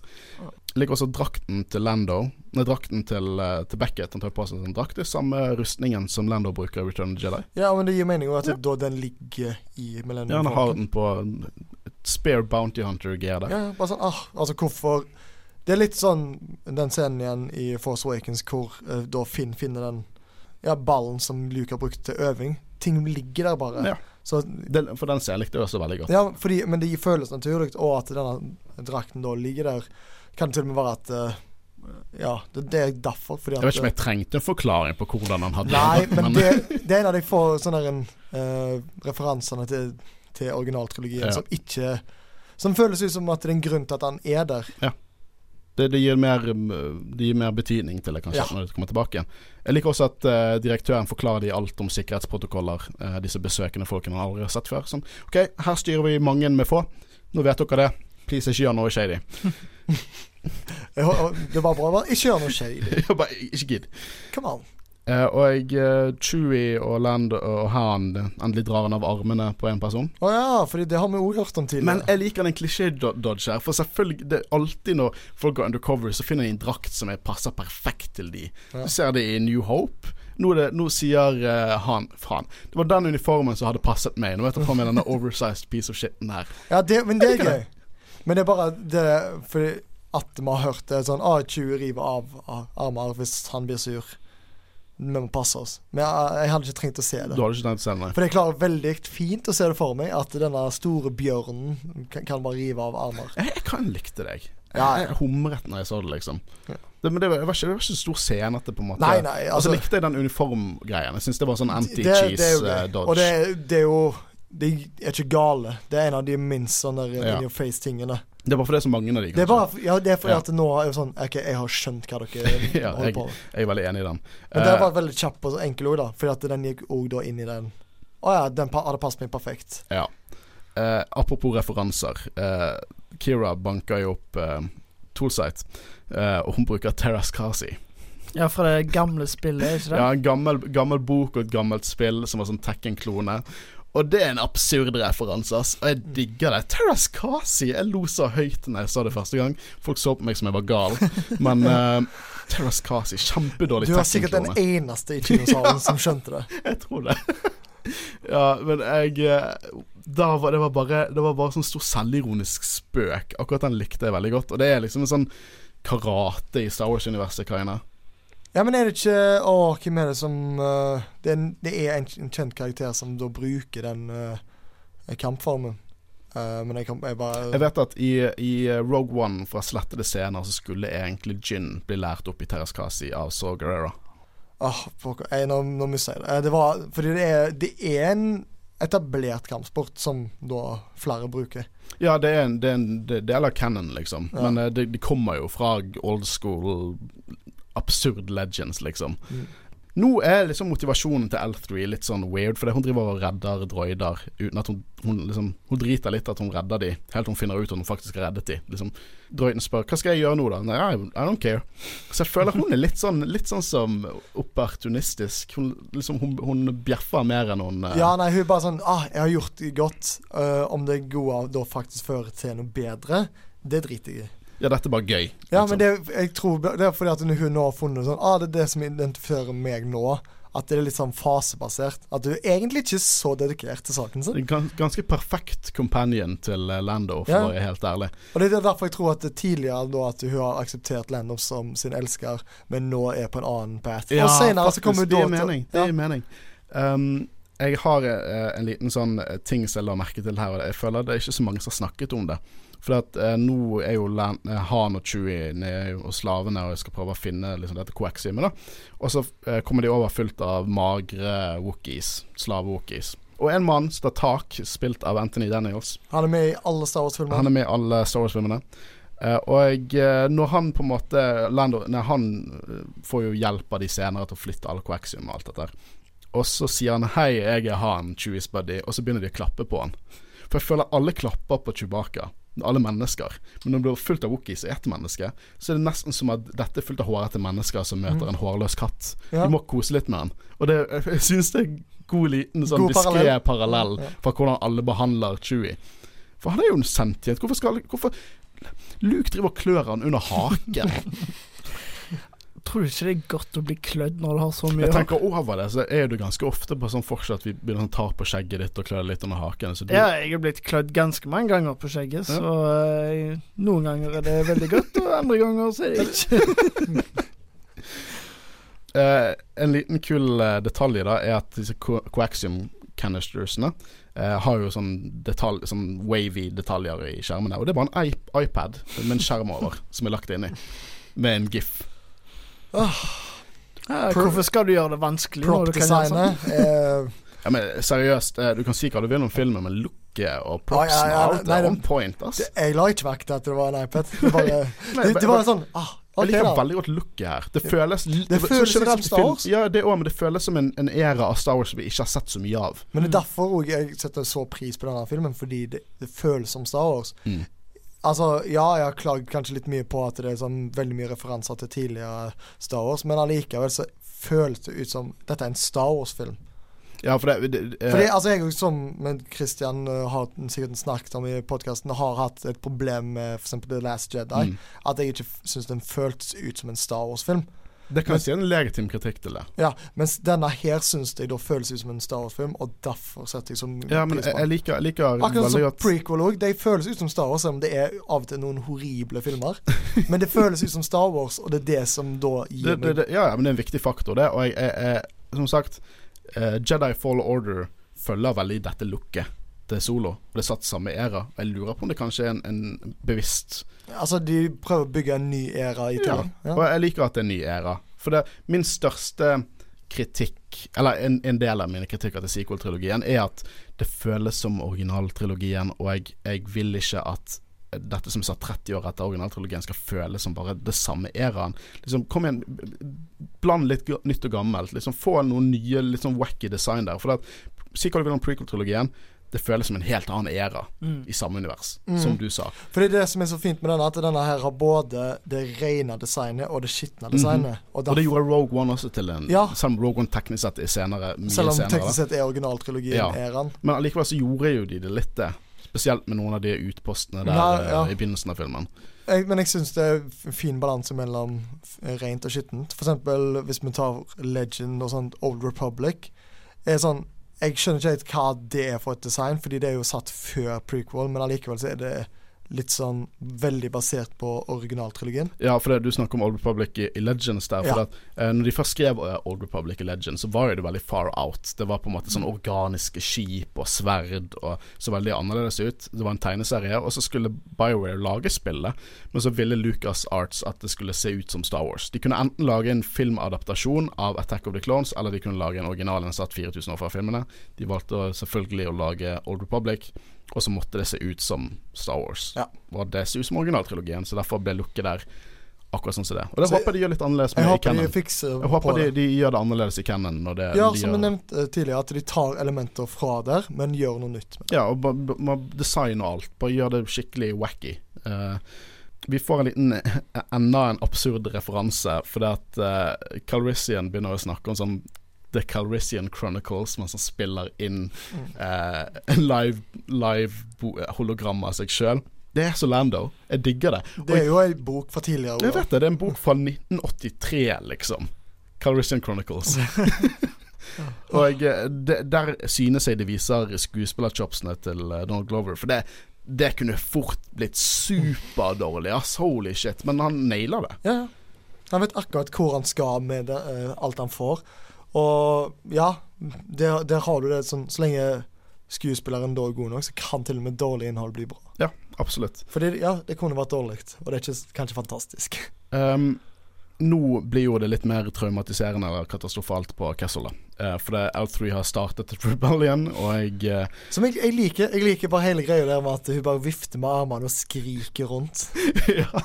Speaker 1: Liker også drakten til Lando. Nei, drakten til, uh, til Beckett. Han tar på seg en drakt. Det er samme rustningen som Lando bruker i Return of the Jedi.
Speaker 3: Ja, men det gir mening at ja. da den ligger i Millennium
Speaker 1: Ja, han har den på spare bounty hunter-gear der.
Speaker 3: Ja, bare sånn, ah, altså hvorfor Det er litt sånn den scenen igjen i Force Awakens hvor uh, da Finn finner den ja, ballen som Luke har brukt til øving. Ting ligger der bare.
Speaker 1: Ja. Så, den, for den scenen likte jeg også veldig godt.
Speaker 3: Ja, fordi, men det føles naturlig, og at denne drakten da ligger der, kan til og med være at uh, ja, det, det, er derfor.
Speaker 1: Jeg vet ikke om jeg trengte en forklaring på hvordan han hadde
Speaker 3: Nei, men, men det, det, er en av de få sånne uh, referansene til, til originaltrilogien ja. som ikke Som føles ut som at det er en grunn til at han er der.
Speaker 1: Ja. Det, det, gir mer, det, gir mer, betydning til det, kanskje, ja. når det kommer tilbake igjen. Jeg liker også at uh, direktøren forklarer de alt om sikkerhetsprotokoller, uh, disse besøkende folkene han aldri har sett før. Sånn, OK, her styrer vi mange med få. Nå vet dere det. Please, ikke gjør noe shady.
Speaker 3: det var bra. Bare ikke gjør noe shady.
Speaker 1: bare ikke gidd.
Speaker 3: Come on.
Speaker 1: Uh, og uh, Chewie og Land og Han endelig drar han av armene på en person.
Speaker 3: Å oh, ja, for det har vi òg hørt om tidligere.
Speaker 1: Men jeg liker den klisjé-dodge her. For selvfølgelig, det er alltid når folk går undercover, så finner de en drakt som passer perfekt til de. Ja. Du ser det i New Hope. Nå, det, nå sier uh, han Faen, det var den uniformen som hadde passet meg. Nå vet jeg på meg denne oversized piece of shiten her.
Speaker 3: Ja, det, men det er gøy. Men det er bare det fordi at vi har hørt det sånn ah, 20 river av armer hvis han blir sur vi må passe oss. Men jeg, jeg, hadde ikke trengt å se det.
Speaker 1: Du hadde ikke trengt å se det, nei.
Speaker 3: For jeg klarer veldig fint å se det for meg, at denne store bjørnen kan, kan bare rive av armer.
Speaker 1: Jeg, jeg kan likte deg. Ja, jeg, jeg humret når jeg så det, liksom. Ja. Det, men det var, det var, ikke, det var ikke stor scenete, på en måte.
Speaker 3: Nei, nei, altså,
Speaker 1: altså likte jeg den uniformgreien. Jeg syns det var sånn anti-cheese-dodge.
Speaker 3: Uh, og det, det, er jo De er ikke gale. Det er en av de minst sånne ja. in your face-tingene.
Speaker 1: Det er bare fordi det er så mange av de,
Speaker 3: kanskje. Det er, bare, ja, det er fordi ja. at nå er jo sånn Ok, jeg har skjønt hva dere
Speaker 1: ja, holder på med. Jeg er veldig enig i den.
Speaker 3: Men det var veldig kjapp og enkel òg, da. Fordi at den gikk òg da inn i den Å ja, den hadde passet meg perfekt.
Speaker 1: Ja. Uh, apropos referanser. Uh, Kira banker jo opp uh, Toolsite, uh, og hun bruker Terras Kasi.
Speaker 2: Ja, fra det gamle spillet, ikke det?
Speaker 1: Ja, en gammel, gammel bok og et gammelt spill som var sånn Tekken-klone. Og det er en absurd referanse, ass. Og jeg digger det. Terras Kasi! Jeg lo så høyt da jeg sa det første gang. Folk så på meg som jeg var gal. Men uh, Terras Kasi, kjempedårlig
Speaker 3: Du er sikkert den eneste i kinosalen som skjønte det.
Speaker 1: jeg tror det. ja, men jeg eh, da var, det, var bare, det var bare sånn stor selvironisk spøk. Akkurat den likte jeg veldig godt. Og det er liksom en sånn karate i Star Wars-universet, Kaina.
Speaker 3: Ja, men er det ikke Å, hvem er det som uh, det, er, det, er en, en, kjent karakter som da bruker den uh, kampformen. Uh, men jeg kan jeg bare
Speaker 1: Jeg vet at i, i Rogue One, fra slettede scener, så skulle egentlig Gin bli lært opp i Terraskasi av Saw Guerrera.
Speaker 3: Oh, nå, nå mister jeg det. det var, fordi det er, det er en etablert kampsport som da flere bruker.
Speaker 1: Ja, det er en, det er en det, det er canon, liksom. Ja. Men det, det, kommer jo fra old school absurd legends, liksom. Mm. Nå er liksom motivasjonen til L3 litt sånn weird, fordi hun driver og redder droider uten at hun Hun, liksom, hun driter litt at hun redder de, helt til hun finner ut at hun faktisk har reddet de. Liksom, droiden spør 'hva skal jeg gjøre nå', da? Nei, I, I don't care. Så jeg føler hun er litt sånn Litt sånn som opportunistisk. Hun, liksom, hun, hun bjeffer mer enn hun
Speaker 3: uh... Ja, nei, hun er bare sånn 'ah, jeg har gjort det godt'. Uh, om det gode da faktisk fører til noe bedre, det driter jeg i.
Speaker 1: Ja, dette er bare gøy.
Speaker 3: Ja, liksom. men det, jeg tror det er fordi at hun nå har funnet sånn Ah, det er det som identifiserer meg nå. At det er litt sånn fasebasert. At du egentlig ikke er så dedikert til saken sin.
Speaker 1: Gans ganske perfekt companion til eh, Lando, for
Speaker 3: Ja.
Speaker 1: å være helt ærlig.
Speaker 3: Og det er derfor jeg tror at det tidligere da at hun har akseptert Lando som sin elsker, men nå er på en annen path. og senere så kommer hun
Speaker 1: det
Speaker 3: da
Speaker 1: gir
Speaker 3: til-
Speaker 1: mening. Det
Speaker 3: Ja.
Speaker 1: mening. Um, jeg har uh, en liten sånn eh, ting som jeg la merke til her, og jeg føler det er ikke så mange som har snakket om det. For at, eh, nå er jo land, eh, Han og Chewie hos slavene og skal prøve å finne liksom, dette koaxiumet. Og så eh, kommer de over fullt av magre wookies, slave-wookies. Og en mann som tar tak, spilt av Anthony Daniels.
Speaker 3: Han er med i alle Star Wars-filmene.
Speaker 1: Han er med i alle Star Wars-filmene. Eh, og eh, når han på en måte Lando nei, Han eh, får jo hjelp av de senere til å flytte alle coaxium og alt dette. Og så sier han 'hei, jeg er han, Chewies buddy', og så begynner de å klappe på han. For jeg føler alle klapper på Chewbacca. Alle mennesker. Men når det blir fullt av wookies og ett menneske, så er det nesten som at dette er fullt av hårete mennesker som møter en hårløs katt.
Speaker 3: Ja.
Speaker 1: Du må kose litt med han. Og det, jeg syns det er god liten sånn diskré
Speaker 3: parallell.
Speaker 1: parallell
Speaker 3: Ja.
Speaker 1: fra hvordan alle behandler Chewie. For han er jo en sentient. Hvorfor skal Hvorfor Luke driver og klør han under haken.
Speaker 2: Tror du ikke det er godt å bli klødd når du har så mye
Speaker 1: Jeg tenker over det, så er du ganske ofte på sånn fortsatt vi begynner å ta på skjegget ditt og klø litt under haken. Du,
Speaker 2: Ja, jeg er blitt klødd ganske mange ganger på skjegget, så uh, noen ganger er det veldig godt, og andre ganger så er det ikke.
Speaker 1: uh, en liten kul uh, detalj da er at disse co coaxium canistersene har jo sånn, detalj, sånn wavy detaljer i skjermene. Og det er bare en iP iPad med en skjerm over som er lagt inni, med en gif.
Speaker 2: Ja, hvorfor skal du gjøre det vanskelig? når du kan gjøre sånn?
Speaker 3: Prop-designet er
Speaker 1: Ja, men seriøst, eh, du kan si hva du vil om filmen, men looket og props
Speaker 3: ah, ja, ja,
Speaker 1: og alt
Speaker 3: nei,
Speaker 1: er on point, ass.
Speaker 3: det, Jeg la ikke vekk til at det var en iPad. Det, bare, det, det var sånn ah,
Speaker 1: Jeg liker
Speaker 3: da.
Speaker 1: veldig godt looket her. Det føles
Speaker 3: Det føles litt
Speaker 1: generelt
Speaker 3: som Star
Speaker 1: film-
Speaker 3: Wars.
Speaker 1: Ja, det òg, men det føles som en, en æra av Star Wars vi ikke har sett så mye av.
Speaker 3: Men det er derfor jeg setter så pris på denne filmen, fordi det, det føles som Star Wars.
Speaker 1: Mm.
Speaker 3: Altså, ja, jeg har klagd kanskje litt mye på at det er sånn veldig mye referanser til tidligere Star Wars, men allikevel så føles det ut som dette er en Star Wars-film.
Speaker 1: Ja, for det, det eh,
Speaker 3: Fordi altså jeg som med Christian uh, har sikkert snakket om i podkasten, har hatt et problem med f.eks. The Last Jedi.
Speaker 1: Mm.
Speaker 3: At jeg ikke syns den føltes ut som en Star Wars-film.
Speaker 1: Det kan si en legitim kritikk til det.
Speaker 3: Ja, Mens denne her syns jeg da føles ut som en Star Wars-film, og derfor setter jeg som
Speaker 1: Ja, men jeg, jeg liker, liker
Speaker 3: Akkurat som prequel òg. De føles ut som Star Wars, selv om det er av og til noen horrible filmer. Men det føles ut som Star Wars, og det er det som da gir
Speaker 1: det, det, det, Ja, ja, men det er en viktig faktor, det. Og jeg, jeg, som sagt, uh, Jedi Fall Order følger veldig dette looket til Solo. Og det er satt samme æra. Jeg lurer på om det kanskje er en, en bevisst
Speaker 3: Altså, de prøver å bygge en ny æra i
Speaker 1: Ja.
Speaker 3: Ja.
Speaker 1: Og jeg liker at det er en ny æra. For det, min største kritikk, eller en, en del av mine kritikker til sequel-trilogien, er at det føles som originaltrilogien, og jeg, jeg vil ikke at dette som er satt 30 år etter originaltrilogien skal føles som bare det samme æraen. Liksom, kom igjen, bland litt nytt og gammelt. Liksom, få noen nye, litt sånn wacky design der. For at, si det føles som en helt annen æra
Speaker 2: Mm.
Speaker 1: i samme univers,
Speaker 3: Mm.
Speaker 1: som du sa.
Speaker 3: For det er det som er så fint med denne, at denne her har både det rene designet og det skitne designet. Og
Speaker 1: Og det gjorde Rogue One også til en
Speaker 3: Ja.
Speaker 1: Selv om Rogue One teknisk sett er senere, mye
Speaker 3: selv om
Speaker 1: senere.
Speaker 3: teknisk sett er originaltrilogien
Speaker 1: Ja.
Speaker 3: æraen.
Speaker 1: Men allikevel så gjorde jo de det litt det. Spesielt med noen av de utpostene der
Speaker 3: Ja,
Speaker 1: eh,
Speaker 3: ja.
Speaker 1: i begynnelsen av filmen.
Speaker 3: Jeg, men jeg syns det er fin balanse mellom rent og skittent. For eksempel hvis vi tar Legend og sånt Old Republic. Er sånn Jeg skjønner ikke helt hva det er for et design, fordi det er jo satt før prequel, men allikevel så er det litt sånn veldig basert på originaltrilogien.
Speaker 1: Ja, for det, du snakker om Old Republic i, i Legends der. For
Speaker 3: Ja.
Speaker 1: at, eh, når de først skrev eh, Old Republic i Legends, så var jo det veldig far out. Det var på en måte sånn organiske skip og sverd og så veldig annerledes ut. Det var en tegneserie, og så skulle BioWare lage spillet, men så ville Lucas Arts at det skulle se ut som Star Wars. De kunne enten lage en filmadaptasjon av Attack of the Clones, eller de kunne lage en original en satt 4000 år fra filmene. De valgte selvfølgelig å lage Old Republic, og så måtte det se ut som Star Wars.
Speaker 3: Ja.
Speaker 1: Og det ser ut som originaltrilogien, så derfor ble looket der akkurat sånn som det. Og det
Speaker 3: Så
Speaker 1: håper jeg de gjør litt annerledes
Speaker 3: Jeg
Speaker 1: med i
Speaker 3: håper de fikser
Speaker 1: Jeg håper de,
Speaker 3: det.
Speaker 1: de gjør det annerledes i Canon når det
Speaker 3: Ja,
Speaker 1: de
Speaker 3: som jeg nevnte tidligere, at de tar elementer fra der, men gjør noe nytt. med det.
Speaker 1: Ja, og design og alt. Bare gjør det skikkelig wacky. Uh, vi får en liten eh, enda en absurd referanse, fordi at uh, Calrissian begynner å snakke om sånn The Calrissian Chronicles, mens han spiller inn eh, live, live hologram av seg sjøl. Det er så Lando. Jeg digger det.
Speaker 3: Det er jo en bok fra tidligere
Speaker 1: Jeg vet det, det er en bok fra 1983, liksom. Calrissian Chronicles. Og eh, det, der synes jeg det viser skuespillerchopsene til eh, Donald Glover. For det, det kunne fort blitt superdårlig, ass. Holy shit. Men han nailer det.
Speaker 3: Ja, ja. Han vet akkurat hvor han skal med det, uh, alt han får. Og ja, der, der har du det sånn Så lenge skuespilleren da er god nok, så kan til og med dårlig innhold bli bra.
Speaker 1: Ja, absolutt.
Speaker 3: Fordi ja, det kunne vært dårlig, og det er ikke, kanskje fantastisk.
Speaker 1: Um, nå blir jo det litt mer traumatiserende eller katastrofalt på Kessel. Uh, for det L3 har startet et rebellion, og jeg uh,
Speaker 3: Som jeg, jeg, liker Jeg liker bare hele greia der med at hun bare vifter med armene og skriker rundt.
Speaker 1: Ja.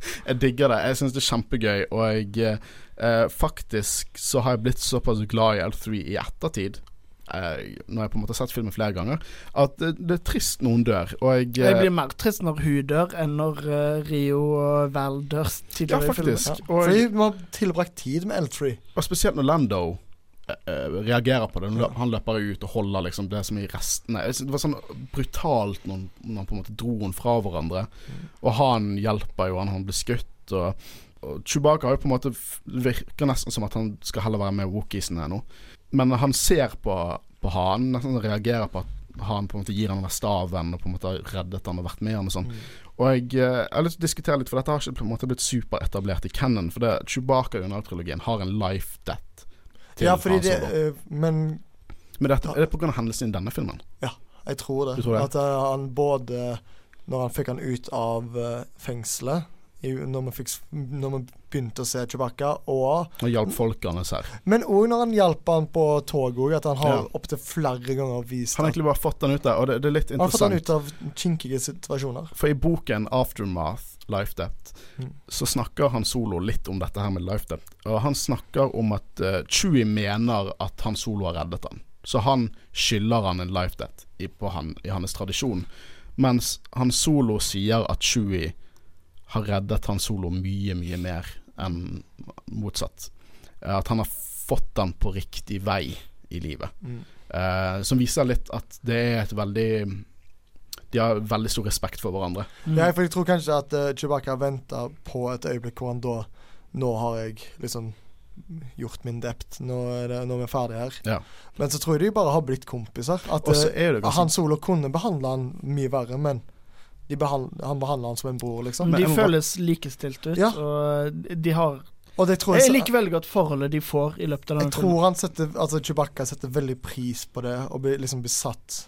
Speaker 1: Jeg digger det. Jeg syns det er kjempegøy, og jeg eh, Faktisk så har jeg blitt såpass glad i L3 i ettertid eh, når jeg på en måte har sett filmen flere ganger, at det, det er trist noen dør. Og jeg,
Speaker 2: Jeg blir mer trist når hun dør, enn når uh, Rio og Val dør
Speaker 1: ja,
Speaker 2: faktisk. i filmen.
Speaker 3: Ja.
Speaker 1: Og,
Speaker 3: Fordi man har tilbrakt tid med L3.
Speaker 1: og spesielt når Lando eh, eh, reagerer på det. Når Han løper ut og holder liksom det som er i restene. Det var sånn brutalt når han- når han på en måte dro henne fra hverandre. Og han hjelper jo han, han blir skutt. Og, og Chewbacca jo på en måte virker nesten som at han skal heller være med Wookiesene nå. Men han ser på, på han, nesten reagerer på at han på en måte gir han den staven og på en måte har reddet han og vært med han og sånn. Og jeg, eh, jeg har lyst til å diskutere litt, for dette har ikke på en måte blitt superetablert i canon. For det Chewbacca i trilogien har en life death. Til
Speaker 3: Ja, fordi det eh, Men
Speaker 1: Men dette, er det pga. hendelsen i denne filmen?
Speaker 3: Ja, jeg tror det.
Speaker 1: Tror det?
Speaker 3: At uh, han både Når han fikk han ut av uh, fengselet i, når, vi fikk, når vi begynte å se Chewbacca, og
Speaker 1: Og hjalp folkene her.
Speaker 3: Men òg når han hjalp han på toget at han har
Speaker 1: Ja.
Speaker 3: opptil flere ganger vist
Speaker 1: Han har egentlig bare fått han ut der, og det, det er litt
Speaker 3: han har fått han ut av kinkige situasjoner.
Speaker 1: For i boken 'Aftermath Life Debt'
Speaker 3: Mm.
Speaker 1: så snakker han Solo litt om dette her med life debt. Og han snakker om at uh, Chewie mener at han Solo har reddet han. Så han skylder han en life debt i, på han, i hans tradisjon. Mens han Solo sier at Chewie har reddet han Solo mye, mye mer enn motsatt. Eh, At han har fått han på riktig vei i livet.
Speaker 3: Mm.
Speaker 1: Uh, som viser litt at det er et veldig De har veldig stor respekt for hverandre.
Speaker 2: Mm.
Speaker 3: Ja, for jeg tror kanskje at uh, Chewbacca venta på et øyeblikk hvor han da Nå har jeg liksom gjort min dept. Nå er, det, nå er vi ferdige her.
Speaker 1: Ja.
Speaker 3: Men så tror jeg de bare har blitt kompiser. At
Speaker 1: ganske
Speaker 3: han Solo kunne behandle han mye verre, men de behand, han behandler han som en bror, liksom.
Speaker 2: de
Speaker 1: Men jeg må
Speaker 2: føles likestilt ut,
Speaker 3: Ja.
Speaker 2: og de har
Speaker 3: Og det tror jeg,
Speaker 2: Jeg liker veldig godt forholdet de får i løpet av
Speaker 3: Jeg
Speaker 2: denne filmen.
Speaker 3: tror han setter Altså Chewbacca setter veldig pris på det, og blir liksom besatt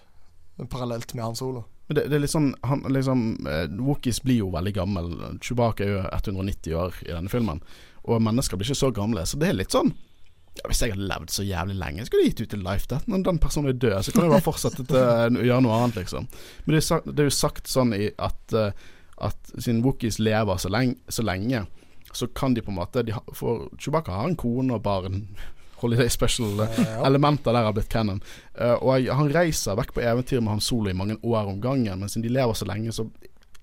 Speaker 3: parallelt med han Solo.
Speaker 1: Men det, det er litt sånn han, liksom, eh, Wookiees blir jo veldig gammel. Chewbacca er jo 190 år i denne filmen. Og mennesker blir ikke så gamle. Så det er litt sånn ja, Hvis jeg hadde levd så jævlig lenge, skulle jeg gitt ut en life death. Når den personen er død, så kan jeg bare fortsette til å gjøre noe annet, liksom. Men det er, sagt, det er jo sagt sånn at, eh, at siden Wookies lever så lenge, så lenge, så kan de på en måte For Chewbacca har en kone og barn. Holiday Special. eh,
Speaker 3: Eh, ja.
Speaker 1: elementer der har blitt canon. Eh, og han reiser vekk på eventyr med han Solo i mange år om gangen, men siden de lever så lenge, så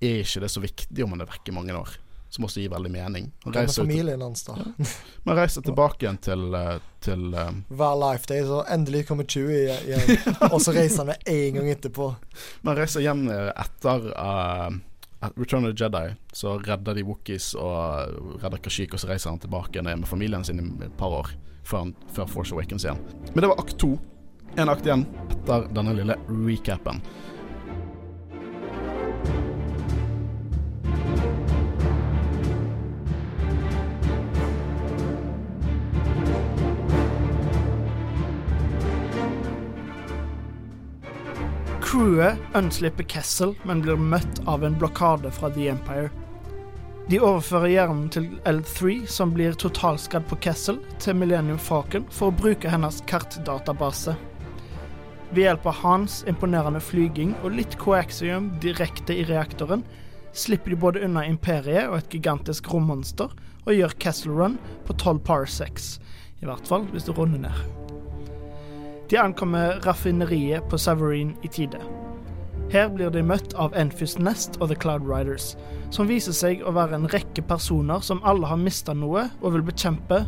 Speaker 1: er ikke det så viktig om han er vekk i mange år. Som også gir veldig mening. Han reiser,
Speaker 3: familien hans, da?
Speaker 1: men reiser tilbake igjen til, eh, til um...
Speaker 3: Hver life day, så endelig kommer Chewie igjen. og så reiser han med en gang etterpå.
Speaker 1: Men reiser hjem etter uh, Return of the Jedi. Så redder de Wookiees og redder Kashik, og så reiser han tilbake igjen med familien sin i et par år før, før Force Awakens igjen. Men det var akt to. En akt igjen etter denne lille recapen.
Speaker 2: Crewet unnslipper Kessel, men blir møtt av en blokade fra The Empire. De overfører hjernen til L3, som blir totalskadd på Kessel, til Millennium Falcon for å bruke hennes kartdatabase. Ved hjelp av Hans imponerende flyging og litt coaxium direkte i reaktoren, slipper de både unna Imperiet og et gigantisk rommonster, og gjør Kessel Run på 12 parsecs. I hvert fall hvis du runder ned. De ankommer raffineriet på Savarine i tide. Her blir de møtt av Enfys Nest og The Cloud Riders, som viser seg å være en rekke personer som alle har mista noe og vil bekjempe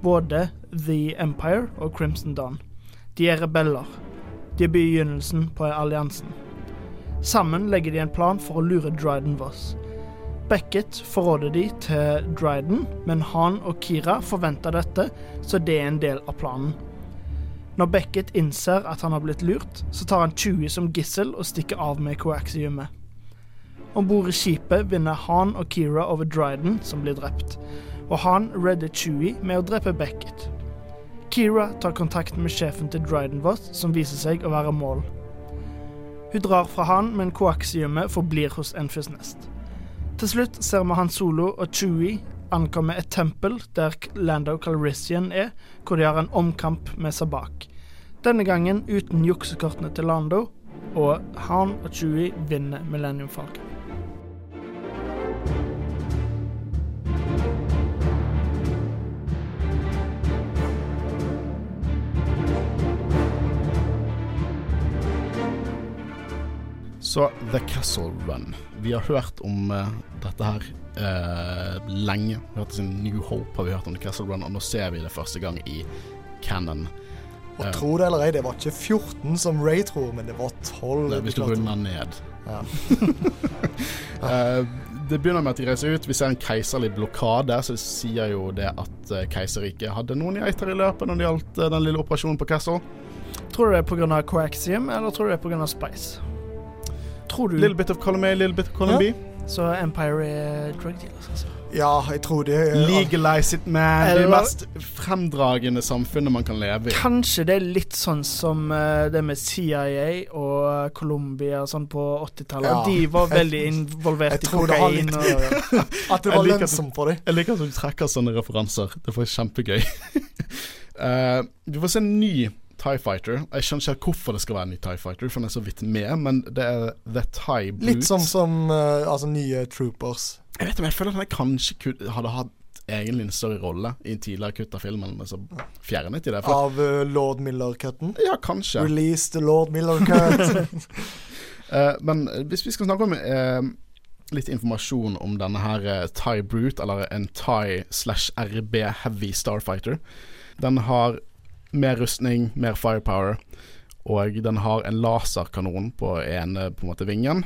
Speaker 2: både The Empire og Crimson Dawn. De er rebeller. De er begynnelsen på alliansen. Sammen legger de en plan for å lure Dryden Voss. Beckett forråder de til Dryden, men han og Kira forventer dette, så det er en del av planen. Når Beckett innser at han har blitt lurt, så tar han Chewie som gissel og stikker av med coaxiumet. Om bord i skipet vinner Han og Kira over Dryden, som blir drept, og Han redder Chewie med å drepe Beckett. Kira tar kontakt med sjefen til Drydenvoth, som viser seg å være Maul. Hun drar fra han, men koaksiumet forblir hos Enfys Nest. Til slutt ser vi Han Solo og Chewie ankomme et tempel der Lando Calrissian er, hvor de har en omkamp med Sabak. Denne gangen uten juksekortene til Lando, og Han og Chewie vinner Millennium Falcon.
Speaker 1: Så The Castle Run. Vi har hørt om uh, dette her uh, lenge. Vi har hørt om New Hope har vi hørt om Castle Run, og nå ser vi det første gang i Cannon.
Speaker 3: Og
Speaker 1: uh,
Speaker 3: tro det eller ei, det var ikke 14 som Ray tror, men det var 12.
Speaker 1: Det er hvis du runder ned.
Speaker 3: Ja.
Speaker 1: Eh, det begynner med at de reiser ut. Vi ser en keiserlig blokade, så det sier jo det at uh, keiserriket hadde noen geiter i løpet når det gjaldt den lille operasjonen på Castle.
Speaker 2: Tror du det er pga. coaxium, eller tror du det er pga. Spice? Tror du
Speaker 1: Little bit of column A, little bit of column
Speaker 3: Ja.
Speaker 1: B.
Speaker 2: så Empire er drug dealers, altså?
Speaker 3: ja, jeg tror det er
Speaker 1: Legalize it, man. Det er det mest fremdragende samfunnet man kan leve i.
Speaker 2: Kanskje det er litt sånn som eh, det med CIA og Colombia sånn på 80-tallet.
Speaker 3: Ja.
Speaker 2: De var veldig involvert
Speaker 3: Jeg
Speaker 2: i
Speaker 3: tror det litt
Speaker 2: Og,
Speaker 3: ja. At det var lønnsomt for dem.
Speaker 1: Jeg liker at du trekker sånne referanser. Det var kjempegøy. uh, du får se en ny Tie Fighter. Jeg skjønner ikke hvorfor det skal være en ny Tie Fighter, for den er så vidt med, men det er The Tie Brute.
Speaker 3: Litt sånn som uh, altså, nye Troopers.
Speaker 1: Jeg vet men jeg føler at den kanskje hadde hatt egentlig en større rolle i en tidligere kutt av filmen, men så fjernet de det.
Speaker 3: Av uh, Lord Miller-cutten.
Speaker 1: ja, kanskje.
Speaker 3: Release the Lord Miller-cut.
Speaker 1: uh, men hvis vi skal snakke om uh, litt informasjon om denne her Thai Brute, eller en Thai slash RB Heavy Starfighter. Den har mer rustning, mer firepower, og den har en laserkanon på ene på en måte vingen.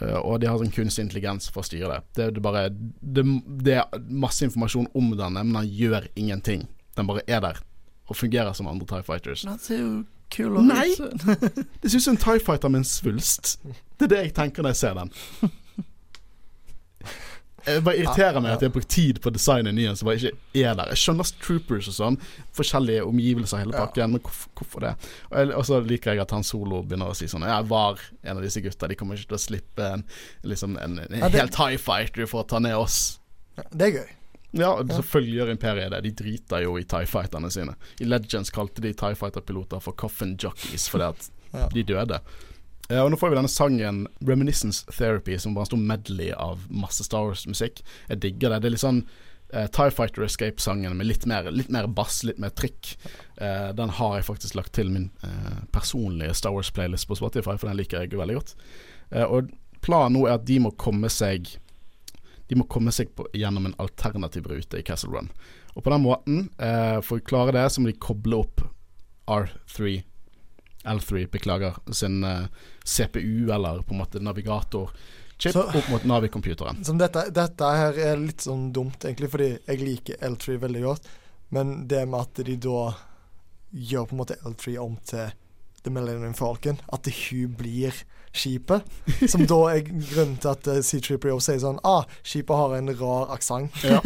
Speaker 1: Eh, og de har sånn kunstig intelligens for å styre det. Det, er- bare, det, det er masse informasjon om denne, men den gjør ingenting. Den bare er der og fungerer som andre Tie Fighters.
Speaker 2: Han ser jo kul ut.
Speaker 1: Nei! Det ser ut som en Tie Fighter med en svulst. Det er det jeg tenker når jeg ser den. Det bare irriterer meg at jeg har brukt tid på å designe en ny en som bare ikke er der. Jeg skjønner Troopers og sånn, forskjellige omgivelser hele pakken, men hvorfor, hvorfor det? Og jeg- Og så liker jeg at han Solo begynner å si sånn Jeg var en av disse gutta, de kommer ikke til å slippe en, liksom en, en
Speaker 3: Ja, det-
Speaker 1: hel Tie Fighter for å ta ned oss.
Speaker 3: Det er gøy.
Speaker 1: Ja, selvfølgelig gjør Imperiet det. De driter jo i Tie Fighterne sine. I Legends kalte de Tie Fighter-piloter for coffin jockeys fordi at de døde. Eh, og nå får vi denne sangen 'Reminiscence Therapy', som bare stor medley av masse Star Wars-musikk. Jeg digger det. Det er litt sånn uh, Tie Fighter Escape-sangen med litt mer, litt mer bass, litt mer trykk. Uh, den har jeg faktisk lagt til min uh, personlige Star Wars-playlist på Spotify, for den liker jeg veldig godt. Og planen nå er at de må komme seg De må komme seg på, gjennom en alternativ rute i Castle Run. Og på den måten, for å klare det, så må de koble opp R3 L3, beklager, sin eh, CPU, eller på en måte navigator-chip,
Speaker 3: Så-
Speaker 1: opp mot Navi-computeren.
Speaker 3: Dette, dette her er litt sånn dumt, egentlig, fordi jeg liker L3 veldig godt. Men det med at de da gjør på en måte L3 om til The Millennium Falcon, at hun blir skipet, som da er grunnen til at eh, C3PO sier sånn Ah, skipet har en rar aksent.
Speaker 1: Ja.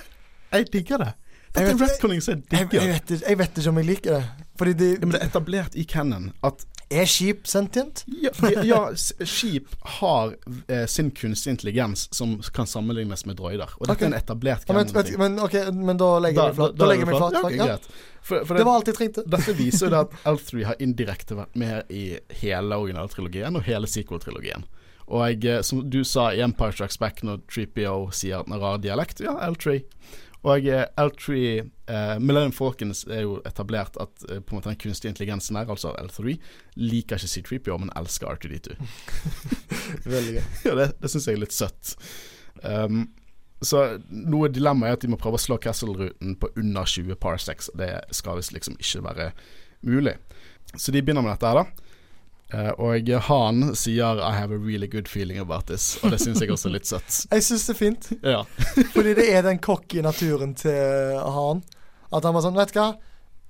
Speaker 1: jeg digger det. Dette er retconning er jeg
Speaker 3: Jeg, jeg, jeg vet ikke om jeg liker det. Fordi de
Speaker 1: Ja, men det er etablert i canon at
Speaker 3: Er skip sentient?
Speaker 1: ja, ja, skip har eh, sin kunstig intelligens som kan sammenlignes med droider. Og dette
Speaker 3: okay.
Speaker 1: er en etablert
Speaker 3: Ja, men, men, okay, men da legger jeg meg flat. Da, jeg meg flat. Flat, ja.
Speaker 1: greit. For, for
Speaker 3: Det var alt jeg trengte.
Speaker 1: Dette viser jo at L3 har indirekte vært med i hele originaltrilogien og hele sequel-trilogien. Og jeg, eh, som du sa i Empire Strikes Back når 3PO sier at den har rar dialekt, ja, L3. Og eh, L3 eh, Millennium Falcons er jo etablert at eh, på en måte den kunstige intelligensen her, altså L3, liker ikke C3PO, men elsker R2D2.
Speaker 3: Veldig gøy.
Speaker 1: ja, det, det syns jeg er litt søtt. Um, så noe dilemma er at de må prøve å slå Castle-ruten på under 20 parsecs. Det skal visst liksom ikke være mulig. Så de begynner med dette her, da. Eh, og han sier 'I have a really good feeling about this', og det syns jeg også er litt søtt.
Speaker 3: Jeg syns det er fint,
Speaker 1: Ja.
Speaker 3: fordi det er den cocky naturen til han. At han var sånn Vet du hva,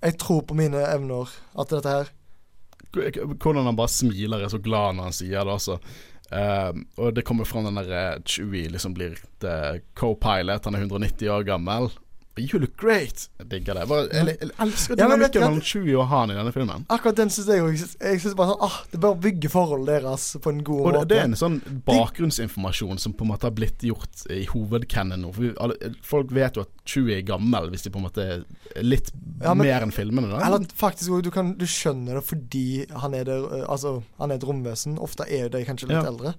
Speaker 3: Jeg tror på mine evner. At dette her
Speaker 1: Hvordan han bare smiler, er så glad når han sier det, altså. Uh, og det kommer fram den der uh, Chewie liksom blir co-pilot. Han er 190 år gammel. You look great! Jeg digger det. Bare, jeg, jeg elsker
Speaker 3: Ja,
Speaker 1: dynamikken
Speaker 3: hva?
Speaker 1: mellom Chewie og Han i denne filmen.
Speaker 3: Akkurat den syns jeg òg. Jeg synes bare sånn ah, Det bør bygge forholdet deres på en god
Speaker 1: Og
Speaker 3: måte.
Speaker 1: det er en sånn bakgrunnsinformasjon som på en måte har blitt gjort i hovedcanon nå. For vi, alle, folk vet jo at Chewie er gammel, hvis de på en måte er litt
Speaker 3: Ja, men-
Speaker 1: mer enn filmene. Da.
Speaker 3: Eller faktisk du, kan, du skjønner det fordi han er, der, altså, han er et romvesen. Ofte er de kanskje litt
Speaker 1: Ja.
Speaker 3: eldre.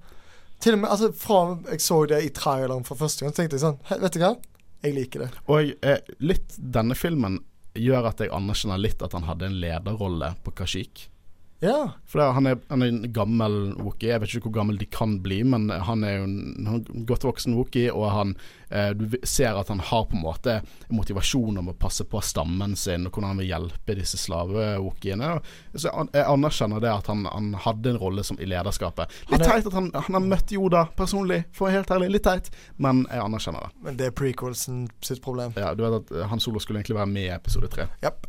Speaker 3: Til og med altså, fra jeg så det i traileren for første gang, tenkte jeg sånn Vet du hva? Jeg liker det.
Speaker 1: Og eh, litt denne filmen gjør at jeg anerkjenner litt at han hadde en lederrolle på Kashik.
Speaker 3: Ja.
Speaker 1: For det, han, er, han er en gammel Wookie. Jeg vet ikke hvor gammel de kan bli, men han er jo en en godt voksen Wookie, og han eh, Du ser at han har på en måte motivasjon om å passe på stammen sin, og hvordan han vil hjelpe disse slave-wookiene. Så jeg, anerkjenner det at han, han hadde en rolle som i lederskapet. Litt
Speaker 3: er-
Speaker 1: teit at han, han har møtt Yoda personlig, for å være helt ærlig. Litt teit, men jeg anerkjenner det.
Speaker 3: Men det er prequelsen sitt problem.
Speaker 1: Ja, du vet at eh, Han Solo skulle egentlig være med i episode tre.
Speaker 3: Japp.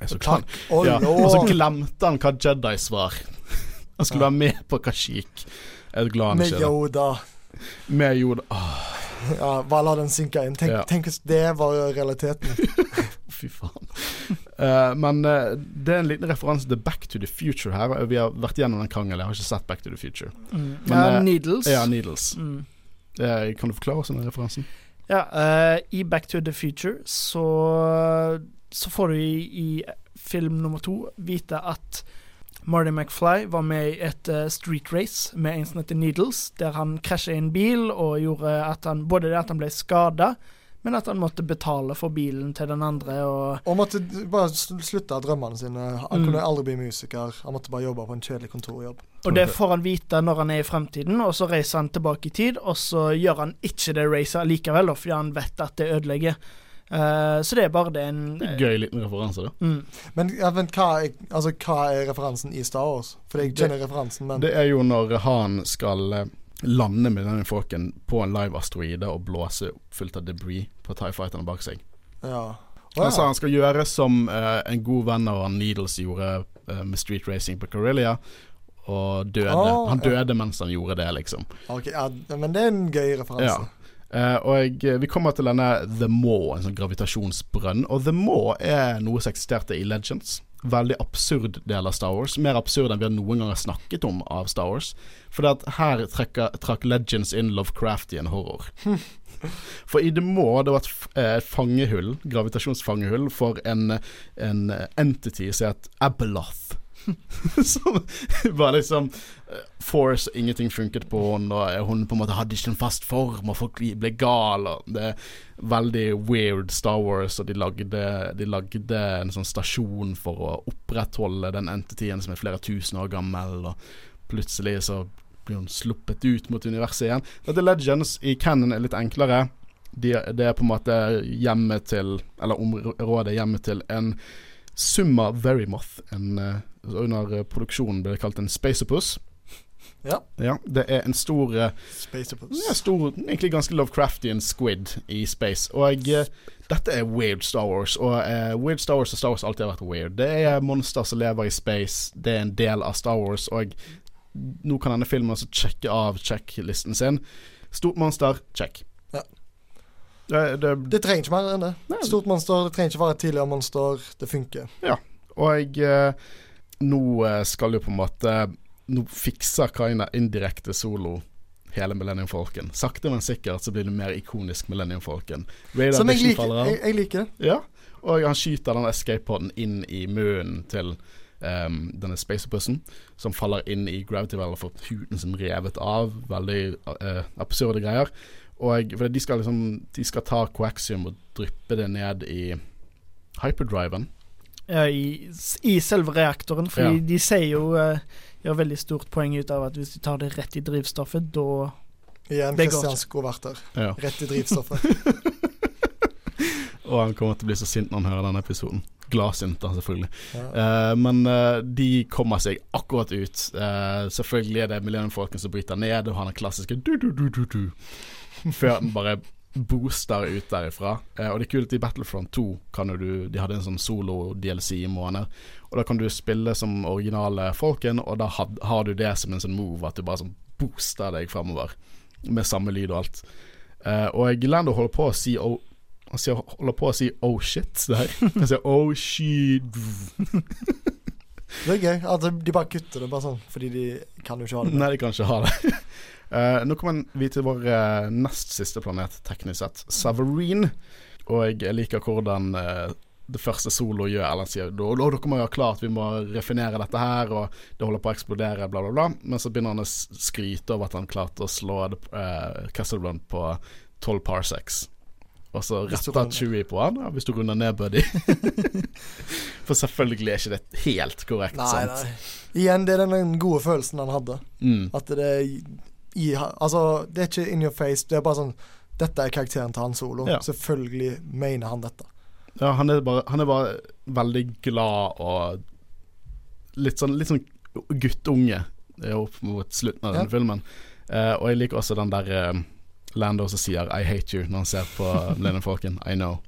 Speaker 1: Er så
Speaker 3: Takk. Å
Speaker 1: Ja, og så glemte han hva Jedis var. Han skulle
Speaker 3: Ja.
Speaker 1: være med på Kashik. Jeg er glad han
Speaker 3: Med
Speaker 1: ikke er det.
Speaker 3: Yoda.
Speaker 1: Med Yoda. Åh,
Speaker 3: Ja, bare la den synke inn. Tenk,
Speaker 1: Ja.
Speaker 3: tenk hvis det var realiteten.
Speaker 1: fy faen. Uh, men uh, det er en liten referanse til Back to the Future her. Vi har vært gjennom den krangelen. Jeg har ikke sett Back to the Future.
Speaker 2: Mm.
Speaker 1: Men,
Speaker 2: ja,
Speaker 1: uh,
Speaker 2: Needles.
Speaker 1: Ja, Needles.
Speaker 2: Mm.
Speaker 1: Kan du forklare oss den referansen?
Speaker 2: Ja, i Back to the Future så, så får du i, i film nummer to vite at Marty McFly var med i et uh, street race med en som heter Needles, der han krasja i en bil og gjorde at han Både det at han ble skada, men at han måtte betale for bilen til den andre. Og
Speaker 3: Og måtte bare slutte slutte drømmene sine. Han
Speaker 2: Mm.
Speaker 3: kunne aldri bli musiker. Han måtte bare jobbe på en kjedelig kontorjobb.
Speaker 2: Og det får han vite når han er i fremtiden, og så reiser han tilbake i tid, og så gjør han ikke det racet likevel, fordi han vet at det ødelegger. Eh, så det er bare det en
Speaker 1: Gøy liten referanse, da.
Speaker 2: Mm.
Speaker 3: Men, ja, men hva, er, altså, hva er referansen i Star Wars? For jeg
Speaker 1: Det-
Speaker 3: kjenner referansen, men
Speaker 1: Det er jo når han skal eh, lande med denne folken på en live asteroide og blåse fullt av debris på TIE Fighterne bak seg.
Speaker 3: ja.
Speaker 1: Han sa han skal gjøre som uh, en god venn av han Needles gjorde uh, med street racing på Corellia, og døde.
Speaker 3: Oh,
Speaker 1: han
Speaker 3: ja.
Speaker 1: døde mens han gjorde det, liksom.
Speaker 3: Okay, ja, men det er en gøy referanse.
Speaker 1: Ja. Eh, og vi kommer til denne The Maw, en sånn gravitasjonsbrønn. Og The Maw er noe som eksisterte i Legends. Veldig absurd del av Star Wars. Mer absurd enn vi har noen gang snakket om av Star Wars. For her trekker, trakk Legends inn Lovecraftian horror. For i The Maw, det var et eh, fangehull, gravitasjonsfangehull, for en, en entity som het Abeloth. Som var liksom eh, Force, ingenting funket på henne, og hun på en måte hadde ikke en fast form, og folk ble gale. Det er veldig weird Star Wars, og de lagde, de lagde en sånn stasjon for å opprettholde den entityen som er flere tusen år gammel, og plutselig så blir hun sluppet ut mot universet igjen. Dette Legends i canon er litt enklere. De, det er på en måte hjemmet til Eller området hjemmet til en Summa Verymoth. En, eh, under eh, produksjonen ble det kalt en Spaceopus.
Speaker 3: Ja.
Speaker 1: Ja, det er en stor eh,
Speaker 3: Space
Speaker 1: ja, stor, egentlig ganske Lovecraftian squid i space. Og jeg, dette er weird Star Wars. Og uh, weird Star Wars og Star Wars alltid har vært weird. Det er monster som lever i space. Det er en del av Star Wars. Og nå kan denne filmen altså sjekke av sjekklisten sin. Stort monster, check.
Speaker 3: Ja.
Speaker 1: Det, det,
Speaker 3: Det trenger ikke mer enn det. Stort monster, det trenger ikke være et tidligere monster. Det funker.
Speaker 1: Ja, og eh, nå eh, skal jo på en måte Nå fikser Kaina indirekte solo hele Millennium Falcon. Sakte, men sikkert så blir det mer ikonisk Millennium Falcon. Radar
Speaker 3: Som jeg liker. Jeg, jeg liker.
Speaker 1: Ja, og han skyter den escape-poden inn i munnen til um, denne spacebussen, som faller inn i Gravity Well og får huden sin revet av. Veldig uh, absurde greier. Og for de skal liksom De skal ta coaxium og dryppe det ned i hyperdriven.
Speaker 2: Ja, i, i selve reaktoren,
Speaker 1: Ja.
Speaker 2: de sier jo eh, Gjør veldig stort poeng ut av at hvis de tar det rett i drivstoffet, da
Speaker 3: Igjen,
Speaker 2: ikke.
Speaker 3: skulle vært der.
Speaker 1: Ja.
Speaker 3: Rett i drivstoffet.
Speaker 1: Og han kommer til å bli så sint når han hører denne episoden. Gladsint, da, selvfølgelig.
Speaker 3: Ja.
Speaker 1: Uh, men uh, de kommer seg akkurat ut. Uh, selvfølgelig er det Millennium som bryter ned, og han den klassiske du-du-du-du-du. Før den bare booster ut derifra. Eh, og det er kult i Battlefront 2 kan du De hadde en sånn solo-DLC i måneder. Og da kan du spille som originale folken, og da had, har du det som en sånn move, at du bare sånn booster deg framover. Med samme lyd og alt. Eh, og å holder på å si oh, Han holder på å si 'oh shit' der. Han sier 'oh shit'.
Speaker 3: Det er gøy at de bare kutter det, bare sånn, fordi de kan jo ikke ha det.
Speaker 1: Nei, de kan ikke ha det. Eh, nå kommer vi til vår uh, nest siste planet, teknisk sett, Savarine. Og jeg liker hvordan uh, det første Solo gjør. Ellen sier da, dere må jo ha klart vi må refinere dette her, og det holder på å eksplodere, bla, bla, bla. Men så begynner han å skryte over at han klarte å slå uh, Castle Run på 12 parsecs. Og så retter. Chewie på han, ja, hvis du runder ned, buddy. For selvfølgelig er ikke det helt korrekt,
Speaker 3: Nei,
Speaker 1: sant?
Speaker 3: nei. Igjen, det er den gode følelsen han hadde.
Speaker 1: Mm.
Speaker 3: At det er i, Altså, det er ikke in your face. Det er bare sånn Dette er karakteren til Han Solo.
Speaker 1: Ja.
Speaker 3: Selvfølgelig mener han dette.
Speaker 1: Ja, han er, bare, han er bare veldig glad og litt sånn, litt sånn guttunge opp mot slutten av
Speaker 3: Ja.
Speaker 1: denne filmen. Uh, og jeg liker også den der uh, Lando som sier 'I hate you' når han ser på Lennon-folken. I know.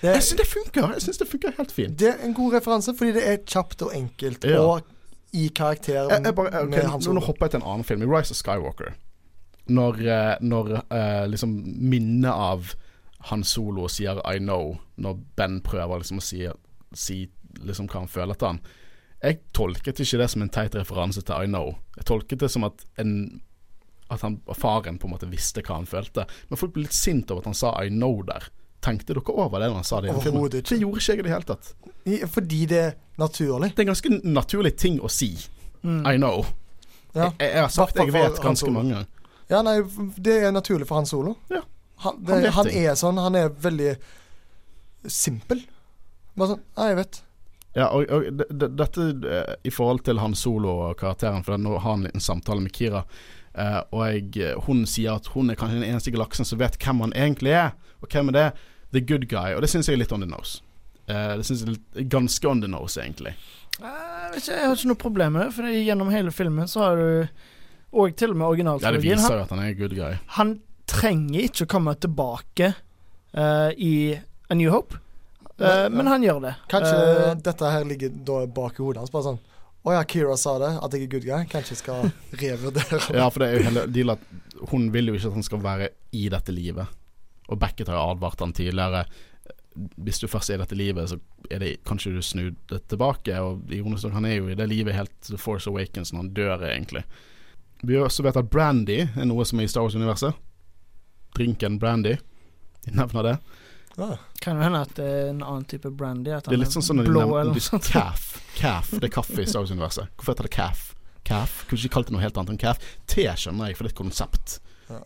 Speaker 3: Det
Speaker 1: Jeg syns det funker! Jeg synes det funker helt fint.
Speaker 3: det er en god referanse, fordi det er kjapt og enkelt.
Speaker 1: Ja.
Speaker 3: Og i karakter
Speaker 1: Jeg, jeg bare, ok,
Speaker 3: med Han
Speaker 1: nå hopper jeg til en annen film. I Rise of Skywalker. Når, eh, når uh, liksom minnet av Han Solo sier 'I know', når Ben prøver liksom å si, si liksom hva han føler til han. Jeg tolket ikke det som en teit referanse til 'I know'. Jeg tolket det som at en At han, faren på en måte visste hva han følte. Men folk ble litt sint over at han sa 'I know' der. Tenkte dere over det når han sa det? i filmen?
Speaker 3: Ikke.
Speaker 1: Det gjorde ikke jeg i det hele tatt.
Speaker 3: Fordi det er naturlig.
Speaker 1: Det er en ganske naturlig ting å si.
Speaker 2: Mm.
Speaker 1: I know.
Speaker 3: Ja.
Speaker 1: Jeg, jeg har sagt det, jeg vet ganske mange ganger.
Speaker 3: Ja, nei, det er naturlig for Han Solo.
Speaker 1: Ja.
Speaker 3: Han,
Speaker 1: Han
Speaker 3: det,
Speaker 1: vet
Speaker 3: han, er sånn. Han er veldig simpel. Bare sånn Ja, jeg vet.
Speaker 1: Ja, og, og dette eh, i forhold til han Solo-karakteren, for nå har han en liten samtale med Kira. eh, og jeg, hun sier at hun er kanskje den eneste galaksen som vet hvem han egentlig er. Og hvem er det? The good guy. Og det syns jeg er litt on the nose. Uh, det syns jeg er litt, ganske on the nose, egentlig.
Speaker 2: Ikke, jeg har ikke noe problem med det, for gjennom hele filmen så har du Og til og med
Speaker 1: Ja, det viser
Speaker 2: han,
Speaker 1: jo at han er good guy.
Speaker 2: han trenger ikke å komme tilbake uh, i A New Hope, Eh,
Speaker 3: Nei,
Speaker 2: men han gjør det.
Speaker 3: Kanskje dette her ligger da bak i hodet hans. Bare sånn Å ja, Kira sa det, at jeg er good guy. Kanskje jeg skal revurdere.
Speaker 1: Ja, for det er jo hele deal at hun vil jo ikke at han skal være i dette livet. Og Beckett har jo advart han tidligere. Hvis du først er i dette livet, så er det kanskje du snur det tilbake. Og ironisk nok, han er jo i det livet helt The Force Awakens når han dør, egentlig. Vi har også vet at brandy er noe som er i Star Wars-universet. Drinken brandy. De nevner det.
Speaker 3: Ah.
Speaker 2: Kan jo hende at det er en annen type brandy. At
Speaker 1: Det er litt sånn som når de
Speaker 2: blå
Speaker 1: nevner
Speaker 2: eller noe sånt.
Speaker 1: Calf. Calf. Det er kaffe i Star Wars-universet. Hvorfor heter det calf? Calf? Kunne ikke kalt det noe helt annet enn calf. Te skjønner jeg, for det er et konsept.
Speaker 3: Ja.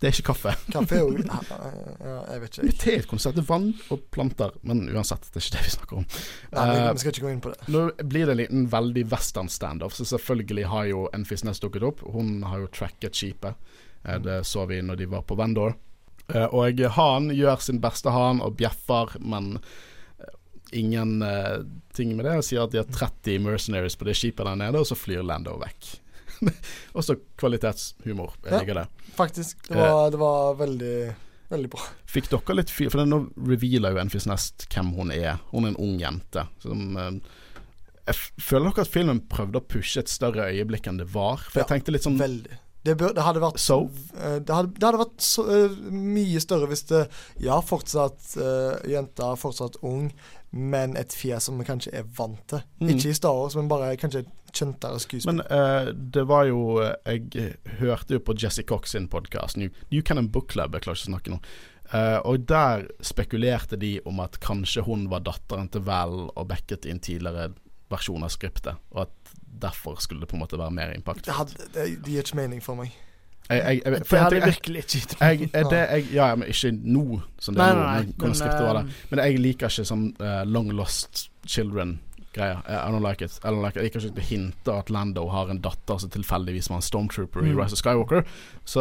Speaker 1: Det er ikke kaffe.
Speaker 3: Kaffe er jo Jeg vet ikke.
Speaker 1: Det er et konsept. Det er vann og planter. Men uansett, det er ikke det vi snakker om.
Speaker 3: Nei, vi,
Speaker 1: Eh,
Speaker 3: vi skal ikke gå inn på det.
Speaker 1: Nå blir det en liten veldig western standoff, så selvfølgelig har jo Enfis Fisnes dukket opp. Hun har jo tracket skipet. Eh, Det så vi når de var på Vendor. Eh, Og han gjør sin beste han og bjeffer, men ingen ting med det. Og sier at de har 30 mercenaries på det skipet der nede, og så flyr Lando vekk. Også kvalitetshumor. Jeg
Speaker 3: Ja.
Speaker 1: liker det.
Speaker 3: Faktisk. Det var, det var veldig, veldig bra.
Speaker 1: Fikk dere litt fyr For nå revealer jo Enfys Nest hvem hun er. Hun er en ung jente. Som eh, jeg Føler dere at filmen prøvde å pushe et større øyeblikk enn det var? For jeg
Speaker 3: Ja,
Speaker 1: tenkte litt sånn
Speaker 3: Veldig. Det, bør, det hadde vært
Speaker 1: So?
Speaker 3: eh, Det hadde, det hadde vært så, uh, mye større hvis det Ja, fortsatt uh, jenta, fortsatt ung, men et fjes som vi kanskje er vant til.
Speaker 1: Mm.
Speaker 3: Ikke i Star Wars, men bare kanskje et kjøntere skuespill.
Speaker 1: Men uh, det var jo eh, Jeg hørte jo på Jesse Cox sin podkast, New, New Canon Book Club, jeg klarer ikke å snakke nå. Uh, og der spekulerte de om at kanskje hun var datteren til Val og Beckett i en tidligere versjon av skriptet, og at derfor skulle det på en måte være mer impact.
Speaker 3: det, hadde, det, det gir ikke mening for meg.
Speaker 1: Jeg, jeg, jeg, for
Speaker 2: Det hadde
Speaker 1: jeg,
Speaker 2: virkelig ikke gitt
Speaker 1: jeg, det jeg, ja, men ikke nå, som det er nå. men
Speaker 2: men.
Speaker 1: Men jeg liker ikke sånn uh, long lost children-greier. I don't like it. I don't like it. Jeg kan ikke hinte at Lando har en datter som tilfeldigvis var en stormtrooper i
Speaker 2: Mm.
Speaker 1: Rise of Skywalker. Så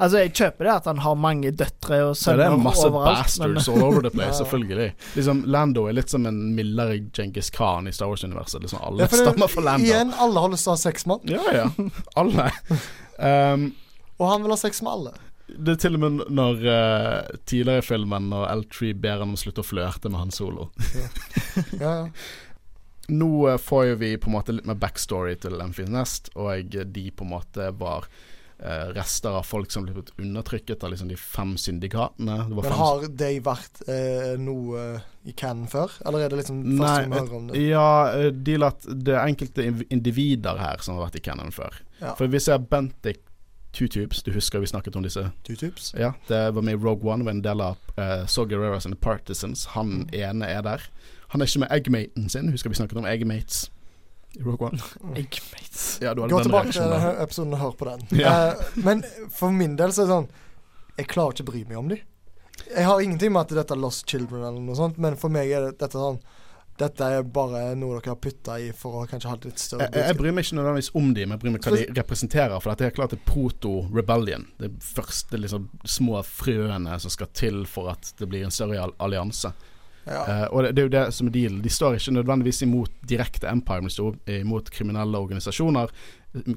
Speaker 2: Altså, jeg kjøper det at han har mange døtre og
Speaker 1: så det er masse
Speaker 2: overalt. men-
Speaker 1: bastards all over the place,
Speaker 3: Ja.
Speaker 1: selvfølgelig. Liksom Lando er litt som en mildere Genghis Khan i Star Wars-universet. Liksom alle
Speaker 3: Ja,
Speaker 1: stammer fra Lando.
Speaker 3: Igjen, alle har lyst til å ha sex med han,
Speaker 1: Ja, ja. Alle. Um,
Speaker 3: og han vil ha sex med alle.
Speaker 1: Det er til og med når uh, tidligere i filmen Når L3 ber han om å slutte å flørte med Han Solo.
Speaker 3: Ja, ja.
Speaker 1: Nå uh, får jo vi på en måte litt mer backstory til Enfys Nest, og de på en måte var eh, rester av folk som ble undertrykket av liksom de fem syndikatene. Det var
Speaker 3: Men har de vært eh, noe i canon før? Eller er det liksom første vi hører om det?
Speaker 1: Ja, eh, de latt, det enkelte individer her som har vært i canon før.
Speaker 3: Ja.
Speaker 1: For vi ser Bentic Two Tubes, du husker vi snakket om disse?
Speaker 3: Two-tubes?
Speaker 1: Ja, det var med i Rogue One, When Della uh, Saw Guerreras and the Partisans. Han ene er der. Han er ikke med eggmaten sin, husker vi snakket om eggmates i Rogue One?
Speaker 2: Eggmates.
Speaker 1: Ja, du
Speaker 3: Gå tilbake til denne episoden og hør på den.
Speaker 1: Ja.
Speaker 3: Uh, men for min del så er det sånn Jeg klarer ikke å bry meg om dem. Jeg har ingenting med at dette er Lost Children eller noe sånt, men for meg er det, dette sånn Dette er bare noe dere har putta i for å kanskje ha litt større
Speaker 1: Jeg, jeg bryr meg ikke nødvendigvis om de, men jeg bryr meg hva de representerer. For dette er klart det er proto-rebellion. Det første liksom, små frøene som skal til for at det blir en større allianse.
Speaker 3: Ja.
Speaker 1: Uh, og det, det er jo det som er dealen. De står ikke nødvendigvis imot direkte Empire, men de står imot kriminelle organisasjoner.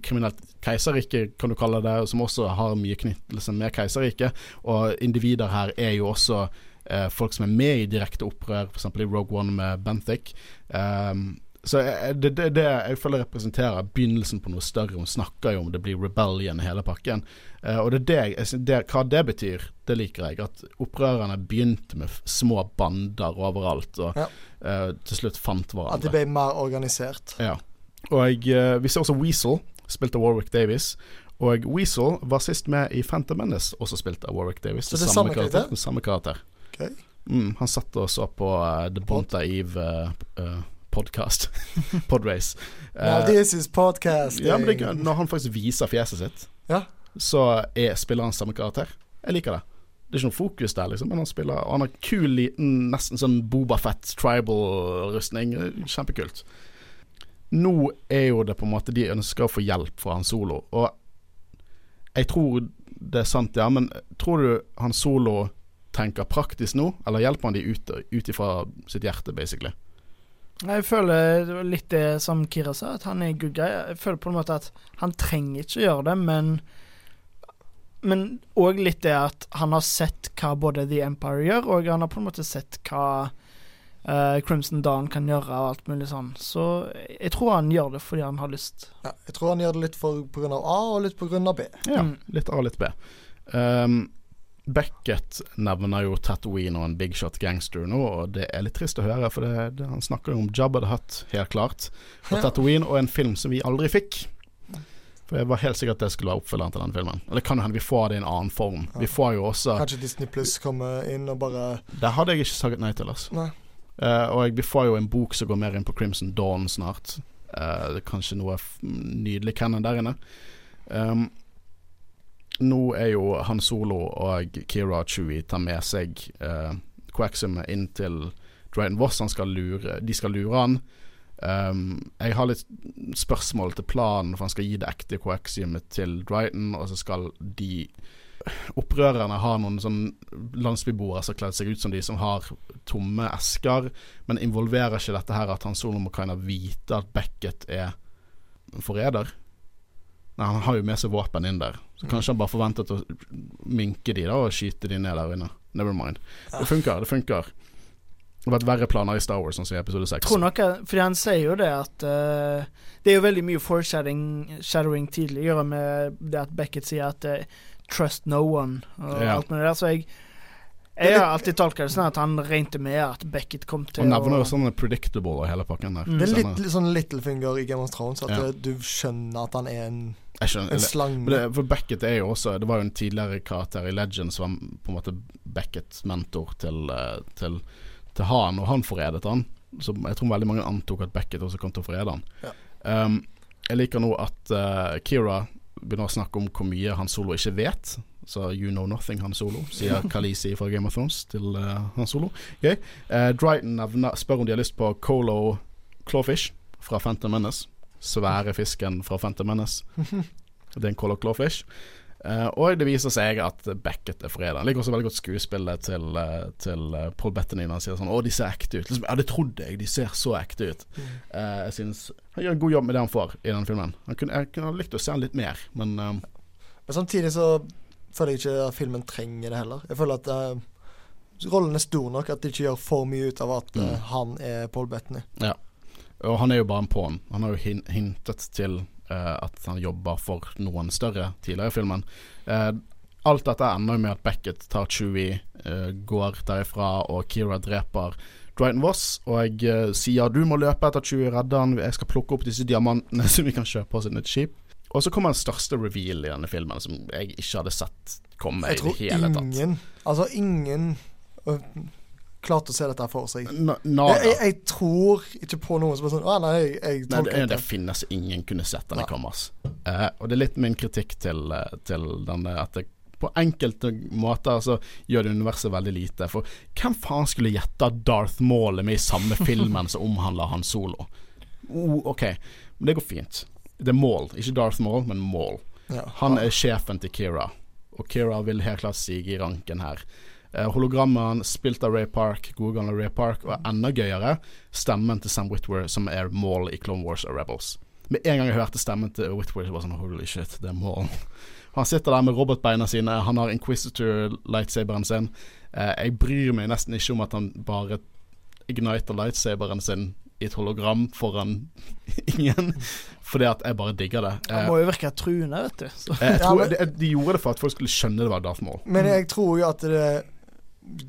Speaker 1: Kriminelt keiserrike, kan du kalle det, som også har mye knyttelse med keiserriket. Og individer her er jo også eh, folk som er med i direkte opprør, f.eks. i Rogue One med Benthic. Um, så jeg- det, det, det jeg føler representerer begynnelsen på noe større. Hun snakker jo om det blir rebellion i hele pakken. Uh, og det er det, jeg- jeg det, hva det betyr, det liker jeg. At opprørerne begynte med små bander overalt, og
Speaker 3: Ja.
Speaker 1: uh, til slutt fant hverandre.
Speaker 3: At de ble mer organisert.
Speaker 1: Ja. Og eh, vi ser også Weasel, spilt av Warwick Davis. Og Weasel var sist med i Phantom Menace, også spilt av Warwick Davis.
Speaker 3: Så det er samme karakter?
Speaker 1: Den samme karakter.
Speaker 3: Ok.
Speaker 1: Mm, han satt og så på uh, The Bonta Eve uh, podcast. Podrace.
Speaker 3: Now
Speaker 1: Eh,
Speaker 3: this is podcasting.
Speaker 1: ja, det. Når han faktisk viser fjeset sitt,
Speaker 3: Ja.
Speaker 1: så er, spiller han samme karakter. Jeg liker det. Det er ikke noe fokus der, liksom, men han spiller Og han har kul, liten, nesten sånn Boba Fett tribal-rustning. Kjempekult. Nå er jo det på en måte de ønsker å få hjelp fra Han Solo, og jeg tror det er sant, ja, men tror du Han Solo tenker praktisk nå, eller hjelper han de ut ut ifra sitt hjerte, basically?
Speaker 2: Jeg føler litt det som Kira sa, at han er good guy. Jeg føler på en måte at han trenger ikke å gjøre det, men Men òg litt det at han har sett hva både The Empire gjør, og han har på en måte sett hva uh, Crimson Dawn kan gjøre, og alt mulig sånn. Så jeg tror han gjør det fordi han har lyst.
Speaker 3: Ja, jeg tror han gjør det litt for, på grunn av A og litt på grunn av B.
Speaker 1: Ja,
Speaker 2: Mm.
Speaker 1: litt A, og litt B. Um, Beckett nevner jo Tatooine og en big shot gangster nå, og det er litt trist å høre, for det, det, han snakker jo om Jabba the Hutt, helt klart, og. Tatooine, og en film som vi aldri fikk. For jeg var helt sikker at det skulle være oppfølgeren til den filmen. Eller kan jo hende vi får det i en annen form. Vi får jo også
Speaker 3: Kanskje Disney Pluss kommer inn og bare
Speaker 1: Det hadde jeg ikke sagt nei til, altså.
Speaker 3: Nei.
Speaker 1: Uh, og vi får jo en bok som går mer inn på Crimson Dawn snart. Uh, kanskje noe nydelig canon der inne. Um, nå er jo Han Solo og Kira Chewie tar med seg eh, Quaxum inn til Dryden Voss. Han skal lure, de skal lure han. Um, jeg har litt spørsmål til planen, for han skal gi det ekte Quaxiumet til Dryden, og så skal de Opprørerne har noen sånn landsbyboere som har kledd seg ut som de som har tomme esker, men involverer ikke dette her at han Solo må of vite at Beckett er forræder? Nei, han har jo med seg våpen inn der, så kanskje han bare forventet å minke de da og skyte de ned der inne. Never mind. Det funker, det funker. Det har vært verre planer i Star Wars, sånn som i episode 6.
Speaker 2: Tror nok Fordi han sier jo det at uh, Det er jo veldig mye foreshadowing tidligere med det at Beckett sier at uh, 'trust no one' og
Speaker 1: Ja.
Speaker 2: alt med det der. Så jeg jeg har alltid tolka det sånn at han regnet med at Beckett kom til
Speaker 1: Og nevner jo
Speaker 2: å
Speaker 1: sånn predictable og hele pakken der.
Speaker 2: Mm.
Speaker 3: Det er litt, litt sånn Littlefinger i Game of Thrones, at
Speaker 1: Ja.
Speaker 3: du skjønner at han er en,
Speaker 1: Jeg skjønner,
Speaker 3: en slange.
Speaker 1: Det, for Beckett er jo også Det var jo en tidligere karakter i Legend som var på en måte Becketts mentor til, eh, til, til han, og han forrædet han. Så jeg tror veldig mange antok at Beckett også kom til å forræde han.
Speaker 3: Ja.
Speaker 1: Um, jeg liker nå at uh, Kira begynner å snakke om hvor mye Han Solo ikke vet. Så 'you know nothing, Han Solo', sier Khaleesi fra Game of Thrones til uh, Han Solo. Okay. Uh, Dryton nevner, spør om de har lyst på Colo Clawfish fra Phantom Menace. Svære fisken fra Phantom Menace. Det er en Colo Clawfish. Eh, og det viser seg at Beckett er forræder. Jeg liker også veldig godt skuespillet til, uh, til eh, Paul Bettany når han sier sånn 'Å, de ser ekte ut'. Liksom, ja, det trodde jeg. De ser så ekte ut. Uh, jeg synes han gjør en god jobb med det han får i den filmen. Han kunne, jeg kunne likt å se han litt mer, men
Speaker 3: Men samtidig så føler jeg ikke at filmen trenger det heller. Jeg føler at rollen er stor nok at de ikke gjør for mye ut av at
Speaker 1: Mm.
Speaker 3: han er Paul Bettany.
Speaker 1: Og han er jo bare en pawn. Han har jo hin hintet til uh, at han jobber for noen større tidligere i filmen. Uh, alt dette ender jo med at Beckett tar Chewie, uh, går derifra, og Kira dreper Dryton Voss og jeg sier du må løpe etter Chewie, redde han, jeg skal plukke opp disse diamantene som vi kan kjøpe oss inn nytt et skip. Og så kommer den største reveal i denne filmen, som jeg ikke hadde sett komme i det hele tatt.
Speaker 3: Jeg tror ingen Altså ingen klarte å se dette for seg.
Speaker 1: N-
Speaker 3: Jeg,
Speaker 1: Nada.
Speaker 3: jeg, jeg tror ikke på noen som er sånn Å nei, jeg, jeg
Speaker 1: Nei, det, det finnes ingen kunne sett denne komme. ass. Eh, og det er litt min kritikk til, eh, til denne at det på enkelte måter så gjør det universet veldig lite. For hvem faen skulle gjette at Darth Maul er med i samme filmen som omhandler Han Solo? Oh, ok, men det går fint. Det er Maul, ikke Darth Maul, men Maul.
Speaker 3: Ja.
Speaker 1: Han er sjefen til Kira, og Kira vil helt klart stige i ranken her. Eh, hologrammet han spilt av Ray Park, gode gamle Ray Park, og enda gøyere, stemmen til Sam Whitwer, som er Maul i Clone Wars og Rebels. Med en gang jeg hørte stemmen til Whitwer, så var det sånn holy shit, det er Maul. Han sitter der med robotbeina sine, han har Inquisitor-lightsaberen sin. Eh, jeg bryr meg nesten ikke om at han bare igniter lightsaberen sin i et hologram foran ingen, fordi at jeg bare digger det.
Speaker 2: Han
Speaker 1: Eh,
Speaker 2: må jo virke truende, vet du. Så.
Speaker 1: jeg tror de, de gjorde det for at folk skulle skjønne det var Darth Maul.
Speaker 3: Men jeg tror jo at det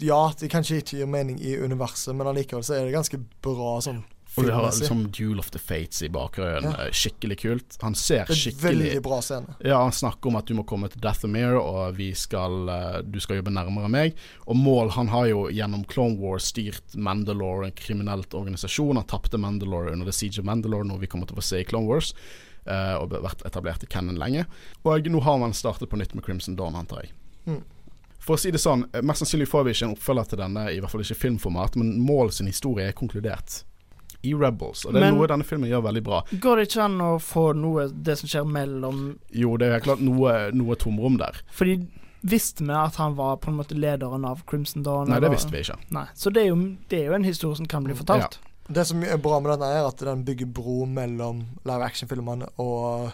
Speaker 3: Ja, det kanskje ikke gir mening i universet, men allikevel så er det ganske bra sånn
Speaker 1: Og vi har liksom Duel of the Fates i bakgrunnen.
Speaker 3: Ja.
Speaker 1: eh, Skikkelig kult. Han ser
Speaker 3: er
Speaker 1: skikkelig
Speaker 3: veldig bra scene.
Speaker 1: Ja, han snakker om at du må komme til Dathomir, og vi skal, eh, du skal jobbe nærmere meg. Og Maul han har jo gjennom Clone Wars styrt Mandalore, en kriminelt organisasjon. Han tapte Mandalore under The Siege of Mandalore, noe vi kommer til å få se i Clone Wars. eh, og vært etablert i Cannon lenge. Og nå har man startet på nytt med Crimson Dawn, antar jeg.
Speaker 3: Mm.
Speaker 1: For å si det sånn, eh, mest sannsynlig får vi ikke en oppfølger til denne, i hvert fall ikke filmformat, men Maul sin historie er konkludert. I Rebels, og det er
Speaker 2: Men-
Speaker 1: noe denne filmen gjør veldig bra.
Speaker 2: Går det ikke an å få noe det som skjer mellom
Speaker 1: Jo, det er helt klart noe, noe tomrom der.
Speaker 2: Fordi visste vi at han var på en måte lederen av Crimson Dawn?
Speaker 1: Nei, det visste vi ikke.
Speaker 2: Nei, Så det er, jo, det er jo en historie som kan bli fortalt.
Speaker 3: Det som er bra med denne, er at den bygger bro mellom live action-filmene og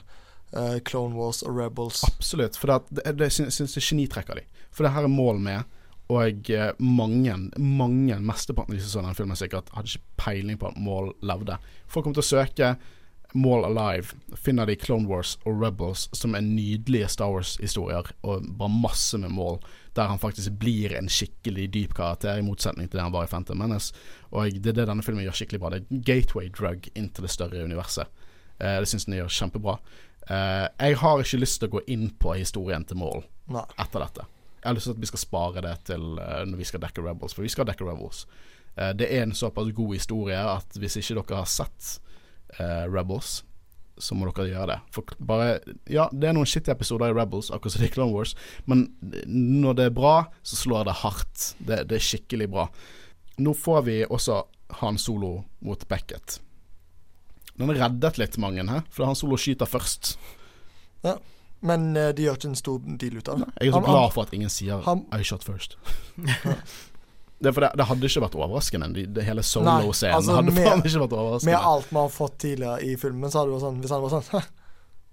Speaker 3: uh, Clone Wars og Rebels.
Speaker 1: Absolutt. For det, det, det syns jeg genitrekker de. For det her er mål med, og eh, mange, mange, mesteparten av de som så den filmen sikkert, hadde ikke peiling på at Mål levde. Folk kommer til å søke Mål Alive, finner de Clone Wars og Rebels, som er nydelige Star Wars-historier, og bare masse med mål, der han faktisk blir en skikkelig dyp karakter, i motsetning til det han var i Phantom Menace. Og det er det denne filmen gjør skikkelig bra. Det er gateway drug inn til det større universet. Eh, det syns den gjør kjempebra. Eh, jeg har ikke lyst til å gå inn på historien til Mål etter dette. Jeg har lyst til at vi skal spare det til eh, når vi skal dekke Rebels, for vi skal dekke Rebels. Eh, det er en såpass god historie at hvis ikke dere har sett eh, Rebels, så må dere gjøre det. For bare Ja, det er noen shitty episoder i Rebels, akkurat som i Clone Wars, men når det er bra, så slår det hardt. Det, det er skikkelig bra. Nå får vi også Han Solo mot Beckett. Den reddet litt mange her, for Han Solo skyter først.
Speaker 3: Men uh, de gjør ikke en stor deal ut av det.
Speaker 1: Jeg er så
Speaker 3: Han-
Speaker 1: glad for at ingen sier
Speaker 3: han-
Speaker 1: 'I shot first'. det, for det, det hadde ikke vært overraskende. Det, det hele solo-scenen
Speaker 3: altså,
Speaker 1: hadde
Speaker 3: med-
Speaker 1: faen ikke vært overraskende.
Speaker 3: Med alt man har fått tidligere i filmen, så hadde det vært sånn Hvis han var sånn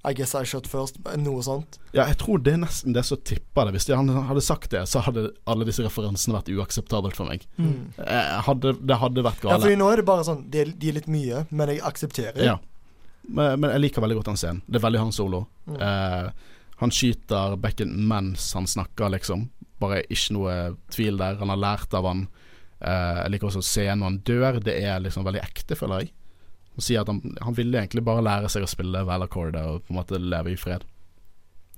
Speaker 3: I guess I shot first. Noe sånt.
Speaker 1: Ja, jeg tror det er nesten det som tipper det. Hvis de han hadde sagt det, så hadde alle disse referansene vært uakseptabelt for meg.
Speaker 2: Mm.
Speaker 1: Hadde, det hadde vært
Speaker 3: Ja,
Speaker 1: gale.
Speaker 3: fordi nå er det bare sånn De de er litt mye, men jeg aksepterer.
Speaker 1: Ja. Men, men jeg liker veldig godt den scenen. Det er veldig han solo.
Speaker 3: Mm.
Speaker 1: Eh, han skyter bekken mens han snakker, liksom. Bare ikke noe tvil der. Han har lært av han. Eh, jeg liker også scenen når han dør. Det er liksom veldig ekte, føler jeg. Han sier at han, han ville egentlig bare lære seg å spille Valaccord og på en måte leve i fred.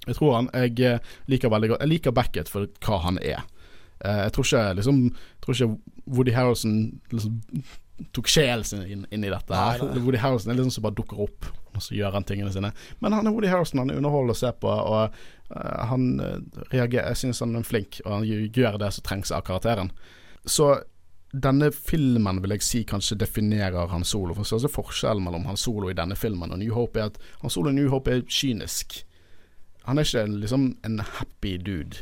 Speaker 1: Jeg tror han Jeg eh, liker veldig godt Jeg liker Beckett for hva han er. Eh, jeg tror ikke liksom Jeg tror ikke Woody Harrelson liksom tok sjelen sin inn, inn i dette. her
Speaker 3: Nei.
Speaker 1: Woody Harrison er liksom som bare dukker opp, og så gjør han tingene sine. Men han er Woody Harrison, han er underholdende å se på, og uh, han eh, reagerer Jeg synes han er flink, og han gjør det som trengs av karakteren. Så denne filmen vil jeg si kanskje definerer Han Solo. For største forskjellen mellom Han Solo i denne filmen og New Hope er at Han Solo i New Hope er kynisk. Han er ikke liksom en happy dude.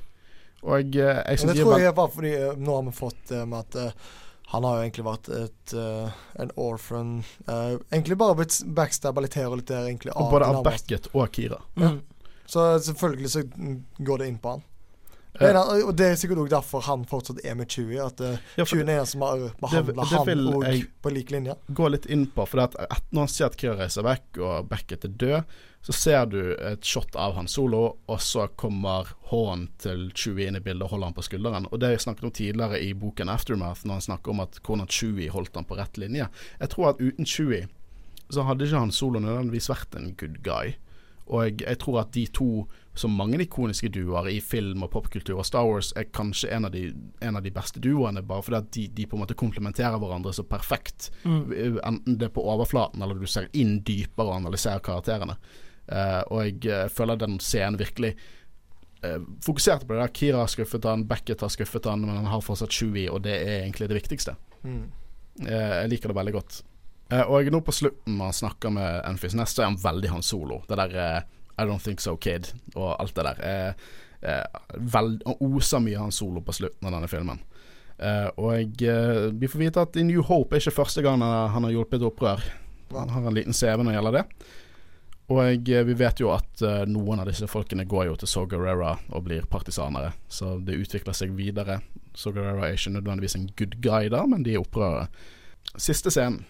Speaker 1: Og jeg,
Speaker 3: jeg
Speaker 1: synes
Speaker 3: det tror jeg bare fordi eh, nå har vi fått med at eh, han har jo egentlig vært et, uh, en orphan uh, Egentlig bare blitt backstabba litt her og litt der,
Speaker 1: både av. Beckett og Kira.
Speaker 2: Mm.
Speaker 3: Så selvfølgelig så går det inn på han. Er, og det er sikkert også derfor han fortsatt er med Chewie. At uh,
Speaker 1: Ja, for
Speaker 3: Chewie er en som har behandla han òg på lik linje.
Speaker 1: gå litt inn på. For at når han ser at Kira reiser vekk, og Beckett er død, så ser du et shot av han solo, og så kommer hånden til Chewie inn i bildet og holder han på skulderen. Og det har jeg snakket om tidligere i boken Aftermath, når han snakker om at hvordan Chewie holdt han på rett linje. Jeg tror at uten Chewie så hadde ikke han solo nødvendigvis vært en good guy. Og jeg, jeg tror at de to, som mange ikoniske duoer i film og popkultur og Star Wars, er kanskje en av de, en av de beste duoene, bare fordi at de, de på en måte komplementerer hverandre så perfekt.
Speaker 2: Mm.
Speaker 1: Enten det er på overflaten, eller du ser inn dypere og analyserer karakterene. Uh, og jeg eh, føler den scenen virkelig uh, fokuserte på det. der Kira har skuffet han, Beckett har skuffet han, men han har fortsatt Chewie, og det er egentlig det viktigste.
Speaker 3: Mm.
Speaker 1: Uh, jeg liker det veldig godt. Eh, og nå på slutten, han snakker med Enfys Nest, så er han veldig han solo. Det der eh, I don't think so, kid, og alt det der. Eh, veld, han oser mye han solo på slutten av denne filmen. Og vi får vite at i New Hope er ikke første gang han har hjulpet opprør. Han har en liten CV når det gjelder det. Og vi vet jo at noen av disse folkene går jo til Sogarera og blir partisanere. Så det utvikler seg videre. Sogarera er ikke nødvendigvis en good guy da, men de er opprørere. Siste scenen.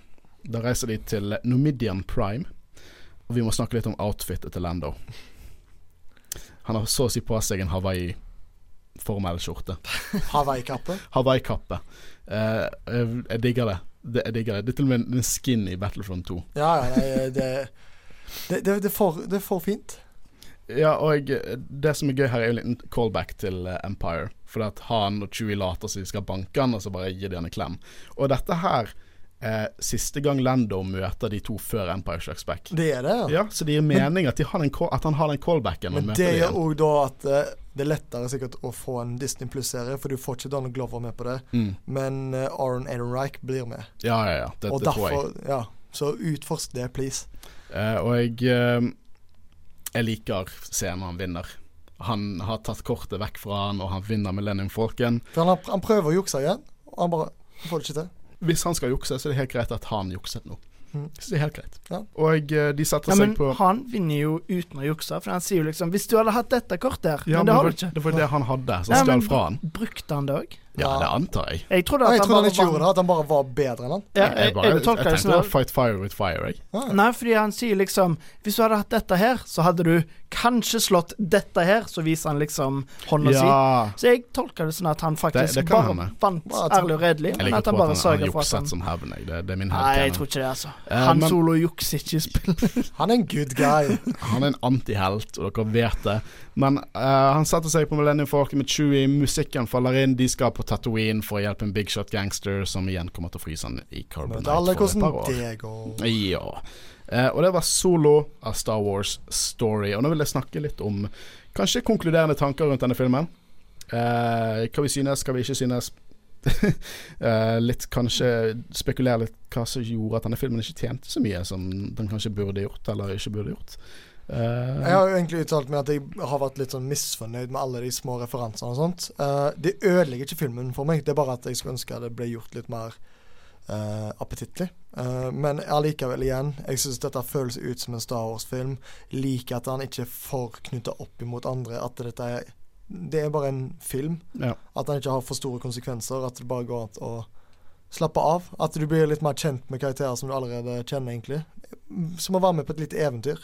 Speaker 1: Da reiser de til Numidian Prime. Og vi må snakke litt om outfitet til Lando. Han har så å si på seg en Hawaii-formell skjorte.
Speaker 3: Hawaii-kappe.
Speaker 1: Hawaii-kappe. Eh, jeg, jeg digger det. det. Jeg digger det. Det er til og med en skin i Battlefront 2.
Speaker 3: Ja, ja, det, det, det, det, for, det for fint.
Speaker 1: Ja, og det som er gøy her, er en liten callback til eh, Empire. For at han og Chewie later som de skal banke han, og så bare gir de han en klem. Og dette her er siste gang Lando møter de to før Empire Strikes Back.
Speaker 3: Det er det, ja.
Speaker 1: Ja, så det gir mening at, de at han har den callbacken.
Speaker 3: Men det gjør òg da at eh, det er lettere sikkert å få en Disney Pluss-serie, for du får ikke Donald Glover med på det.
Speaker 1: mm.
Speaker 3: Men eh, Aron Ehrenreich blir med.
Speaker 1: Ja, ja, ja. Det, det tror jeg.
Speaker 3: ja. Så utforsk det, please.
Speaker 1: Eh, og jeg, eh, jeg liker scenen han vinner. Han har tatt kortet vekk fra han, og han vinner Millennium Falcon.
Speaker 3: For han, han prøver å jukse igjen, og han bare får det ikke til.
Speaker 1: Hvis han skal jukse, så er det helt greit at han jukset nå.
Speaker 3: Mm.
Speaker 1: Så det er helt greit.
Speaker 3: Ja.
Speaker 1: Og eh, de setter
Speaker 2: Ja, men
Speaker 1: seg på
Speaker 2: han vinner jo uten å jukse, for han sier jo liksom 'Hvis du hadde hatt dette kortet her',
Speaker 1: Ja,
Speaker 2: men det har du ikke.
Speaker 1: det var det han hadde, som stjal fra han.
Speaker 2: Brukte han det òg?
Speaker 1: Ja,
Speaker 3: Ja.
Speaker 1: det antar jeg.
Speaker 2: Jeg trodde at
Speaker 3: jeg
Speaker 2: han
Speaker 3: trodde han ikke gjorde det, at han bare var bedre enn han.
Speaker 2: Ja,
Speaker 1: jeg,
Speaker 2: jeg,
Speaker 1: bare,
Speaker 2: jeg,
Speaker 1: jeg, tenkte det var fight fire with fire, jeg.
Speaker 3: Ah.
Speaker 2: Nei, fordi han sier liksom Hvis du hadde hatt dette her, så hadde du kanskje slått dette her. Så viser han liksom hånda si. Så jeg tolker det sånn at han faktisk
Speaker 1: Det- det
Speaker 2: bare
Speaker 1: han,
Speaker 2: vant ærlig og redelig, men at han bare sørger for at han
Speaker 1: jukset som hevn. jeg. Det, det er min
Speaker 2: Nei, jeg tror ikke det, altså.
Speaker 1: Eh,
Speaker 2: Han
Speaker 1: men-
Speaker 2: solo jukser ikke i spill.
Speaker 3: Han er en good guy.
Speaker 1: Han er en antihelt, og dere vet det. Men uh, han setter seg på Millennium Falcon med Chewie, musikken faller inn, de skal på Tatooine for å hjelpe en big shot gangster som igjen kommer til å fryse han i Carbonite
Speaker 3: Vet alle
Speaker 1: for et par
Speaker 3: hvordan
Speaker 1: år.
Speaker 3: det går.
Speaker 1: Ja. Eh, og det var solo av Star Wars Story. Og nå vil jeg snakke litt om kanskje konkluderende tanker rundt denne filmen. Eh, hva vi synes, hva vi ikke synes. Eh, litt kanskje spekulere litt hva som gjorde at denne filmen ikke tjente så mye som den kanskje burde gjort, eller ikke burde gjort. Eh,
Speaker 3: Jeg har jo egentlig uttalt meg at jeg har vært litt sånn misfornøyd med alle de små referansene og sånt. Uh, det ødelegger ikke filmen for meg, det er bare at jeg skulle ønske det ble gjort litt mer uh, appetittlig. Uh, men allikevel, igjen, jeg syns dette føles ut som en Star Wars-film. Liker at han ikke er for knytta opp imot andre. At dette er Det er bare en film.
Speaker 1: ja.
Speaker 3: At han ikke har for store konsekvenser. At det bare går an å slappe av. At du blir litt mer kjent med karakterer som du allerede kjenner, egentlig. Som å være med på et lite eventyr.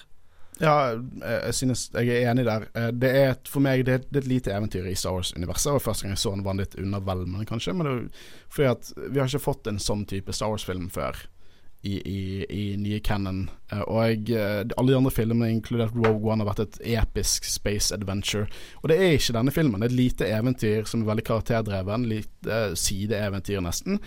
Speaker 1: Ja, jeg, jeg synes Jeg er enig der. Eh, Det er et, for meg det er, et lite eventyr i Star Wars-universet. Og Første gang jeg så den, var litt undervelmende, kanskje. Men det fordi at vi har ikke fått en sånn type Star Wars-film før i, i, i nye canon. Eh, Og jeg, eh, alle de andre filmene, inkludert Rogue One, har vært et episk space adventure. Og det er ikke denne filmen. Det er et lite eventyr som er veldig karakterdreven. Litt eh, sideeventyr, nesten.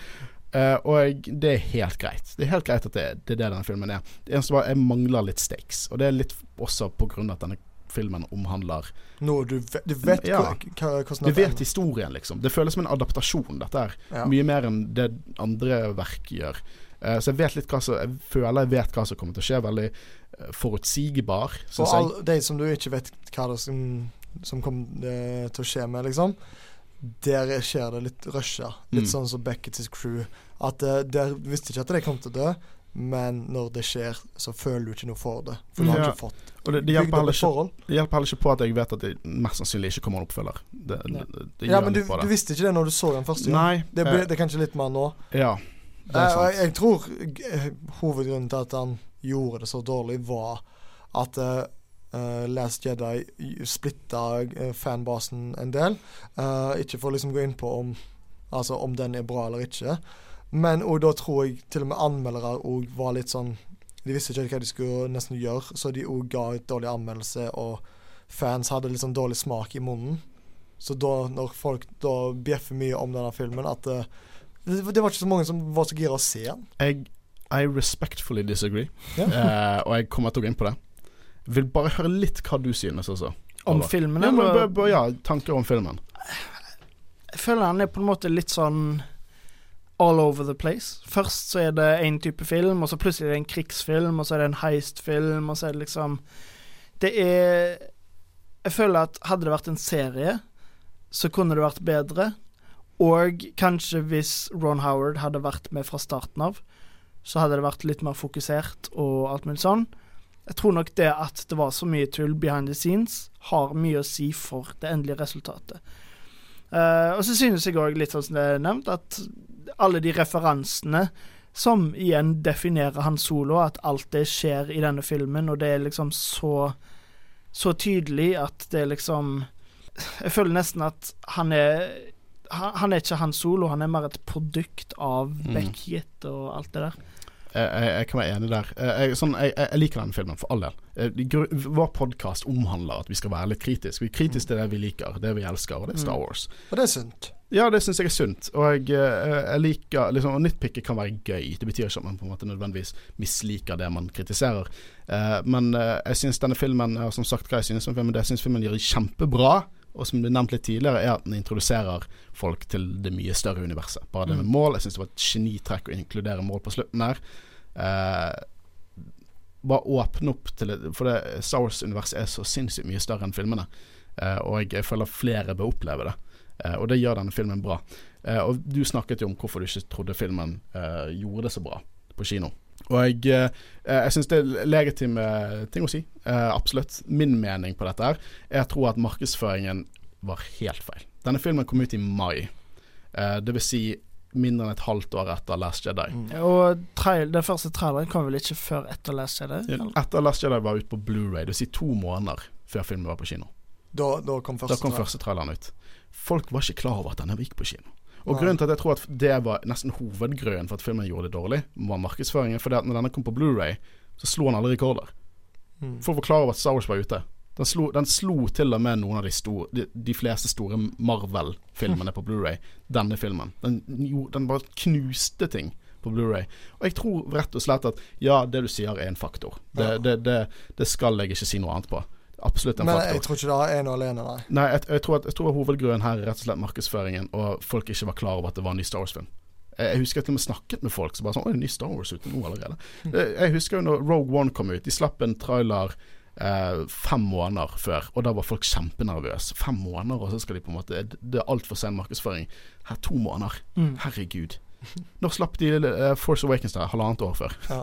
Speaker 1: Eh, og det er helt greit. Det er helt greit at det, det er det denne filmen er. Det eneste var jeg mangler litt stakes. Og det er litt også av at denne filmen omhandler
Speaker 3: Noe du vet, du vet
Speaker 1: Ja.
Speaker 3: hva,
Speaker 1: Du vet historien, liksom. Det føles som en adaptasjon, dette her.
Speaker 3: Ja.
Speaker 1: Mye mer enn det andre verk gjør. Uh, så jeg vet litt hva som Jeg føler jeg vet hva som kommer til å skje. Veldig eh, forutsigbar,
Speaker 3: Og
Speaker 1: syns jeg.
Speaker 3: all, de som du ikke vet hva det som, som kommer til å skje med, liksom. Der skjer det litt rusha. Litt
Speaker 1: Mm.
Speaker 3: sånn som Beckett's crew. At uh, Der visste ikke at de kom til å dø, men når det skjer, så føler du ikke noe for det. For du har
Speaker 1: Ja.
Speaker 3: ikke fått
Speaker 1: Og det, det, hjelper heller ikke, hjelper heller ikke på at jeg vet at det mest sannsynlig ikke kommer en oppfølger. Det,
Speaker 2: Ja.
Speaker 1: det,
Speaker 3: Ja, men du, du visste ikke det når du så den første gang.
Speaker 1: Nei.
Speaker 3: Det,
Speaker 1: eh,
Speaker 3: det er kanskje litt mer nå.
Speaker 1: ja. Det er
Speaker 3: Eh,
Speaker 1: sant.
Speaker 3: jeg, jeg tror hovedgrunnen til at han gjorde det så dårlig, var at eh, eh, Last Jedi splitta uh, fanbasen en del. Eh, ikke for å liksom gå inn på om, altså, om den er bra eller ikke. Men og da tror jeg til og med anmeldere òg var litt sånn De visste ikke hva de skulle nesten gjøre, så de òg ga et dårlig anmeldelse, og fans hadde litt sånn dårlig smak i munnen. Så da, når folk da bjeffer mye om denne filmen, at eh, det, det var ikke så mange som var så gira å se den.
Speaker 1: Jeg I respectfully disagree,
Speaker 3: yeah.
Speaker 1: uh, og jeg kommer til å gå inn på det. Vil bare høre litt hva du synes også.
Speaker 2: Om filmen,
Speaker 1: Ja, men, b- ja, tanker om filmen.
Speaker 2: Jeg føler han er på en måte litt sånn all over the place. Først så er det én type film, og så plutselig er det en krigsfilm, og så er det en heist-film, og så er det liksom Det er Jeg føler at hadde det vært en serie, så kunne det vært bedre. Og kanskje hvis Ron Howard hadde vært med fra starten av, så hadde det vært litt mer fokusert og alt mulig sånn. Jeg tror nok det at det var så mye tull behind the scenes, har mye å si for det endelige resultatet. Uh, og så synes jeg òg, litt sånn som det er nevnt, at alle de referansene som igjen definerer han solo, at alt det skjer i denne filmen, og det er liksom så så tydelig at det er liksom Jeg føler nesten at han er han, han er ikke han solo, han er mer et produkt av
Speaker 1: Mm.
Speaker 2: Beckett og alt det der.
Speaker 1: Jeg, jeg, kan være enig der. Eh, Jeg, sånn, jeg, jeg liker denne filmen, for all del. Eh, Vår podkast omhandler at vi skal være litt kritiske. Vi er kritiske til det vi liker, det vi elsker, og det er Star
Speaker 2: Mm.
Speaker 1: Wars.
Speaker 3: Og det er sunt.
Speaker 1: Ja, det syns jeg er sunt. Og jeg, eh, liker liksom, Og nitpicket kan være gøy. Det betyr ikke at man på en måte nødvendigvis misliker det man kritiserer. Men jeg syns denne filmen har som sagt hva jeg synes om filmen. Det jeg syns filmen gjør kjempebra, og som ble nevnt litt tidligere, er at den introduserer folk til det mye større universet. Bare det med
Speaker 3: Mm.
Speaker 1: mål. Jeg syns det var et genitrekk å inkludere mål på slutten der. Eh, bare åpne opp til For det Star Wars-universet er så sinnssykt mye større enn filmene. Eh, og jeg, føler flere bør oppleve det. Eh, og det gjør denne filmen bra. Eh, og du snakket jo om hvorfor du ikke trodde filmen eh, gjorde det så bra på kino. Og jeg, eh, jeg syns det er legitime ting å si. Absolutt. Min mening på dette er jeg tror at markedsføringen var helt feil. Denne filmen kom ut i mai. Det vil si mindre enn et halvt år etter Last Jedi.
Speaker 3: Mm.
Speaker 2: Og trail, den første traileren kom vel ikke før etter Last Jedi? eller?
Speaker 1: Etter Last Jedi var ute på Blu-ray, det vil si to måneder før filmen var på kino.
Speaker 3: Da, da kom første
Speaker 1: Da kom første traileren ut. Folk var ikke klar over at denne gikk på kino. Og
Speaker 3: Nei.
Speaker 1: grunnen til at jeg tror at det var nesten hovedgrunnen for at filmen gjorde det dårlig, var markedsføringen. For når denne kom på Blu-ray, så slo han alle rekorder.
Speaker 3: Mm.
Speaker 1: For å forklare over at Star Wars var ute. Den slo, den slo til og med noen av de, store, de, de fleste store Marvel-filmene på Blu-ray. Denne filmen. Den, den bare knuste ting på Blu-ray. Og jeg tror rett og slett at ja, det du sier er en faktor. Det,
Speaker 3: Ja.
Speaker 1: det, det, det skal jeg ikke si noe annet på. Absolutt en
Speaker 3: Men
Speaker 1: faktor.
Speaker 3: jeg tror ikke det er noe og alene, nei.
Speaker 1: Nei, jeg, jeg, tror at, jeg tror hovedgrunnen her er rett og slett markedsføringen, og folk ikke var klar over at det var en ny Star Wars-film. Jeg, husker at til og med snakket med folk som bare sånn Oi, ny Star Wars ute nå allerede. Jeg, jeg husker jo når Rogue One kom ut. De slapp en trailer eh, fem måneder før, og da var folk kjempenervøse. Fem måneder, og så skal de på en måte Det er altfor sen markedsføring. Her to måneder.
Speaker 2: Mm.
Speaker 1: Herregud. Når slapp de uh, Force Awakens der? Halvannet år før.
Speaker 3: Ja.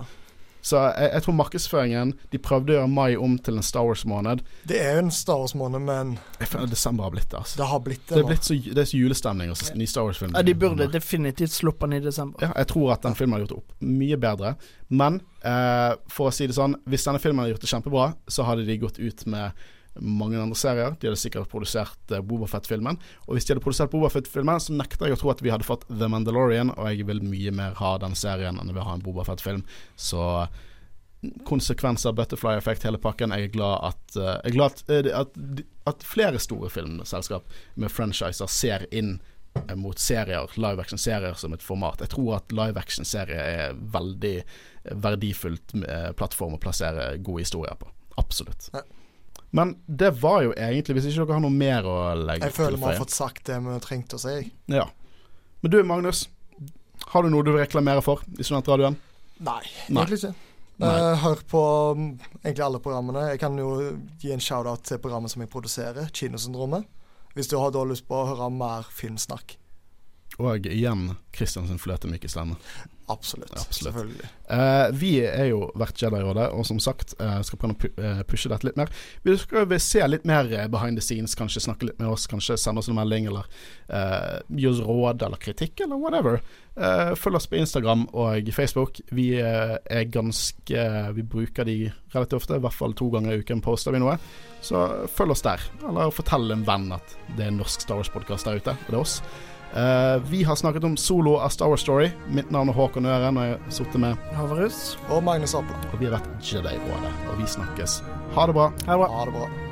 Speaker 1: Så jeg, jeg tror markedsføringen De prøvde å gjøre mai om til en Star Wars-måned.
Speaker 3: Det er jo en Star Wars-måned, men
Speaker 1: Jeg føler desember har blitt det. Altså.
Speaker 3: det har blitt det,
Speaker 1: Det er, blitt så, det er så julestemning og så ny Star Wars-film.
Speaker 2: Ja, de burde definitivt sluppet den i desember.
Speaker 1: Ja, jeg tror at den filmen har gjort det opp mye bedre. Men eh, for å si det sånn, hvis denne filmen hadde gjort det kjempebra, så hadde de gått ut med mange andre serier. De hadde sikkert produsert eh, Boba Fett-filmen. Og hvis de hadde produsert Boba Fett-filmen, så nekter jeg å tro at vi hadde fått The Mandalorian, og jeg vil mye mer ha den serien enn jeg vil ha en Boba Fett-film. Så konsekvenser, butterfly effect, hele pakken. Jeg er glad at, eh, er glad at, eh, at, at flere store filmselskap med franchiser ser inn mot serier, live action-serier som et format. Jeg tror at live action-serier er veldig verdifullt plattform å plassere gode historier på. Absolutt. Men det var jo egentlig, hvis ikke dere har noe mer å legge til
Speaker 3: Jeg føler vi har fått sagt det vi trengte å si.
Speaker 1: Ja. Men du Magnus, har du noe du vil reklamere for i Studentradioen?
Speaker 3: Nei, egentlig ikke. Eh, hør på mm, egentlig alle programmene. Jeg kan jo gi en shout-out til programmet som jeg produserer, Kinosyndromet. Hvis du har da lyst på å høre mer filmsnakk.
Speaker 1: Og igjen Christian fløte myke stemme.
Speaker 3: Absolutt.
Speaker 1: Absolutt.
Speaker 3: Selvfølgelig.
Speaker 1: Uh, vi er jo hvert Jedi-rådet, og som sagt uh, skal prøve å pu uh, pushe dette litt mer. Vi skal se litt mer eh, behind the scenes, kanskje snakke litt med oss, kanskje sende oss en melding, eller gi oss råd eller kritikk, eller whatever. Følg oss på Instagram og Facebook. Vi er ganske Vi bruker de relativt ofte, i hvert fall to ganger i uken poster vi noe. Så følg oss der, eller fortell en venn at det er en norsk Star Wars-podkast der ute, og det er oss. Eh, vi har snakket om solo av Star Wars Story. Mitt navn er Håkon Øren, og jeg har sittet med
Speaker 2: Havarus.
Speaker 3: Og Magnus Apla.
Speaker 1: Og vi har vært Jedi-rådet, og vi snakkes. Ha det bra.
Speaker 2: Ha det bra.
Speaker 3: Ha det bra.